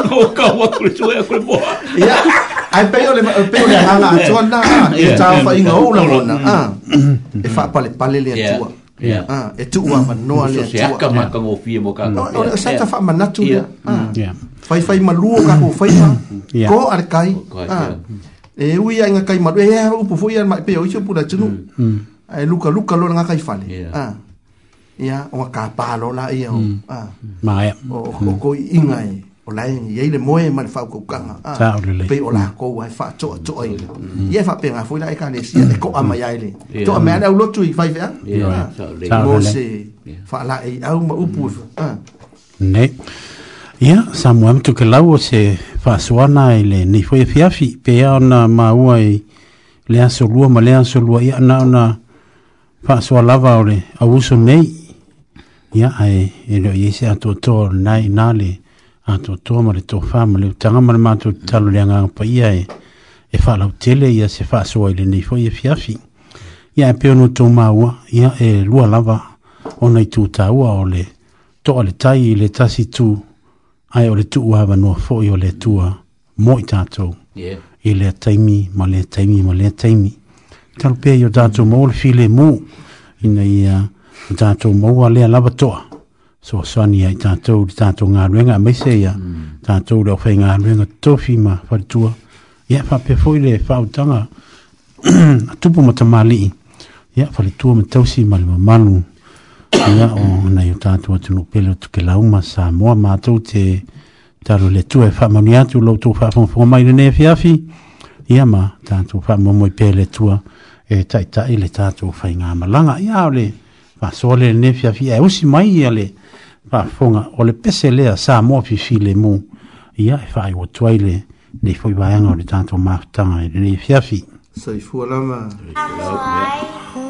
o ka wa ku tu ya kule bo ya ai pe le pe le hanga tu na e ta fa inga o la na ah e fa pale pale le tu Yeah. Ah, e tu wa manoa le tu. Ya ka ma ka ngo fie mo ka. O sa ta fa ya. Fai malu ka mm. ko fai fa. Ko ar kai. Ah. e ui ai nga kai madu e ha upu foi an mai pe o isu pula tunu ai luka luka lo nga kai fale ah ia o ka pa lo la ia o ah mai o ko inga e o lai ia ile moe ma le fa ko ka ah pe o la ko ai fa to to ai ia fa pe nga foi la ka le sia e ko ama ia ile to ama na lo tu i fa ia mo se fa la e au ma upu ah ne ia samuam tu ke lau o se faasoana na ile ni foi afiafi pea ona maua i le asolua ma asolua ia na ona faasoa lava o le auso nei ia ae e leo iai se atoatoa lenā inā le atoatoa ma le tofā le utaga ma le matou tatalo le agaga paia e e faalautele ia se faasoa i lenei foi afiafi e ia e pea notou maua ia e lua lava ona i tutāua o le toʻaletai i le tasi tu ai o le tu ava noa fo'i o le atua mo i tatou i le taimi ma le taimi ma le taimi talu pea i o tatou mau le filemū ina ia o tatou maua lea lava toa soasoani ai tatou le tatou galuega a maise ia mm. tatou le ʻofai galuega tofi ma falitua ia e faapea foʻi le faautaga a tupu ma tamālii ia falitua ma tausi ma le mamalu ia o nei o tātou atu no pele tu ke lauma sa moa mātou te taro le tu e whamoni atu lo tu whamonfonga mai le nefi afi ia ma tātou whamomo i pele tua e tai tai le tātou whai ngā malanga ia o le whasole le nefi afi e usi mai ale le whamonga o le pese lea sa moa fifi le mu ia e whai o tuai le le foi vai ngau le tātou mafutanga le nefi e afi Sa i fua lama. Sa i fua lama.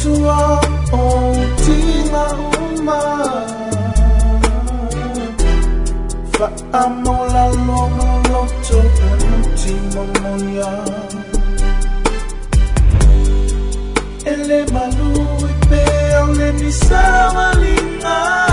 Otua Otina Uma Fa amola longa loto Penuti momoya Ele malu Ipe Ole misawa lingai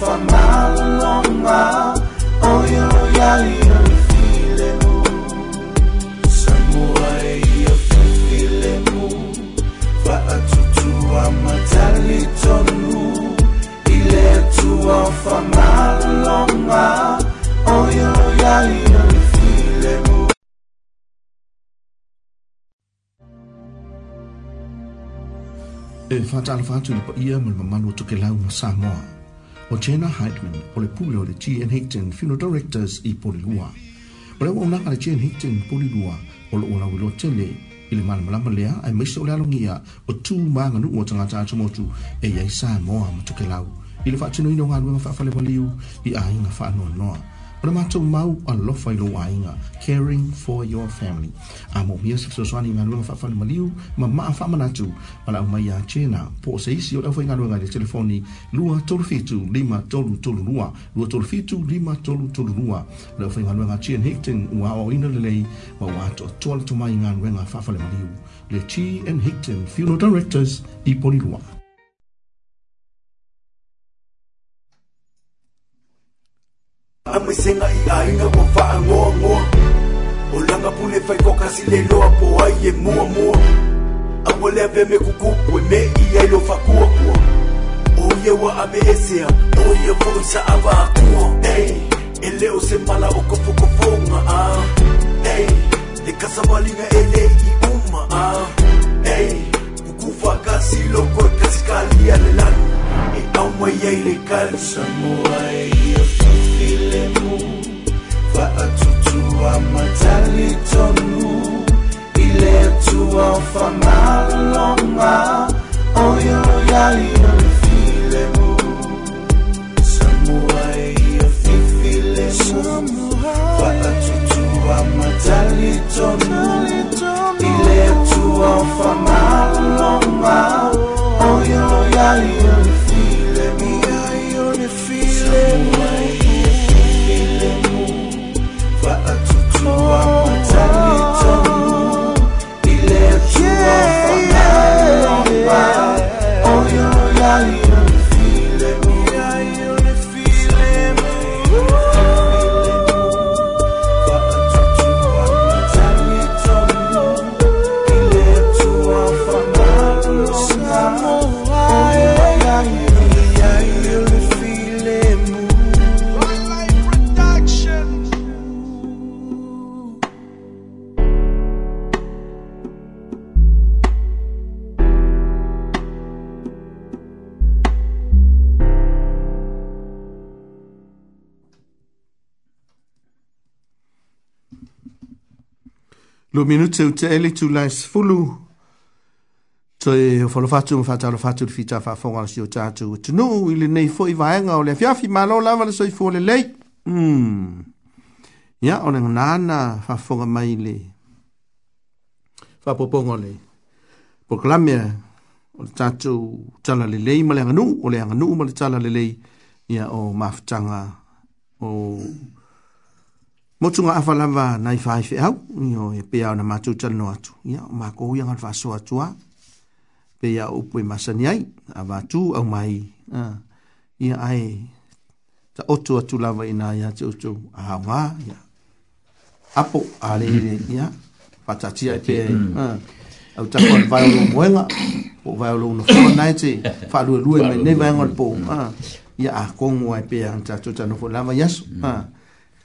for mile on mile Oh, you're yeah, you're feeling mo Sa buhay, you're feeling mo Faatutua matali tonu Ile tuwa for mile on mile Oh, you're yeah, you're feeling mo E fatalo fatu ni pa ia mo mamalu to ke lau na Samoa o Jenna Heidman o le pule o le G.N. Hickton Funeral Directors i Polilua. O lewa unaka le G.N. Hickton Polilua o lo ula wilo tele i le malamalama lea ai maise o le alongia o tū maa nganuu o tangata atomotu e iai Samoa matukelau. I le w h a a t i n o i n o ngānuenga whaafale waliu i ainga whaanoa noa. noa. O le mātou mau a lofa i lo ainga, caring for your family. A mō mia sa fisoswani ngā luenga whawhana maliu, ma maa whamanatu, ma lau mai a tēnā. Po se isi o lawhai ngā luenga le telefoni, lua tolu fitu, lima tolu tolu lua, lua tolu fitu, lima tolu tolu lua. Lawhai ngā luenga Tian Hickton, ua o ina lelei, ma wā to tuala tumai ngā luenga whawhana maliu. Le Tian Hickton, Funeral Directors, i Polilua. Amoy i ainga wa faa ngoa ngoa O langa pule fai mua mua leve me kukupu me lo kua wa ame esea oye fo isa Hey, ele leo se mala o kofu ah Hey, le kasawalinga e ele i uma ah Hey, kukufa kasi loko kasi kalia le lanu le kalsa filemu faatutua matalitonu i le atua o famaloga oio ia ia le filemu samua e ia fifilemu faatutua matalitonu i le atua o famaloga oio ia ia Lo minute te ele tu la sfulu. Tu e folo fatu mo fatu fatu di fita fa fonga si o tatu. E tu no ile nei fo i vaenga o le fiafi ma lo lava le soi fole lei. Mm. Ya yeah, oneng nana fa fonga mai le. Fa popongo le. Proclame o le tatu tala le lei ma le anu o le anu ma le tala le lei. Ya yeah, o mafutanga o... Mm motunga afalava nai fai fe au io e pe ana matu tal no atu ia ma ko ia ngal faso atu a pe ia upu e masani ai ava tu au mai a ia ai ta otu atu lava ina ia te otu a wa ia apo ale ile ia patati ai e pe ai au ta ko vai lo moela o vai lo no fo nai te fa lu lu e mai nei vai ngal mm. po a ia a kongo ai pe ia ta tu tano fo lava yasu a mm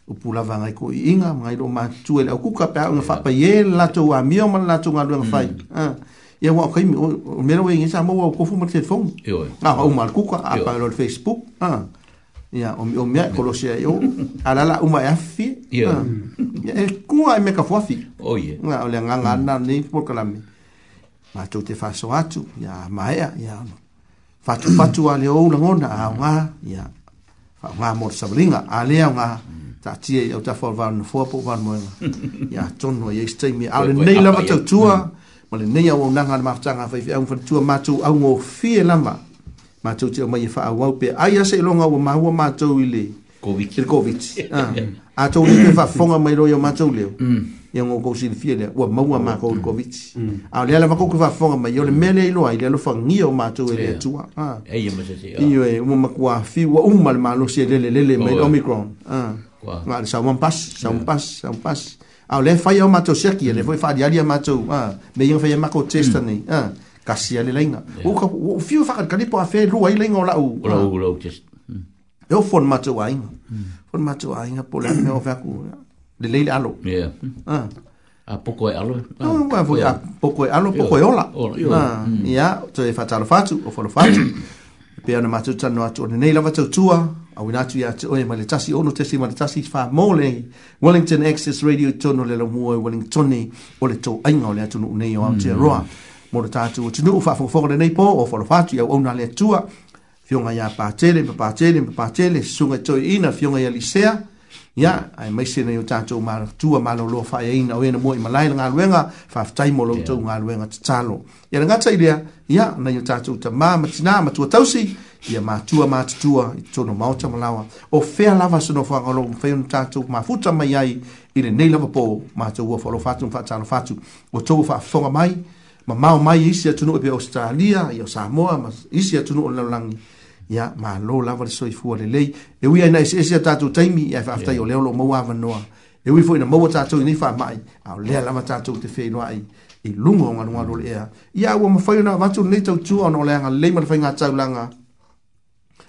upulava ngai ko inga ngai lo matu e au kuka pa nga fa ye la to wa mi o mala to e nga lo nga fai ya wa kai me lo ngi sa mo wa ko fu mo telefon na ah, o mal kuka a pa lo facebook ha ah, ya o mi o mi ko lo sia yo ala la uma ya fi ya e ku ai me ka fu fi o ye na o le nga nga na mm. ni por ka la mi ma to te fa so atu ya ma ya ya fa tu fa tu ale o ngona a nga ya fa ma mo sa blinga ale nga mm ta tia e au ta fawr fawr na fwa po fawr moenga. Ia, ton noa, eis teimi. A le nei lama tau tua, mm. ma le nei au au nanga na maftanga fai fi aung fatua matou au ngō fie lama. Matou te au mai e wha au au pe. Ai ase ilonga wa mahua matou i le. Covid. Le Covid. Ah. A tau ni te wha fonga mai roi au matou leo. Mm. Ia ngō kousi le fie lea. Ua maua ma kou le mm. Covid. A le ala wakou ke wha fonga mai. Ia le mele i loa i le alofa ngi au matou e le atua. Ia ma se se. Ia e umu makua fi wa umma le malo si e lele lele mai Omicron. Ia. Ah. Wa. Ma sa mon pas, sa mon pas, sa mon pas. Au le fa yo mato seki, le mm. foi fa dia dia mato. Ah, me yo fa mako testa mm. ni. Ah, kasi ale lenga. O ka o fiu fa ka ni po afe ru ai lenga ola u. Ola u ola u test. Mm. Eu fon mato ai. Fon mato ai na pola me o fa ku. Le leile alo. Yeah. Ah. A poco e alo. Ah, a poco e, e alo, poco e ola. Ah, ya, to e fa fatu o fo fatu. pe ana matuta no atu nei lava tau tua a wina tu ya tu oia male tasi ono tesi male tasi fa mole Wellington Access Radio tono le la mua e Wellington ni o le tau ainga o le atu nei o au te aroa mm. mo le tatu o tinu ufa fofoko le nei po o folo fatu ya ona le tua fionga ya pa tele pa pa tele pa pa tele sunga toi ina fionga ya lisea ya ai mai sina yo ta tu mar tu ma lo lo fa yin o yin mo i malai nga luenga fa fa tai mo lo tu nga luenga ta talo ya nga tsai dia ya na yo ta tu ta ma ma tsina ma tu ta usi ya ma tu ma tu tu i tu no ma ta malawa o fe la va sino fa lo fe un ta tu ma futa mai ai i le nei lava po ma tu wo fa lo fa tu fa tsano fa tu o tu fa fo mai ma ma mai isi atu no be australia ya samoa ma isi atu no lo langi ia malo lava le soifua lelei e ui aina eseese a tatou taimi ia e faafetai o lea o loo maua avanoa e ui foi na maua tatou inei faamaʻi ao lea lava tatou te feiloa ai i luga o galugalo le ea ia ua mafai ona avatu lenei tautua ona oleaga lelei ma le faiga taulaga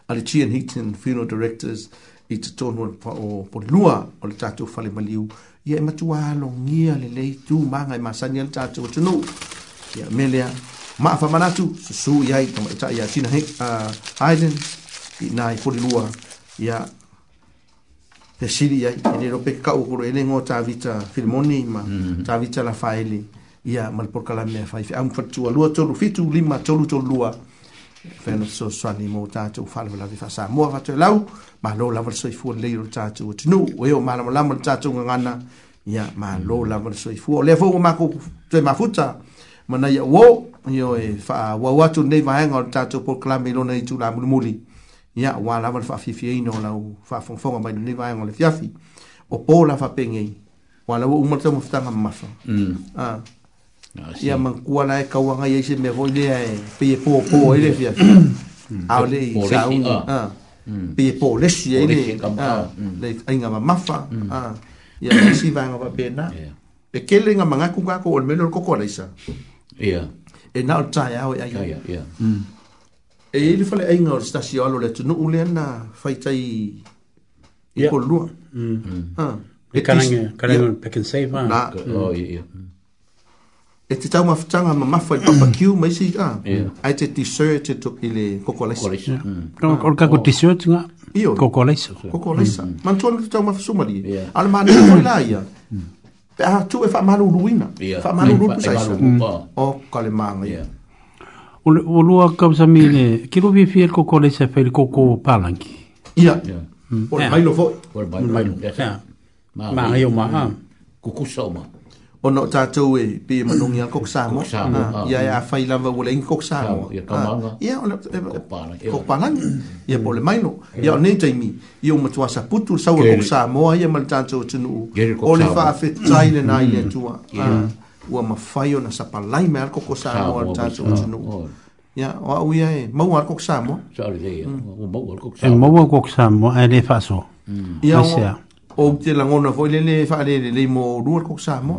a le chian heaton funeral directors i tatonu o polilua o le tatou falemaliu ia e matuā alogia lelei tumaga e masani a le tatou atunuu ia me lea ma fa manatu su yai to ma e ta ya china he a hiden i nai fori lua ya te siri yai e nero pe ka ukuro ele ngo ta vita filmoni ma mm-hmm. ta vita la faili ia mal por kala me fai am fa tu lua tolu fitu lima tolu tolu lua fen so sani mo ta tu fa la vi fa sa mo va te e lau ma lo la verso i fu le ro ta tu tu no we o ma la la mo ta tu ngana ia ma lo mm. la verso i fu le fo ma ko te ma futa ma na ya wo ioe faauauatu lenei vaega o le tatou pokalame i lona i tulamulimuli ia uā lava le faafiafiaina o lau faafogafoga mai lenei vaega o le fiafi o pō la faapege ai ua lau uma le taumafutaga mamafa ia makua la e kauaga iai se mea foi lea e peie pōpō ai le fiafi ao leʻi sauna peie pō lesi ai le aiga mamafa ia lesi vaega faapena pe kele ga magaku kako o le mele o le koko alaisa ia e na ta ya o ya ya e ile fale ai ngor stasi o lo le tu nu le na fai tai i ko lu mm ha e kan ngi pe kan save ha na o ya mm. oh, mm. e te tau mafutanga ma mafu i papa kiu mai si ka ai te tisoe te tuk i le kokolaisa kono kore mm. kako oh. tisoe tu ngā kokolaisa kokolaisa mantua ni te tau mafu sumari ala maa ni kore la ia Pe ah, a tu e whamaru ruina. Whamaru ruina. Whamaru ruina. Mm. O kale maanga. O le o lua kawasami ne, ki rovi fia e ko kore sa e whaere ko ko palangi. Ia. O mai mailo fo. O mai mailo. Maa. Ma hei o maa. Kukusa ono tātou e pe manongi a koksa mo ia e a fai lava wala inga koksa mo ia ona kopalangi ia pole maino ia o nei taimi ia o matua sa putu sawa koksa mo ia mal tātou tunu o le wha afetai le nai le tua ua mawhai ona sa palai me alko koksa mo al tātou tunu ia o au ia e mau al koksa mo mau al koksa mo e le whaso ia o te langona foi le le wha le le mo rua koksa mo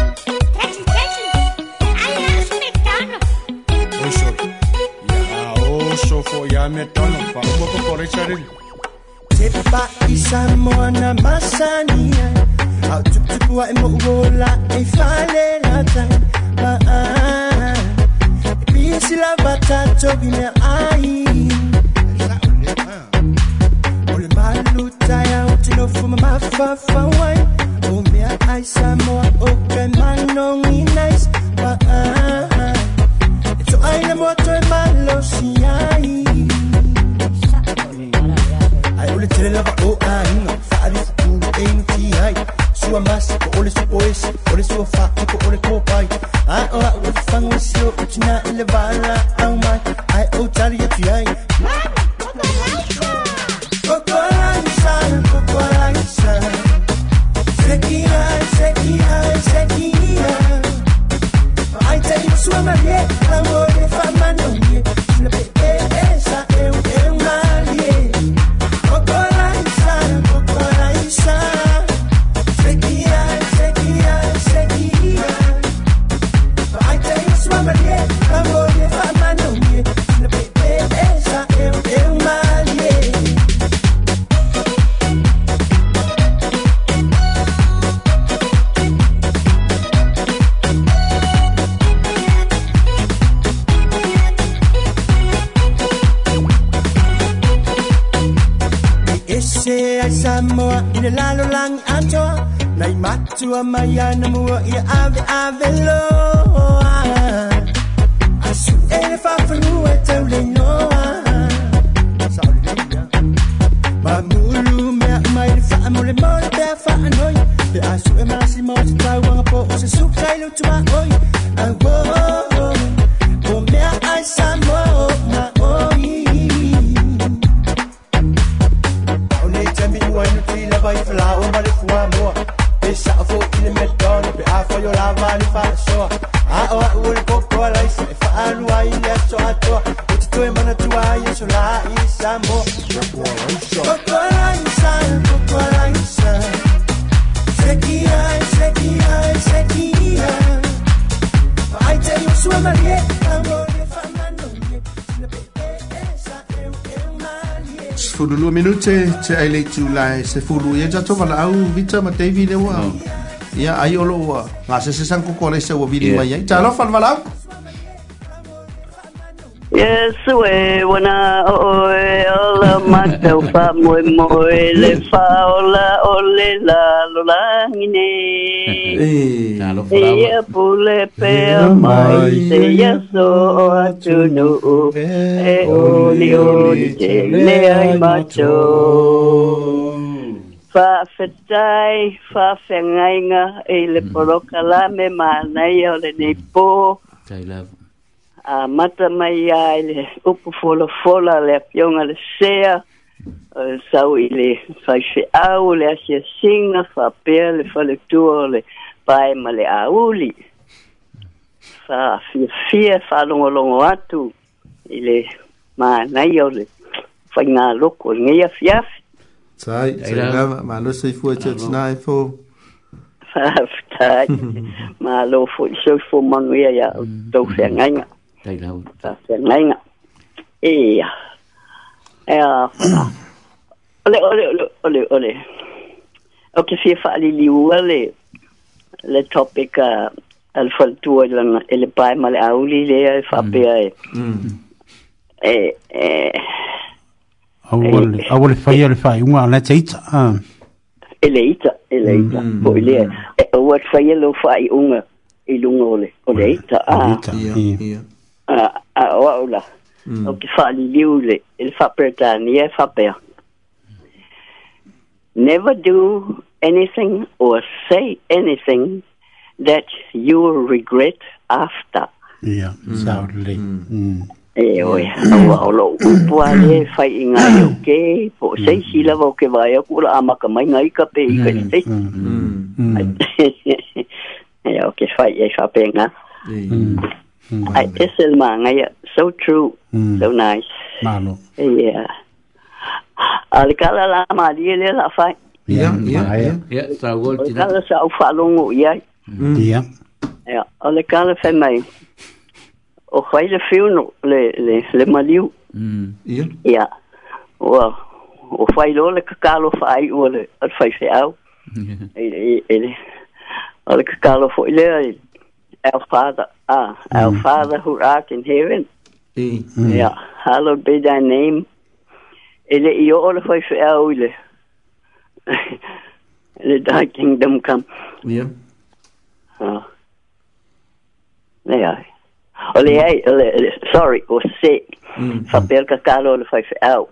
koyame tano pangoko porechari Tepa isamo na masania Au tup tupua e mola e fale lata Paa Pisi la batato bine ai maluta ya utino fuma mafafa wai Umea aisa moa oke manongi nice Paa aina moa toe Ole til den var åen Farlig du en ti ai Sua mas ko ole su oes Ole sua fa ko ole ko pai Ai ah, ora oh, ah, ole fango sio Utina ele vara au mai mamaya na minute te ai le tu lai se fulu ia jato wala au vita ma teivi le ua ia ai o loa ngā se se sanko kore se ua vili mai eh. ai talo fan wala au Yes, we wana oe oh, oh, eh, ola matau fa moe moe le fa ola ole la lola ngine. Ia pule pea mai soa oli i e le mm. poloka mm. la me mānei o le pō. Tei mata mai le upu fola le apionga le sea. Sau i le whaise le singa, le whalectua o le pae ma le auli faafiafia faalogologo atu i le manai au le faigāloko legai afiafi sai saiga malosi ifua tiatinā e fo faafetai malo foʻi soi fomagu ia ia au tau feagaiga feagaiga ia ea ole ole ole ole ole o ke fia faaliliua le le topic a uh, al fol tuo e le le pai male auli le fa pe ai mm. e. Mm. e e awole awole fa ia le e. fa unga na cheita a eleita eleita bo ile e o wat fa ia lo fa i unga i lunga ole eleita a a a o aula o mm. ki fa li liu le il fa pertani e fa pe never do anything or say anything that you will regret after. Yeah, exactly. Mm. Eh, e oi, awa olo upua le fai mm. inga yo ke, po mm. sei sila wau ke vai aku la mai ngai ka pe i ka mm. sei. Eh, ke fai e nga. Ai, e ngai, so true, so nice. Malo. Eh, yeah. Alikala la ma li le la fai. Iya, iya, iya. Ya, tahu tidak. Kalau saya falung ya. Iya. Ja, alle kale van mij. Och hele veel le le le maliu. Mm. Ja. Ja. Wa. O fai lole ka kalo fai ole at fai se au. Ele ele. Alle ka kalo fo ele. Our father, ah, our father who art in heaven. Mm. Mm. Ja, hallowed be thy name. Ele i ole fai se au ele. Let thy kingdom come. Yeah. Oh. Nei, O le sorry, o sick. mm. mm.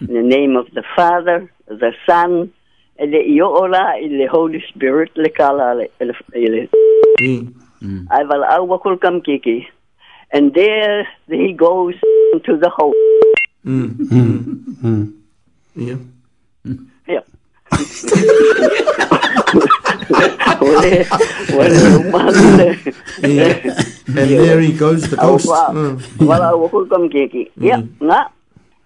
In the name of the Father, the Son, and the Holy Spirit le kala le, le, mm. Mm. And there he goes to the hole. Mm. Mm. Mm. Yeah. Mm yeah. And there he goes, the ghost. Oh, mm. Yeah, mm.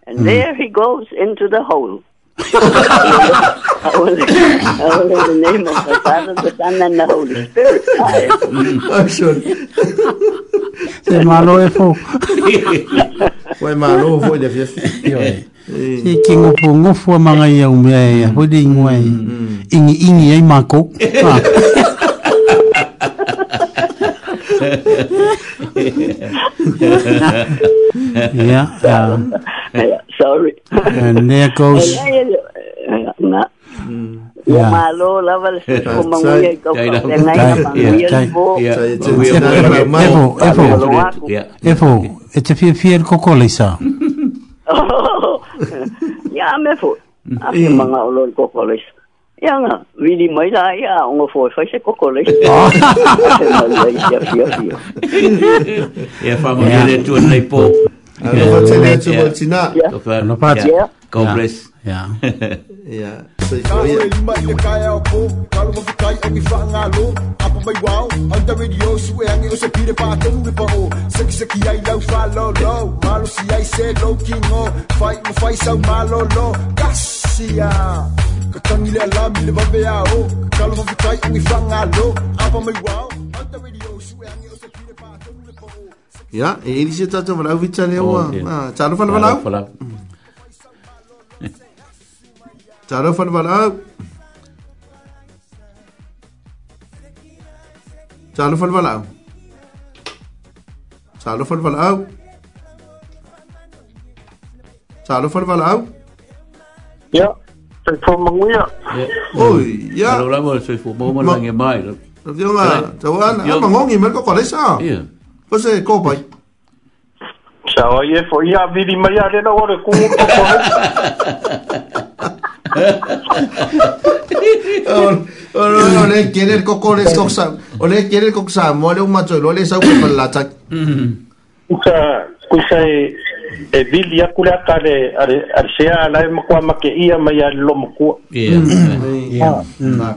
and mm. there he goes into the hole. I will in the name of the Father, the Son, and the Holy Spirit. oh, sure. Se malo e fo. Foi malo foi de fias. Si kingo po ngo fo manga ia ume ia ho de ngwe. Ingi ingi ai mako. Yeah. Yeah. and there goes. Yeah. Malo level kumanguya ko Efo, echa fia fia ko kola isa. Ya mefo. Afi mga ulol ko kola isa. Ya nga, vidi mai la ya ngo fo fa se ko kola isa. Ya fa mo ne tu I yeah. vaccinated, yeah. vaccinaat. Yeah. Of, uh, Nopati. Yeah. Congress. Ja. Ya eh, ini ia e ili se tatou valau fitale aua talo falavalau talo falavalau talo falavalau talo falavalau talo falavalau ia soifua maguia oi ia lau lava soifua maua malage mai lau tauala tauala amagogi mai kokolaisa ia Pues, eh, Pasa de copa. vai? Xa vai e y a vir no o o le quiere el coco le quiere el coxa, mole un macho, lo le la eh, eh, le la mm. ah, Na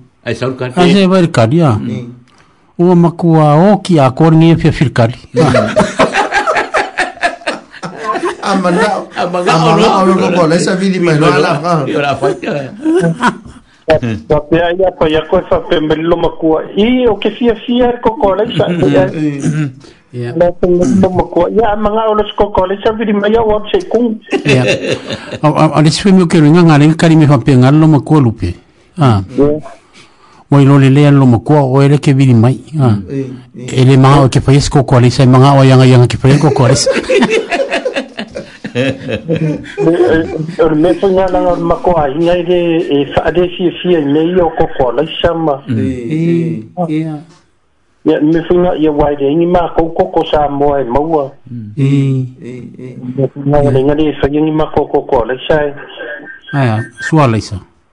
ai sau ka ai se vai ka dia o makua o a kor ngi fia fil ka amana amana o lo ko le sa vidi mai lo ala ka yo la ya ko fa pe makua i o ke fia fia ko ko le sa Yeah. Ya, mga ulos ko ko, lesa vidi maya wap sa ikung. Ya. Alis fe mi o ke ringa ngare, kari mi fa pe makua lupe. Ah. Yeah. mo i lole lea lo makua o eh, eh. ele ke vini mai ele maha o ke paies ko ko alisa e maha o yanga yanga ke paies ko ko alisa Or eh, mesa nga nga or mako a hinga ide e fade si fi e me i o ko ko alisa ma Ya me funga ya waide ni ma ko ko ko sa mo e maua e e e me funga ni ni sa ni ma ko ko ko alisa Ah ya suala isa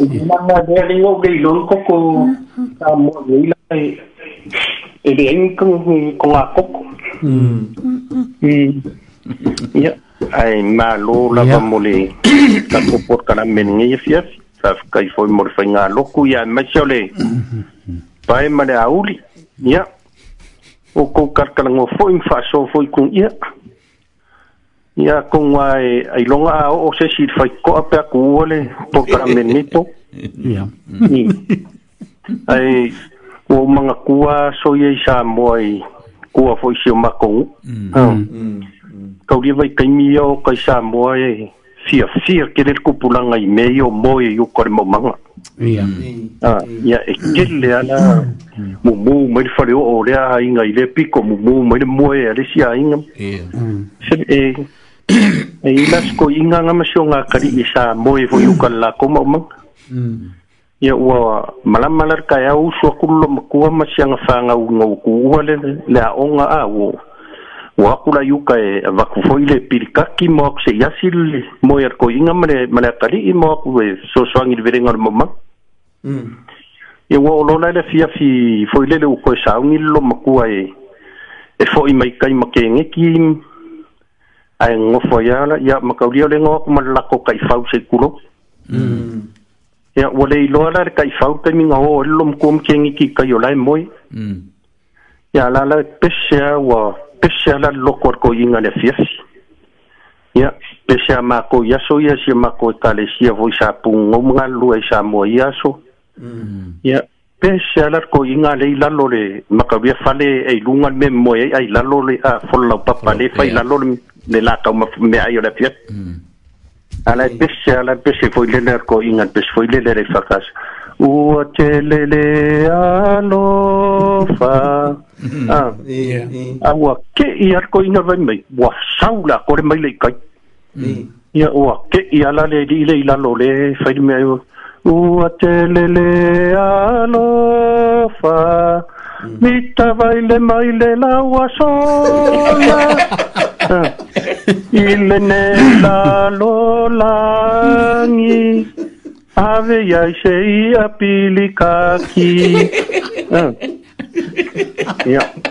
năm nay đi ngô đi luôn có cô à, mọi người lại để để anh cũng cũng là cốc ừ ừ, ừ. Dạ. ai mà lô là dạ. bầm mồ lì các cô bột cả mình nghe phiết sa cái phôi một phôi ngà lô cú ya mấy chỗ lì bài mà để áo lì nhớ dạ. ô cô cắt cả ngô phôi pha số phôi cũng nhớ ia konga ai ai longa a o se si fai ko pe ku ole to ka menito ia ni ai o manga kua so ye sa moi kua fo si ma ko ka ri vai kai mi o kai sa moi fia fia ke le ku pulanga i me o moi yo ko mo manga ia ah ia e ke le ala mu mu mai fa le o le a inga ile piko mu mu mai le moi ale si a inga ia e eh, las ko inga nga masyo nga kari isa moe fo yukan la ko maumang ia ua malamalar kai au sua kulo makua masia nga fangau ngau kuua le le aoga a ua ua akula yuka e avaku foi le pilikaki mo aku se iasi le moe alkoiga ma le ma le akalii mo aku e soasoagi le velega o le maumag ia ua olona e le afiafi foi le le ukoe saugi lelo makua e e fo'i maikai ma kegeki ae ngofo ia la ia makaulia o malaco ngoa kumalelako kaifau mm ia ua le iloa la le kaifau taimiga o le lomokua makegi kikai o lae mm ia la la pese wa ua la loko alekoiga le afiasi ia pese a ya i aso ia sia mākou e talesia foi sa pugou magalulua i sa moa i a la alekoiga a lei lalo le fale e lungan le mea ai la lalo le a la papa le la le ne la ka me ayo la fiat mm. ala pesse ala pesse foi le ner ko inga pesse foi le ner fakas u tele le ano fa mm. a e, e. u ke i ar ko inga vai mai wa saula ko le mai le kai mm. E, ia u ke i ala le di le ila lo le fai me ayo u tele le ano fa Mita vaile maile laua sola. Ilene la lolangi. Ave iai sei a pilikaki. Ia.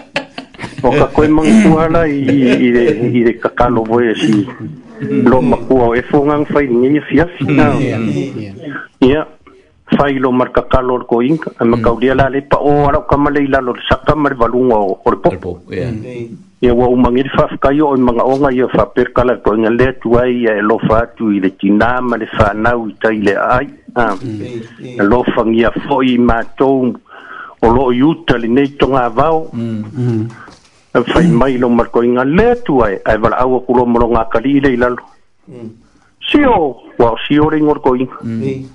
O ka koe manguala i, i, de, i de kakalo voe si. Mm. Lo makua o e fongang fai ngi fiafi. Ia. Ia. failo mar kakalo or ko inka mm. Eh, ma kaulia la le pa o ara ka male ila lo saka mar valunga o or po po ya wa mm. u mangir fa fa kayo o manga onga ya fa per kala ko nya le tuai ya e lo fa tu ile tina ma le fa na u tai le ai a ah. mm. E lo fa ngia foi ma to o lo yuta le nei tonga vao mm. mm. fai e mai lo mar ko inga le tuai ai va au ko lo mo nga kali ile ilalo mm. sio wa sio ringor ko inga mm. Mm.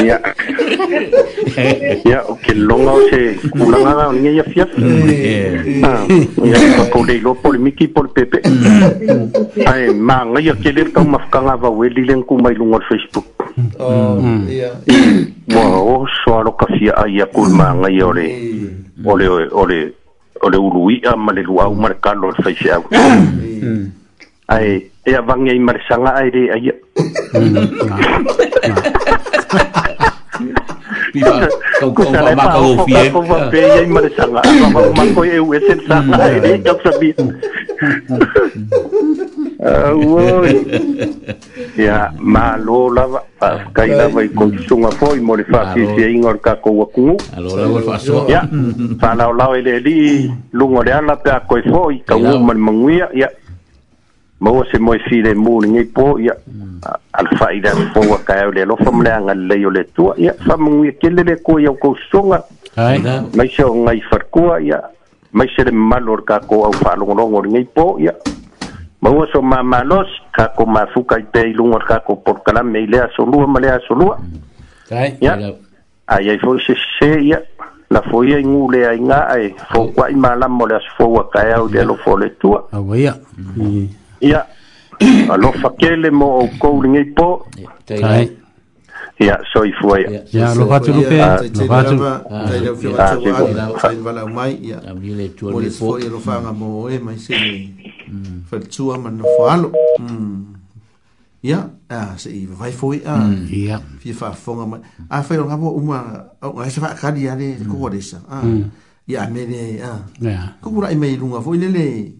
ya ya o que longa o se una nada ni ella fia ya pa ko de lo por mi por pepe ay man ya que le tan mas kan ava we li len ku mai lu ngor facebook oh, mm. ya wa o so lo ka fia ay ya ku man ay ore mm. ore ore ore uruia ma le lu au marcarlo al facebook ai e avangai marisanga ai re ai Pipa, kau kau kau ma kau fie. Kau kau fie ai marisanga. Kau ma kau e u esen sa mm. ai re kau sabi. Oi. Ya, ma lo la fa kai la vai ko mm. sunga foi mo le fa si si e ingor ka ko wa ku. Alo la fa so. Ya. Fa la la ele li lungo de ala ta ko e foi ka u man manguia ya. mo se mo si le mu ni po ya mm. al faida po wa ka le lo fam le anga le yo le tu ya fam ngi ke le ko ya ko songa ai da mai se ngai far ko ya mai se le malor ka ko au fa lo ngor ni po ya mo so ma malos ka ko ma fu ka te lu ngor ka ko por kala me le aso lu ma le aso lu ai ya ai ai fo se se ya la foia ingu le ai nga ai fo kwa i mala mo le aso fo wa ka ya o le lo fo le tu ah ya ia alofa kele mo ou kou ligei po ia soifua ia ia alofa tulupe alofa tulupealau mai ia o le foʻi alofaga mo e mai se faletua ma nafoalo ia a seʻi vavai foi a ia fia faafofoga mai afai o gava uma augae se faakali a le kokolesa ia amele a kokulaʻi mai luga foʻi lele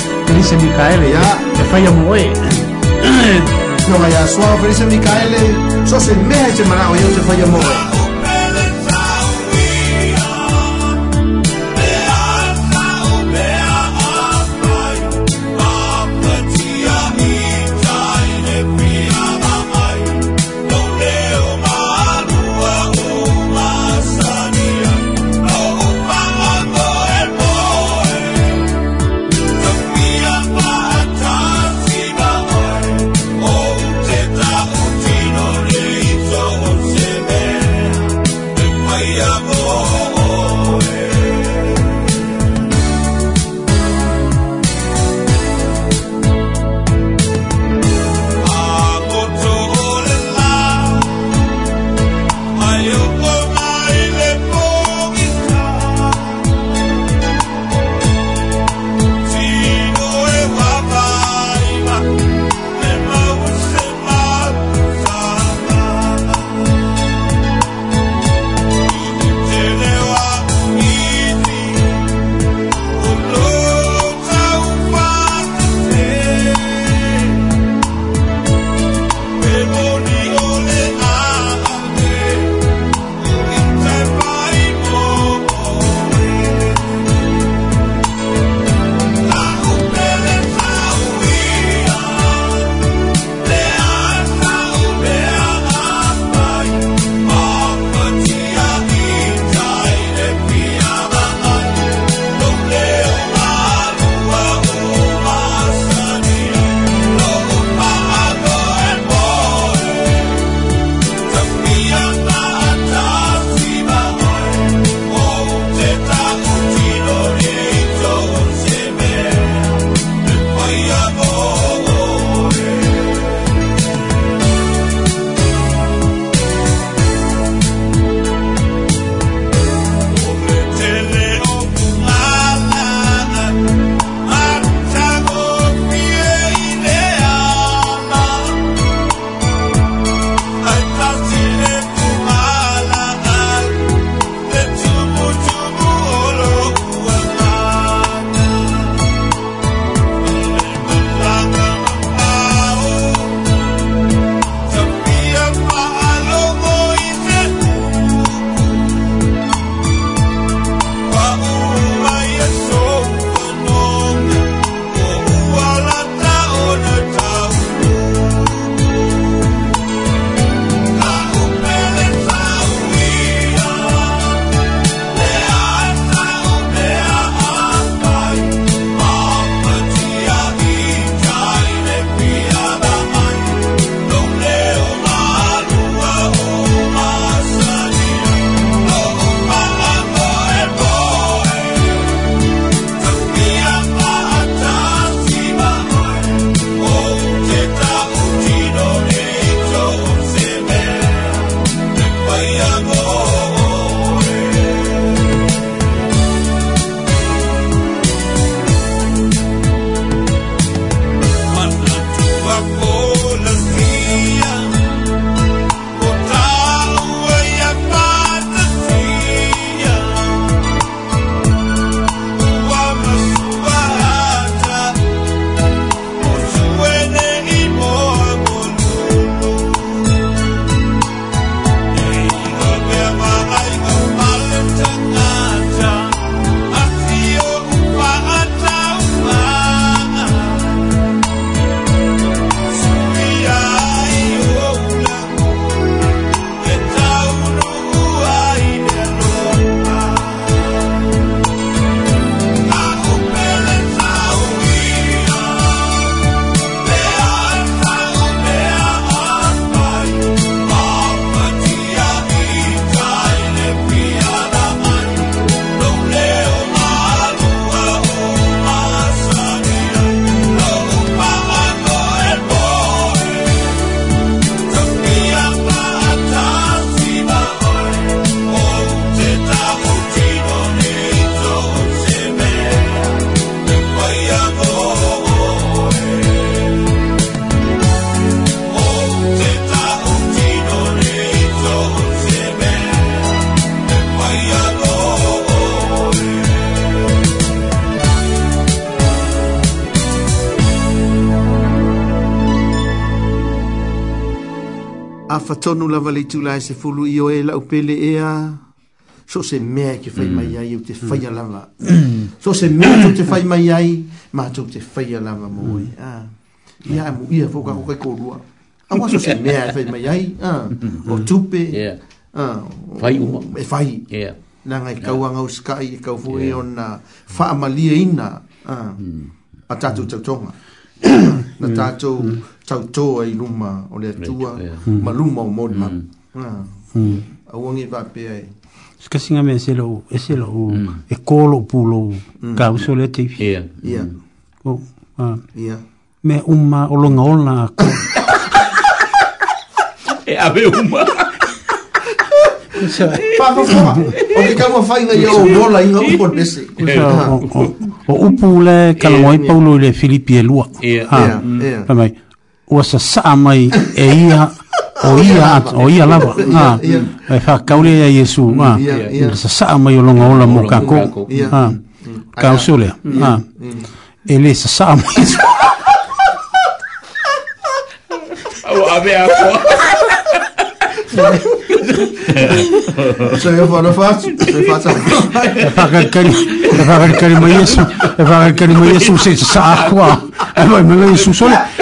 Felice Micaele, já te falla moe. No, ya suave, Felice Micaele, sos el meje, manao, yo te falla moe. lava le itula e se fulu i o e la upele ea. So se mea ke fai mm. mai ai te mm. faya lava. So se mea to te fai mai ai, ma to te faya lava mo oi. Mm. Ah. Ia mu ia fuka kukai korua. Awa so se mea e fai mai ai. Ah. O tupe. Ah. Fai uma. E fai. Nā ngai kauanga o skai, e kau fuhi o nā whaamalia ina. A tātou tautonga. Nā tātou tau toa i luma o le atua, hmm. ma luma o mod ma. Hmm. A ah. wangi hmm. pa pe ai. Ska singa me selo, e selo, e kolo pulo, ka uso le te. Ia. Ia. Ia. Oh, ia. Me uma o longa ona ako. E ave uma. o upu le kalagoai paulo i le filipi e lua ua sasaa mai e ia o ia o ia lava nga ah, e fa kaule ia yesu nga ia ah, sasaa mai o longa ola mo ah, ka ko ha ka usule ha ele sasaa mai o ave a ko e e e Se eu for na face, se faz a face. É para aquele, é para aquele mais isso, é para aquele mais isso, você sabe qual. É vai me ver isso só.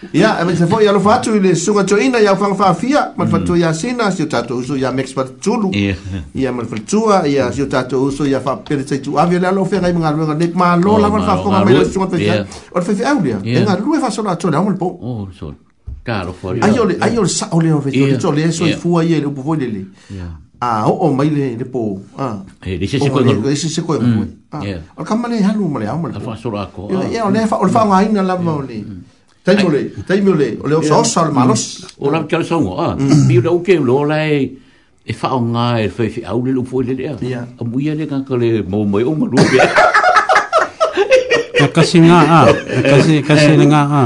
Ya, yeah, mm. se foi alo fatu ile suga to ina ya fanga fafia, ma mm. fatu ya sina si tato uso ya mex pat tulu. Ya ma fatu ya si tato uso ya fa pere se tu. Avi alo fe ngai ngal ngal nek oh, ma lo la fa ko ma mele suga to ya. Or fe au dia. Enga e lu fa sola to la mo po. Oh, so. Claro, for. Ay ole, ay ole sa ole o fe to to le so fu ay le e po le le. Ya. Ah, o o mai le le po. Mm. Ah. Eh, dice se ko. Dice se ko. Ah. Or kamane halu mo le amo le. Fa sola ko. Ya, ole fa ole fa ngai na la mo le. Yeah. Mm. Taimo le, taimo le, o leo sa osal malos. O la kia sa ngoa, mi o ke lo lai, e fa o ngā e fai fi au le lupo le lea. A muia le ngā ka le mō mai o malu bea. Ka kasi ngā a, kasi, kasi le ngā a,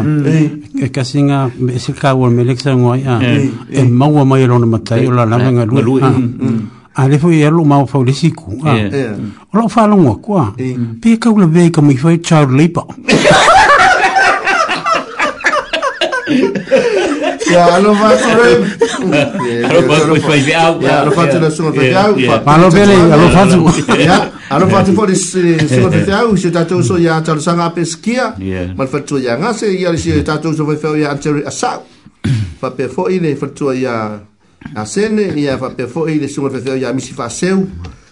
e kasi ngā e si kā ua me leksa ngoa i a, e maua mai rona matai o la lama ngā lui a. A le fai e mau fau le siku a. O lau wha alongo a kua, pe kau la vei ka mui fai chau leipa. yeah, hanno fatto le hanno fatto le hanno fatto le sono fatto ma lo vele hanno fatto hanno fatto fuori sono fatto si è dato so ya tal sanga peskia ma fatto ya ngase ya si è dato so fa ya anterior assault fa per fuori le fatto ya asene ya fa per fuori le sono fatto ya misi fa seu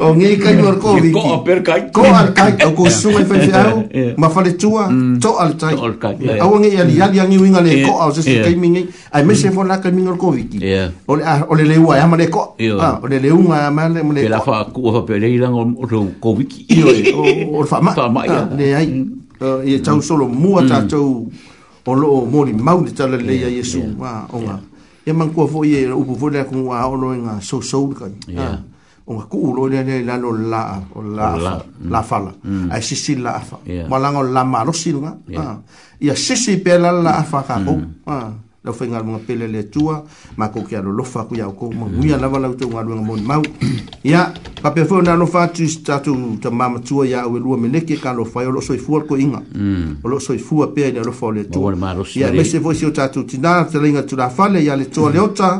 o ngi ka ni ko vi ko per ka ko al ka ko su me fe fiao ma fa le tua mm. to al ta a wo ngi ya ya ya ngi winga le ko a se ka mi ngi a me se fo mm. la ka mi ngor ko vi o ah, le o le le wa ya ma le ko a ah, o le le un a ma le le la fa ku fa pe le ila ngor ro ko vi ki o o fa ma fa ma ah, ya le ai e tau solo mua ta tau o lo mori mau ni tala le ya yesu wa o ma e man ko fo ye u bu fo le ku wa o lo nga so so ka ya o ku u lo le le la lo la o la mm. la fala mm. a si si la fa ma la ngo la ma lo si nga ya ah. si si pe la la fa ka ko mm. ah lau fai galuga pele le atua ma kou ke alolofa aku iā oukou maguia lava lautou galuega moni mau ia papea foi ona alofa atu i tatou tamā matua iā au elua meleke kalofai mm. o loo soifua lekoiga o loo soifua pea i le alofa o le atua ia mese foi sio tatou tinā talaiga tulafale iā le toa le mm. ota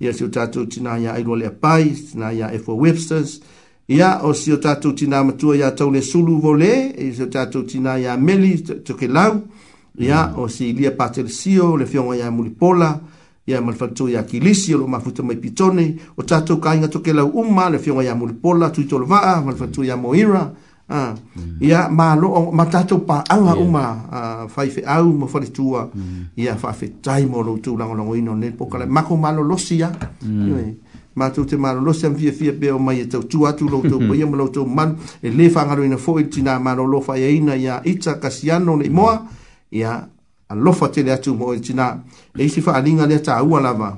ia mm. sio tatou tinā iā ailua le apai tinā iā efo websters ia o sio tatou tinā matua iā tau le sulu vole i e, sio tatou tinā iā meli tokelau to ya mm. o si ilia patelesio le fioga iā mulipola ia ma le faletou iā kilisi o loo mafuta mai pitone o tatou kaiga tokelau uma le fioga iā mulipola tuitolovaa mm. ma le faletou iā moira ia maloo ma tatou paaga uma faifeau ma faletua mm. ia faafetai mo loutou lagolagoina o lenei pokalai mako malolosi a matou te malolosi amafiafia be o mai e tautua atu loutou paia ma loutou malu e lē faagaloina foʻi tinā malolo faiaina e ia ita kasiano ne moa ia alofa tele atu mo china e tina e isi faaliga lea taua lava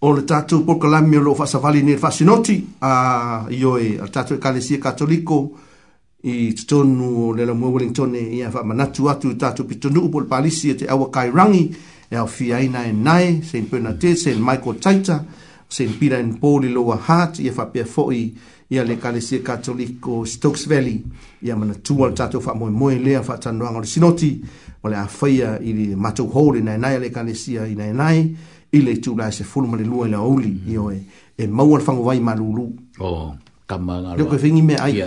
o le tatou pokalami o loo faasavali ni le faasinoti a ioe o le tatou ekalesia katoliko i totonu o le lamua wellingtone ia faamanatu atu i tatou pitonuu po le palisi e te aua kairagi e aofiaina e nae st bernadet st michael taita st peter and paul i loa hart ia faapea foʻi ia le kalesia katoliko Stokes Valley ia mana tua le tatou faamoemoe lea faatanoaga o le sinoti ma le a faia i le matou hou lenaenae a le kalesia inaenae i le itulae sefulu ma le lua i le auli ioe e maua le fagovai malūlū kamanga lo ke fingi me ai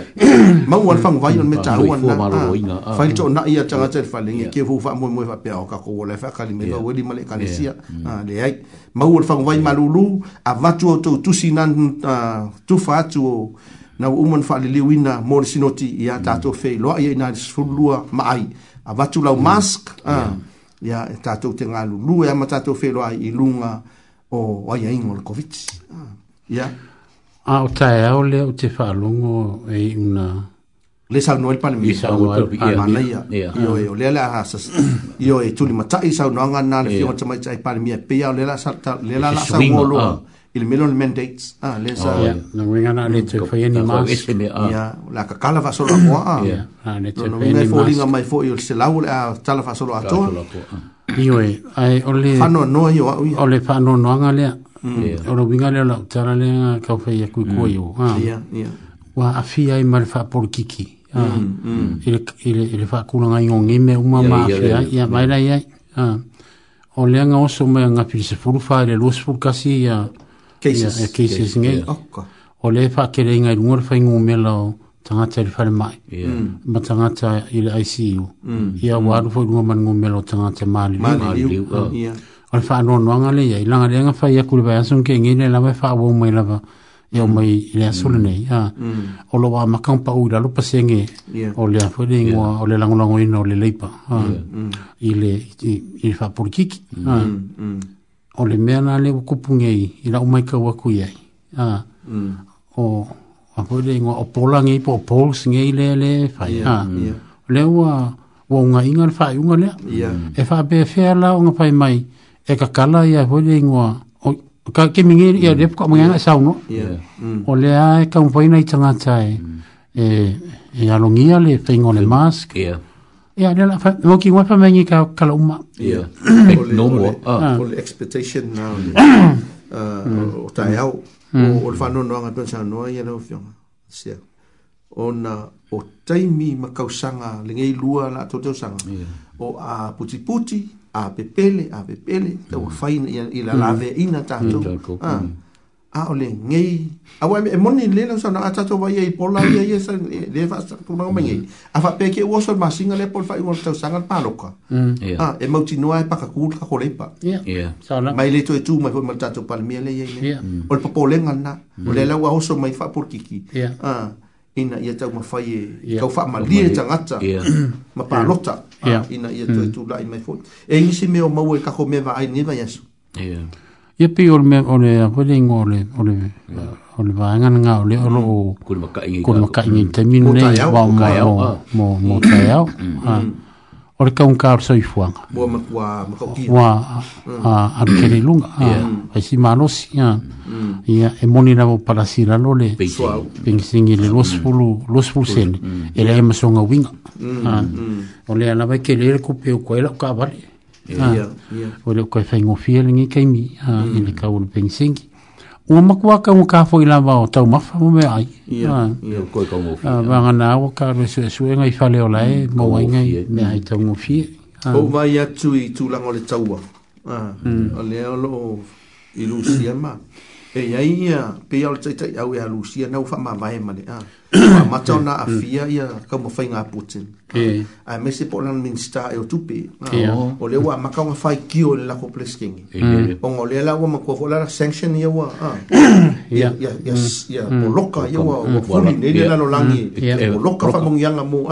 ma un alfang vai no me mm, ta un na ah, ah. fai to na ia changa cer mm. fa lengi ke fu fa mo mo fa pe o ka ko le fa ka li me do le kanesia ah le ai ma un alfang vai malulu a va tu o tu sinan ah, tu fa tu na umon fa le lewina mo sinoti mm. ia ta to fe lo ia na sulua ma ai a va tu la mask ah ia ta e to te ngalu lu e ia ma ta to fe lo ai ilunga o ai ingol covid ah ia a o tae au lea o te whaalongo e una le sa no pa mi sa no pa e mana ia io e o le la sa io e tuli mata ah. i ah, oh, sa no nga na le fio tama tsai pa mi pe ia le la sa le la sa mo lo il melo le mandates a le sa no nga na le te fa ni ma ia la ka kala va solo mo a ah. ia no nga fo li nga mai fo io se la ul a tala fa solo a to io e ai o le fa no no io o le fa no no nga le Mm. ora winga le la tana le ka fa ya ku ku yo ha wa afia i mal fa por kiki ile ah. mm, mm. ile ile fa ku nga ngong i uma ma afia ya mai la ya ha ah. o le nga oso me nga pi se fulu fa le los fulu kasi ya cases e cases nge o le fa ke le nga i ngor fa ngu me la tangata tele fa le mai ma tangata i le ICU ya wa ru fo ngu man ngu me lo tangata mali mali ya on fa no no ngale ye langa le nga fa ye kul ba sun ke ngine la fa wo mai la ba ye mm. mai le sun ne ya o mm. lo wa ma kan pa u la lo pa senge o le fo de ngwa o le langa ngwa ino le leipa ha i le i fa por kik mm. ha o le mea na le kupunge i i la mai ka wa ku ye ha o a fo le ngwa o pola ngi po pols ngi le le fa ya le wa wa unga inga fa unga le ya e fa be fe la unga fa mai e ka kala ia hoi le ingoa. O ka ke mingi ia lepo mm. ka mga sau no. Mm. O le a e ka mwaina i tangata e. Mm. e e alongia le fingo le mask. Ia. Ia, le la, mo ki ngwa pa ka kala uma. Ia. No mo. O le ah. expectation na uh, o tae au. O le whanua noanga tuan sa noa ia leo fionga. Sia. O na o taimi makausanga le ngei lua la atoteo sanga. O a puti puti. Mm. a pepele, a pepele, te wa faina i la lave mm. ina tato. Mm, ah, a o le ngei. A wa e, e moni le la sona a tato wa ia i pola ia ia sa le fa sa kuna o mengei. A fa peke ua sol ma singa le pol fa i wala tau sanga al paloka. A ah, e mauti noa e paka kuul ka kolepa. Mai le to e tu mai ma tato pal mia le ia ia. O le papo le ngana. O le la ua oso mai fa por kiki. Yeah ina ia tau mawhai e kau wha mali e tangata yeah. ma pālota yeah. yeah. ina ia mm. tau mm. tū lai mai fōi e isi meo mau e kako mewa ai niwa yesu ia pi ole me ole a kwele ingo ole ole ole wa angana ngā ole ole o kuri maka ingi kuri maka ingi te minu nei wau mo mo tai au ah o le kaunkao le saifuaga ua alekele mm. luga aisi malosi ia mm. ia e moni lava mm. e o palasi lalo le pegisigi le luasfulu sele e leai masogauiga o lea lava ekele le kupe ukoai lao kaavale ua leu kai faigofia legei kaimi i le kau o le pegisigi ua makuaka ka kafo i va o tau mafa o mea ai vagana au ah. ka aluesuesuega ah, i faleolae mauaigai mm. mea ai taugofie ah. ou vai atu i tulaga o le taua o mm. lea o loo ilusia ma e ai ia peia o le taʻitaʻi au e alusia nau faamavae ma le a matau na afia mm. ia kau mafai ngā Putin. Ai mese po lan minsta e o tupi. O le wa makau ngā fai kio le lako pleskingi. O ngā le la wa makua ko lara sanction ia wa. Ia moloka mm. mm. ia wa wafuri nene e la lo langi. Moloka fa mong yanga mo.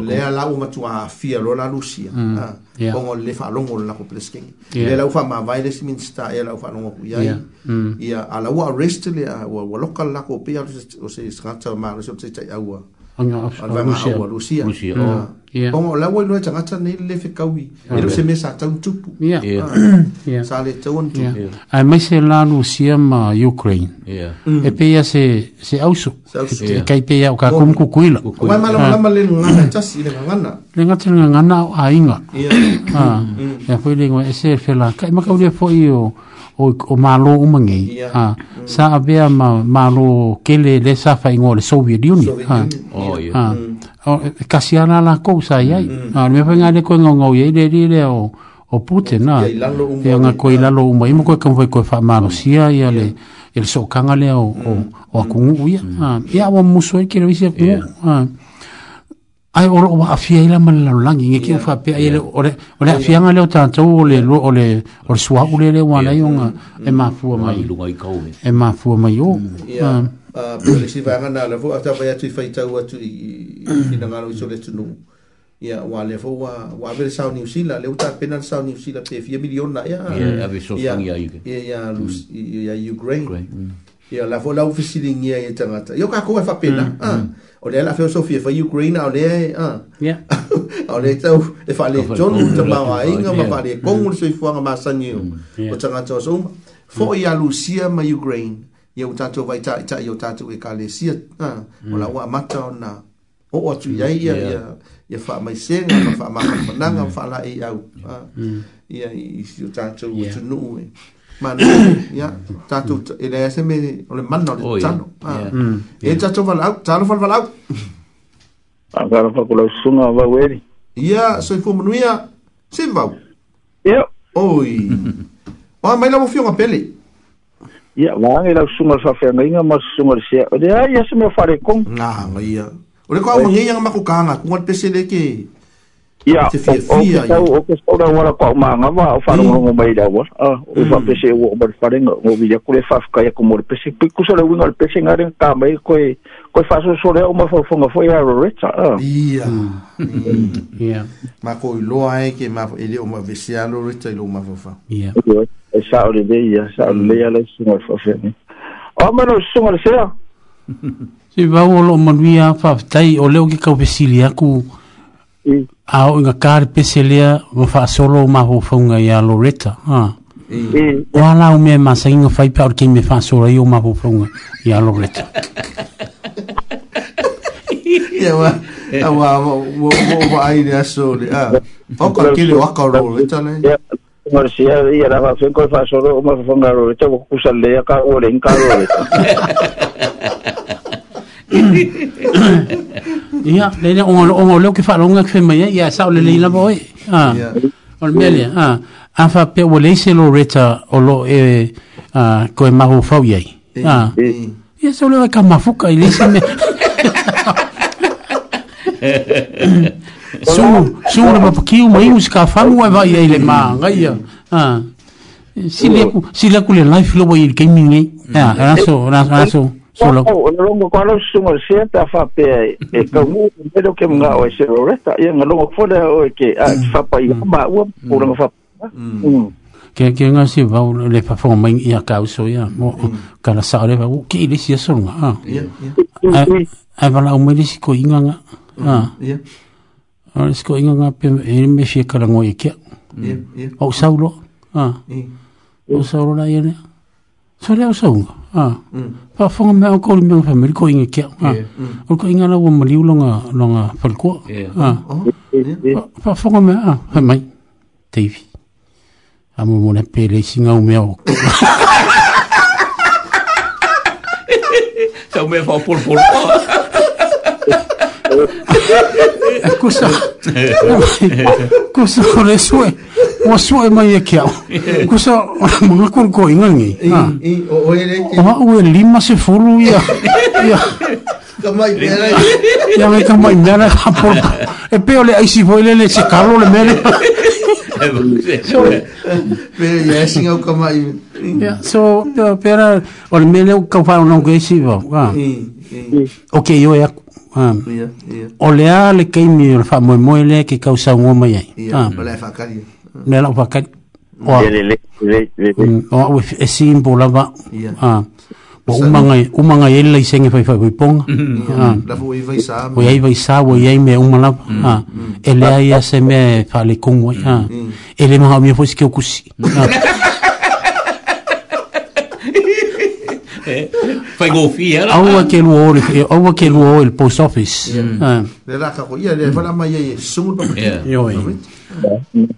Le a la wa matua afia lo la lusia. O ngā le fa alongo le lako pleskingi. Le la ufa mawai le si minsta e la ufa alongo kuyai. Ia ala wa arrest le a wa loka lako pia o se skata ma malo se tsa ya wa anga a fa wa rusia rusia o ya pomo la wa lua changa tsane le fe kawi e lo se me sa tsang tupu ya ya ah. sa le tsawon tu ya a me se la rusia ma ukraine ya mm. e pe ya se se auso e kai pe ya ka kum ku kuila wa malo ah. la malo le ngana tsa si le ngana le ngana tsa ngana a inga ya ha ah. mm. ya foi le ngwe se fe la kai ma ka e u le fo io o, o malo umange yeah. ha sa abia ma malo kele le sa fa ingo le soviet uni ha oh yeah. ha mm. o kasiana la kousa ya mm. ha me fanga le ko ngongo ye le le, le o o pute na e nga ko ila lo umai mo ko kan foi ko fa mano sia ya le el so kanga o o mm. akungu ya mm. ha ya wa muso e ke le bisia ha ai ora wa afia ila man la langi nge ki fa pe ile ore ore afia nga le ta tau le ole ole swa ule le wa na yonga e ma fu ma ilu ai ko e ma fu ma mm. ah. yo ya a ah, pole si va nga na le vo ata vai atui fai tau atu i i na ngalo so le tunu ya wa le vo wa wa ve sa ni usila le uta pena sa ni usila pe fi milion na ya ya ave so fangia ya ya ya ukraine mm. ia la fo lau fisilingia e tangata io ka koe whapena mm, mm. o le la filosofia fa Ukraine o le a yeah. o le tau le whale tonu ta mawa inga ma whale kongu sui fuanga ma sangi o tangata o souma fo i alusia ma Ukraine ia o tatou vai ta ta i o tatou e ka le sia o la ua mata o na o o tu iai ia ia ia wha mai senga ma wha ma whananga la e au ia i o tatou o e ma ya, catur tatu e le se me o le manna o e tatu valau catur fal valau a gara fa kula sunga va weri Iya, so i fumu nuia se vau ia oi o mai la mo fio pele ia va ngai la sunga fa iya. ngai nga mas sunga se o de ia se ia o ke tau o ke tau rau ara pau maanga wa o whanonga ngō mai rau ara o wha pese o o mara wharenga ngō vidia kore whafkai ako mōre pese pui kusa rau ngā pese ngā renga kā mai koe koe whaso sore au mawha whonga fo e haro reta ia ia ma koe loa e ke ma ele o mawha vese alo reta ilo mawha wha ia e sa ore vei ia sa ore lei ala sunga rwha whene o mano sunga rwha whene Si vau o lo manuia fa fatai o leo ki kau pesili aku mm. a o inga kāre pese lea wa wha solo ma ho whaunga i a Loretta ha mm. mm. wala o mea masa inga whaipa ori kei me wha solo i o ma ho whaunga i a Loretta ia wa a wa wa wa wa wa wa aire a sore a oka kile o aka Loretta nei Marcia, ia la va fenko fa solo, ma fa fonga lo, te bo kusa le ya ka o le en ka lo ya le le on on eh? e le ke falo nga eh? ah. ke mai ya sa le le la boy ha on melia ha a ah. fa pe o le se lo reta o lo e a ah, ko e mahu fa ye ha ya sa le ka mafuka i le se me Su, su na pa ki u mai uska fa mu va ye le ma nga ya. Ha. Si le ku, si le ku le life lo boy gaming ni. Eh? Ha, raso, raso, raso solo o le longo kwalo sungo sia ta fa pe e, e ka mu me lo ke nga o e se lo resta ya nga longo fo le o e ke a fa pa ya ma u u nga fa ke ke nga si va le fa fo mai ya ka so ya mo mm. ka na sa le va u ki le si so nga a a va la u me le si ko inga nga a ya a le si ko inga nga pe e me si ka mm. la ngo e ke ya ya o sa u lo a o sa u lo ya ne so le o sa u nga Ah. Mm. Pa fo me family ko inge ke. Ah. Ko yeah. mm. inga na wo mali u longa longa falko. Ah. Oh, yeah. Pa, pa fo me ah ha mai. Tevi. Amo mo na pele singa u me o. Sa me fa por por. Kusa. Kusa kore sue. Wa sue mai e kia. Kusa mga kuru ko ingangi. Ah. I oere ke. Oma ue lima se furu ia. Ia. Kamai mera. Ia me kamai mera kapor. E peo le aisi voile le se karo le mere. Pero ya sin au kamai. So, pera, ole mele au kapai unangu eisi vau. Ok, yo e aku. Um, yeah, yeah. O lea le keimi o le wha moe moe lea ke kausa ngō mai ai. Yeah, um, lea whakari. Lea lau whakari. O a yeah, mm, ue e sīn pō lava. O umangai, umangai e, e lei senge whai whai ponga. Mm, mm, lafu i vai sā. O iai vai sā, o iai me umalava. Mm, mm. E lea ia se mea e whale kongwai. Mm, mm. E le maha o mea fwisi ke o kusi. Mm. Fai go fi era. Au a ke luo le, au a ke luo le post office. Le la ka ko ia le fala mai e sumu pa. Yo.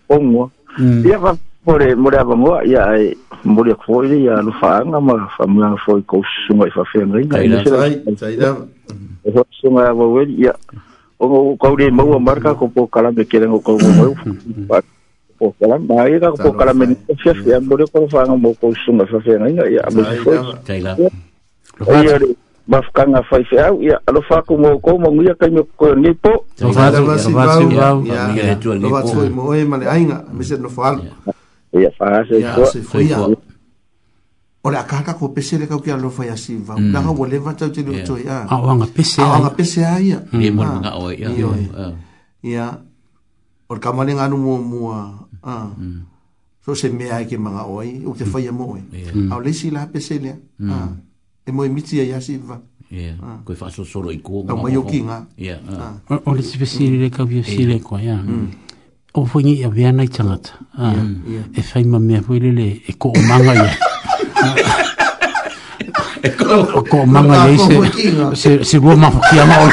Pongo. Ia va pore mora va mo ia e mori ko ia ia lu fa nga ma fa mo nga foi ko sumu fa fe nga. Ai na sai, sai da. E ho sumu va we ia. O ko ko de mo marka ko po kala de kelen ko ko. ko kala ma ia ka ko kala me ko fia fia mo ko fa nga mo ko sunga fa fia nga ia mo fo ia mafakaga faifeau ia alofa aku moukou maguia kaime koioni po lofatui mooe ma le aiga mese nofoalu ia faasefoia o le akaka ko pese le kauke alofa ia sivau laga ua leva tautele otoe aaaoaga pese a ia iya, o le kamalega anu muamua Ah. Mm. so se mea ke manga oi o te faia mo oi Au o lesi la pese lea e mo emiti a yasi va koe fa so soro i ko a mai o ki nga o lesi pese lele ka vio si le koe ya o fo ngi a vea nai tangata e fai ma mea fo lele e ko o manga ya e, e ko o manga ya ah, se se vo ma fo ki a ma oi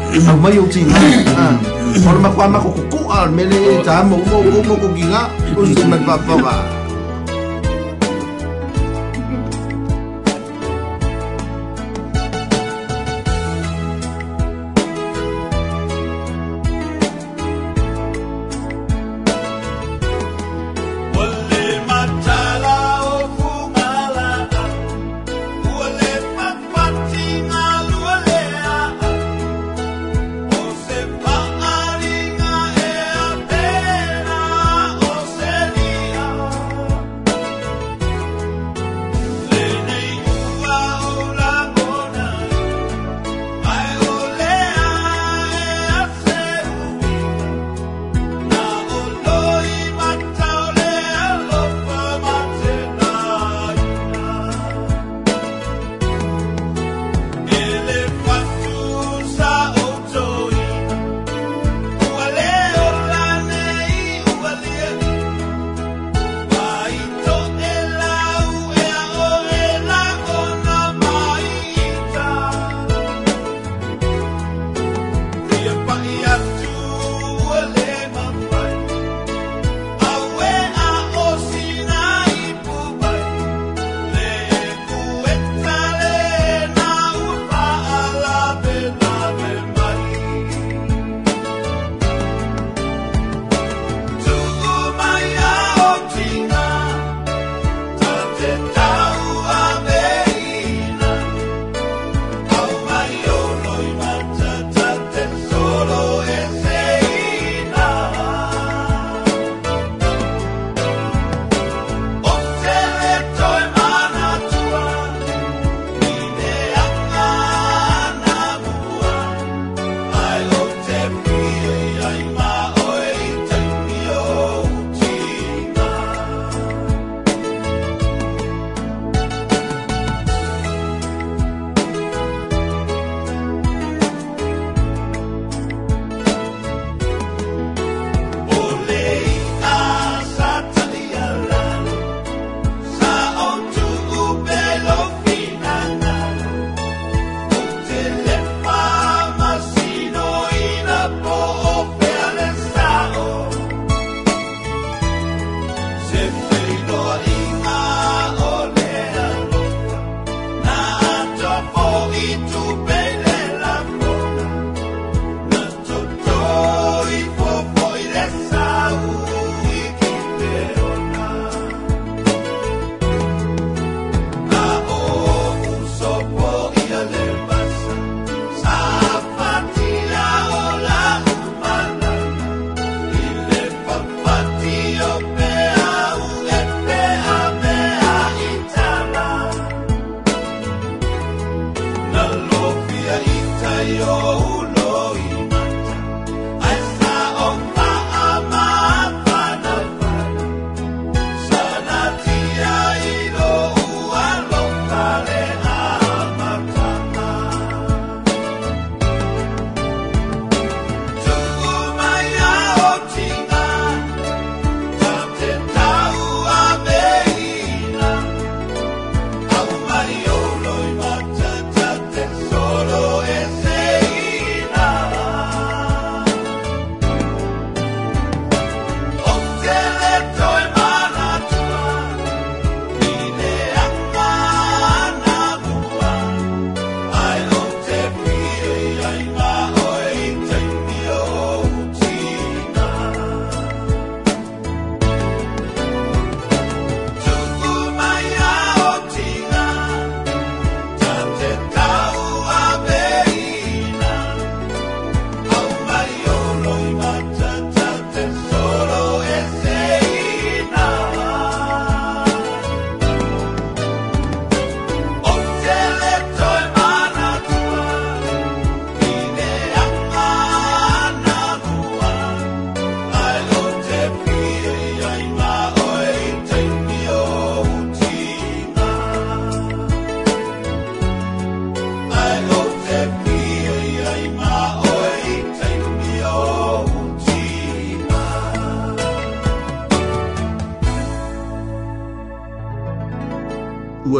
sa au mai o tinga ora ah. makuamakokoku'a mele tamaumaugama kokiga o se mafa'afaga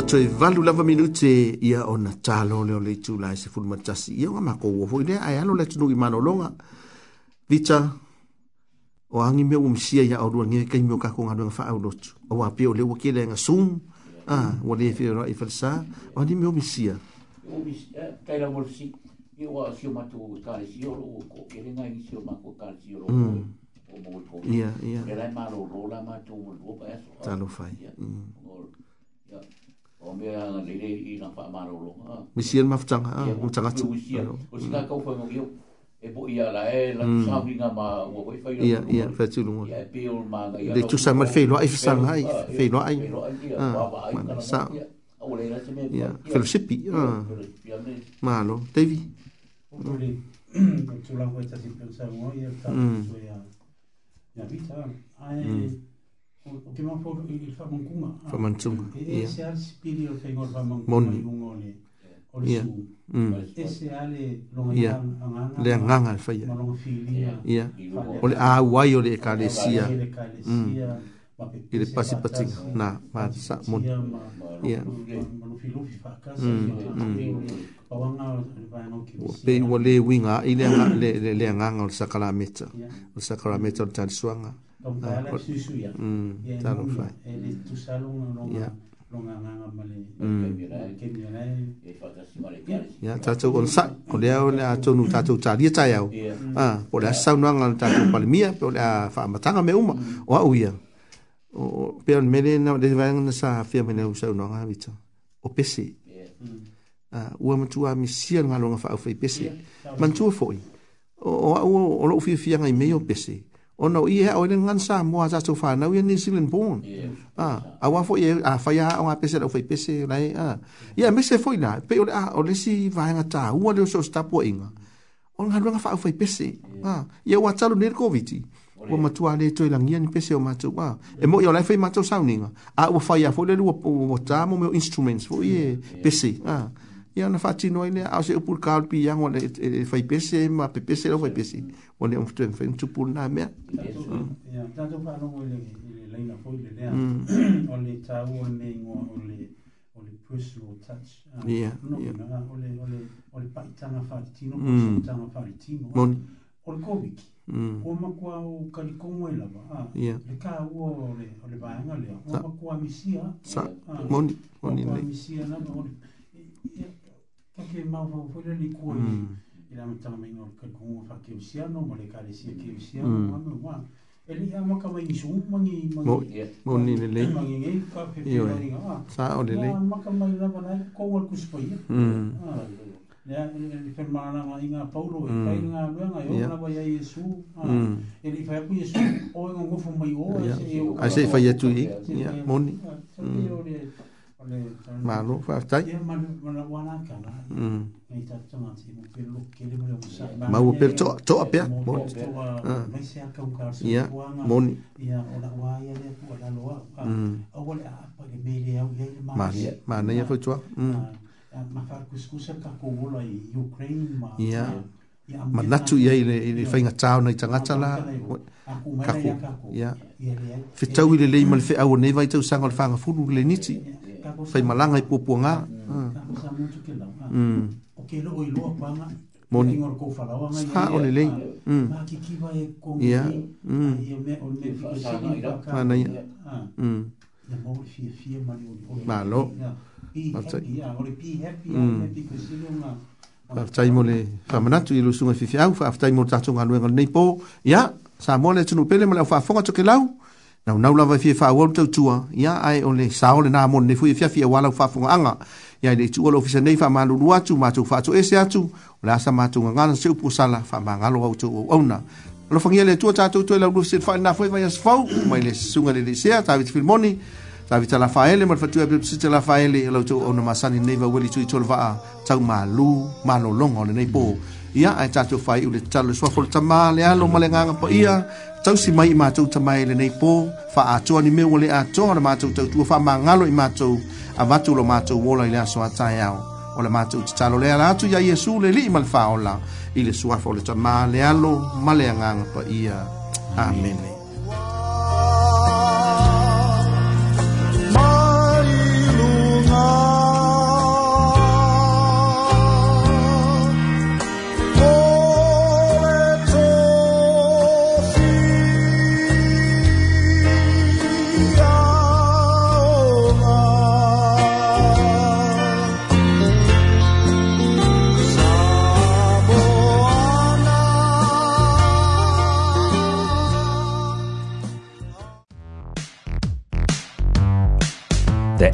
ua toe valu lava minute ia ona talo leo le itulae sefulu matasi ia ua makoua foʻi lea ae alo le atunuu i malologa vita o agi mea ua masia ia aoluagia kaimi o kakogaloega faaulotu aua pe o le ua kelega sum ua lē feoraʻi falasā o ani mea o masia mm. ia ia e talofai o mea le le i na fa maro lo mi si ma fchang ha mo changa chu o si ka ko fa mo yo e bo ia la e la sa vi nga ma wo ko fa yo ia ia fa chu lu ia pe o ma ga ia le chu sa ma fe lo ai fa nga ai fe lo ai ah sa o le na se me ia fe lo sipi ah malo tevi tu la vuelta sin pensar muy el tanto ya ya vita ai ke mo for i fa mon kuma fa mon tunga e se al spirito che ngor fa mon mon ngone o su e se al lo ngana le ngana al fa ya ya o le a wa yo le kalesia mm i le pasi patinga na ma sa mon ya mon mm, mm. winga i le le le ngana al tatou ona sa o lea o le a tonu tatou talia e tae au po mm. ah, le a sasaunoaga le tatou palemia pe o le a faamataga mea uma mm. o a'u ia pea ona mele le vaega na sa fia mai lau saunoaga avita o pese mm. ah, ua matua misia le galoga faaufai pese mantua fo'i o a'u o lo'u fiafiaga i mei o pese yeah ona o ia o ngan sa mo sa so fa na we ni silin bon ah a wa fo ye a fa ya o pese o fa pese lai a ya me se foi na pe o o le si va nga ta u o le so sta po inga o nga nga fa o fa pese a ye wa tsalo ne covid o ma tu ale to ilang ni pese o ma tu a e mo yo le fa ma tu sa ninga a o fa ya fo le lu o mo ta mo instruments fo ye pese ah ia na fati no ine a se upul kal pi yang e, e one fai pese ma pe pese lo fai pese one on tu fen tu pul na me mm. ya tanto pa no ile ile la ina foi le ne on le ta mm. o ne ngo on le on le push lo touch ya no na on le on le on le pa tanga fati no pa tanga fati no mon on covid o ma kwa o kali kongo ile ba ya le ka o le o le ba nga le o ma mm. e kwa misia sa mon mon ile misia na mon Pake mau fau fule ni kua i. I la matanga mai ngol kai kunga wha keu siano, mo le kare sia keu siano, wanga wanga. E li ama ka mai isu mangi mangi. Mo ni le lei. Mangi ngei ka pe pe nari ngā. Sa o le lei. Ma ka mai lava nai ko wal kuspai. Ya, ele fermana nga inga Paulo, e kai nga luenga, yo na vai a Yesu. Ele fai apu Yesu, o inga ngofu mai o, ase e o. Ase fai atu i, moni. Sa te o malo fa tai ma mm. u per to to a pia mo ya ya ah. o la wa ya de po la lo a o mm. la pa de me le au ye ma ma ne ya fo tua ma fa mm. kuskus ka ko mo la ukraine ma ya ma natu ya ile ile fa inga tau nei tanga tala ka ko ya fitau ile le mal fe au ne vai tau sangol fa nga fulu le niti yeah fai malanga i pupua ngā. Mm. Mm. Mm. Moni. Ha, o le lei. Ia. Mana ia. Ma lo. Ma tai. Ma tai mo le whamanatu i lusunga fifi au. Fa aftai mo tatu ngā luenga nei po. Ia. Sa mo le tunu pele mo le au fa afonga toke lau. Ia na na la fi fa wol to tua ya ai ole sa ole na mon ne fu fi fi wala fa fu anga ya le tu ole ofisa ne fa ma lu wa tu ma tu fa tu ese atu la sa ma tu nga na se pu sala fa ma nga lo wa tu o ona lo fa ngia le tu ta tu e la lu se fa na fu fa ya fa ma le sunga le se ta vit fil moni ta vit la fa ele ma fa tu abi se la fa ele lo tu ona ma sa ni ne va wili tu i tol va ta ma lu ma lo long ole ne po mm -hmm ia ai tatou fai ule talo soa fole tamā le alo ma le po ia tausi mai i matou tamai lenei po faatoa ni mea ua le atoa o le matou tautua faamagalo i matou avatu lo matou ola i le aso ataeao o le matou tatalo lea la atu ya iesu le lii ma le faaola i le suafa le alo ma le po ia amene Amen.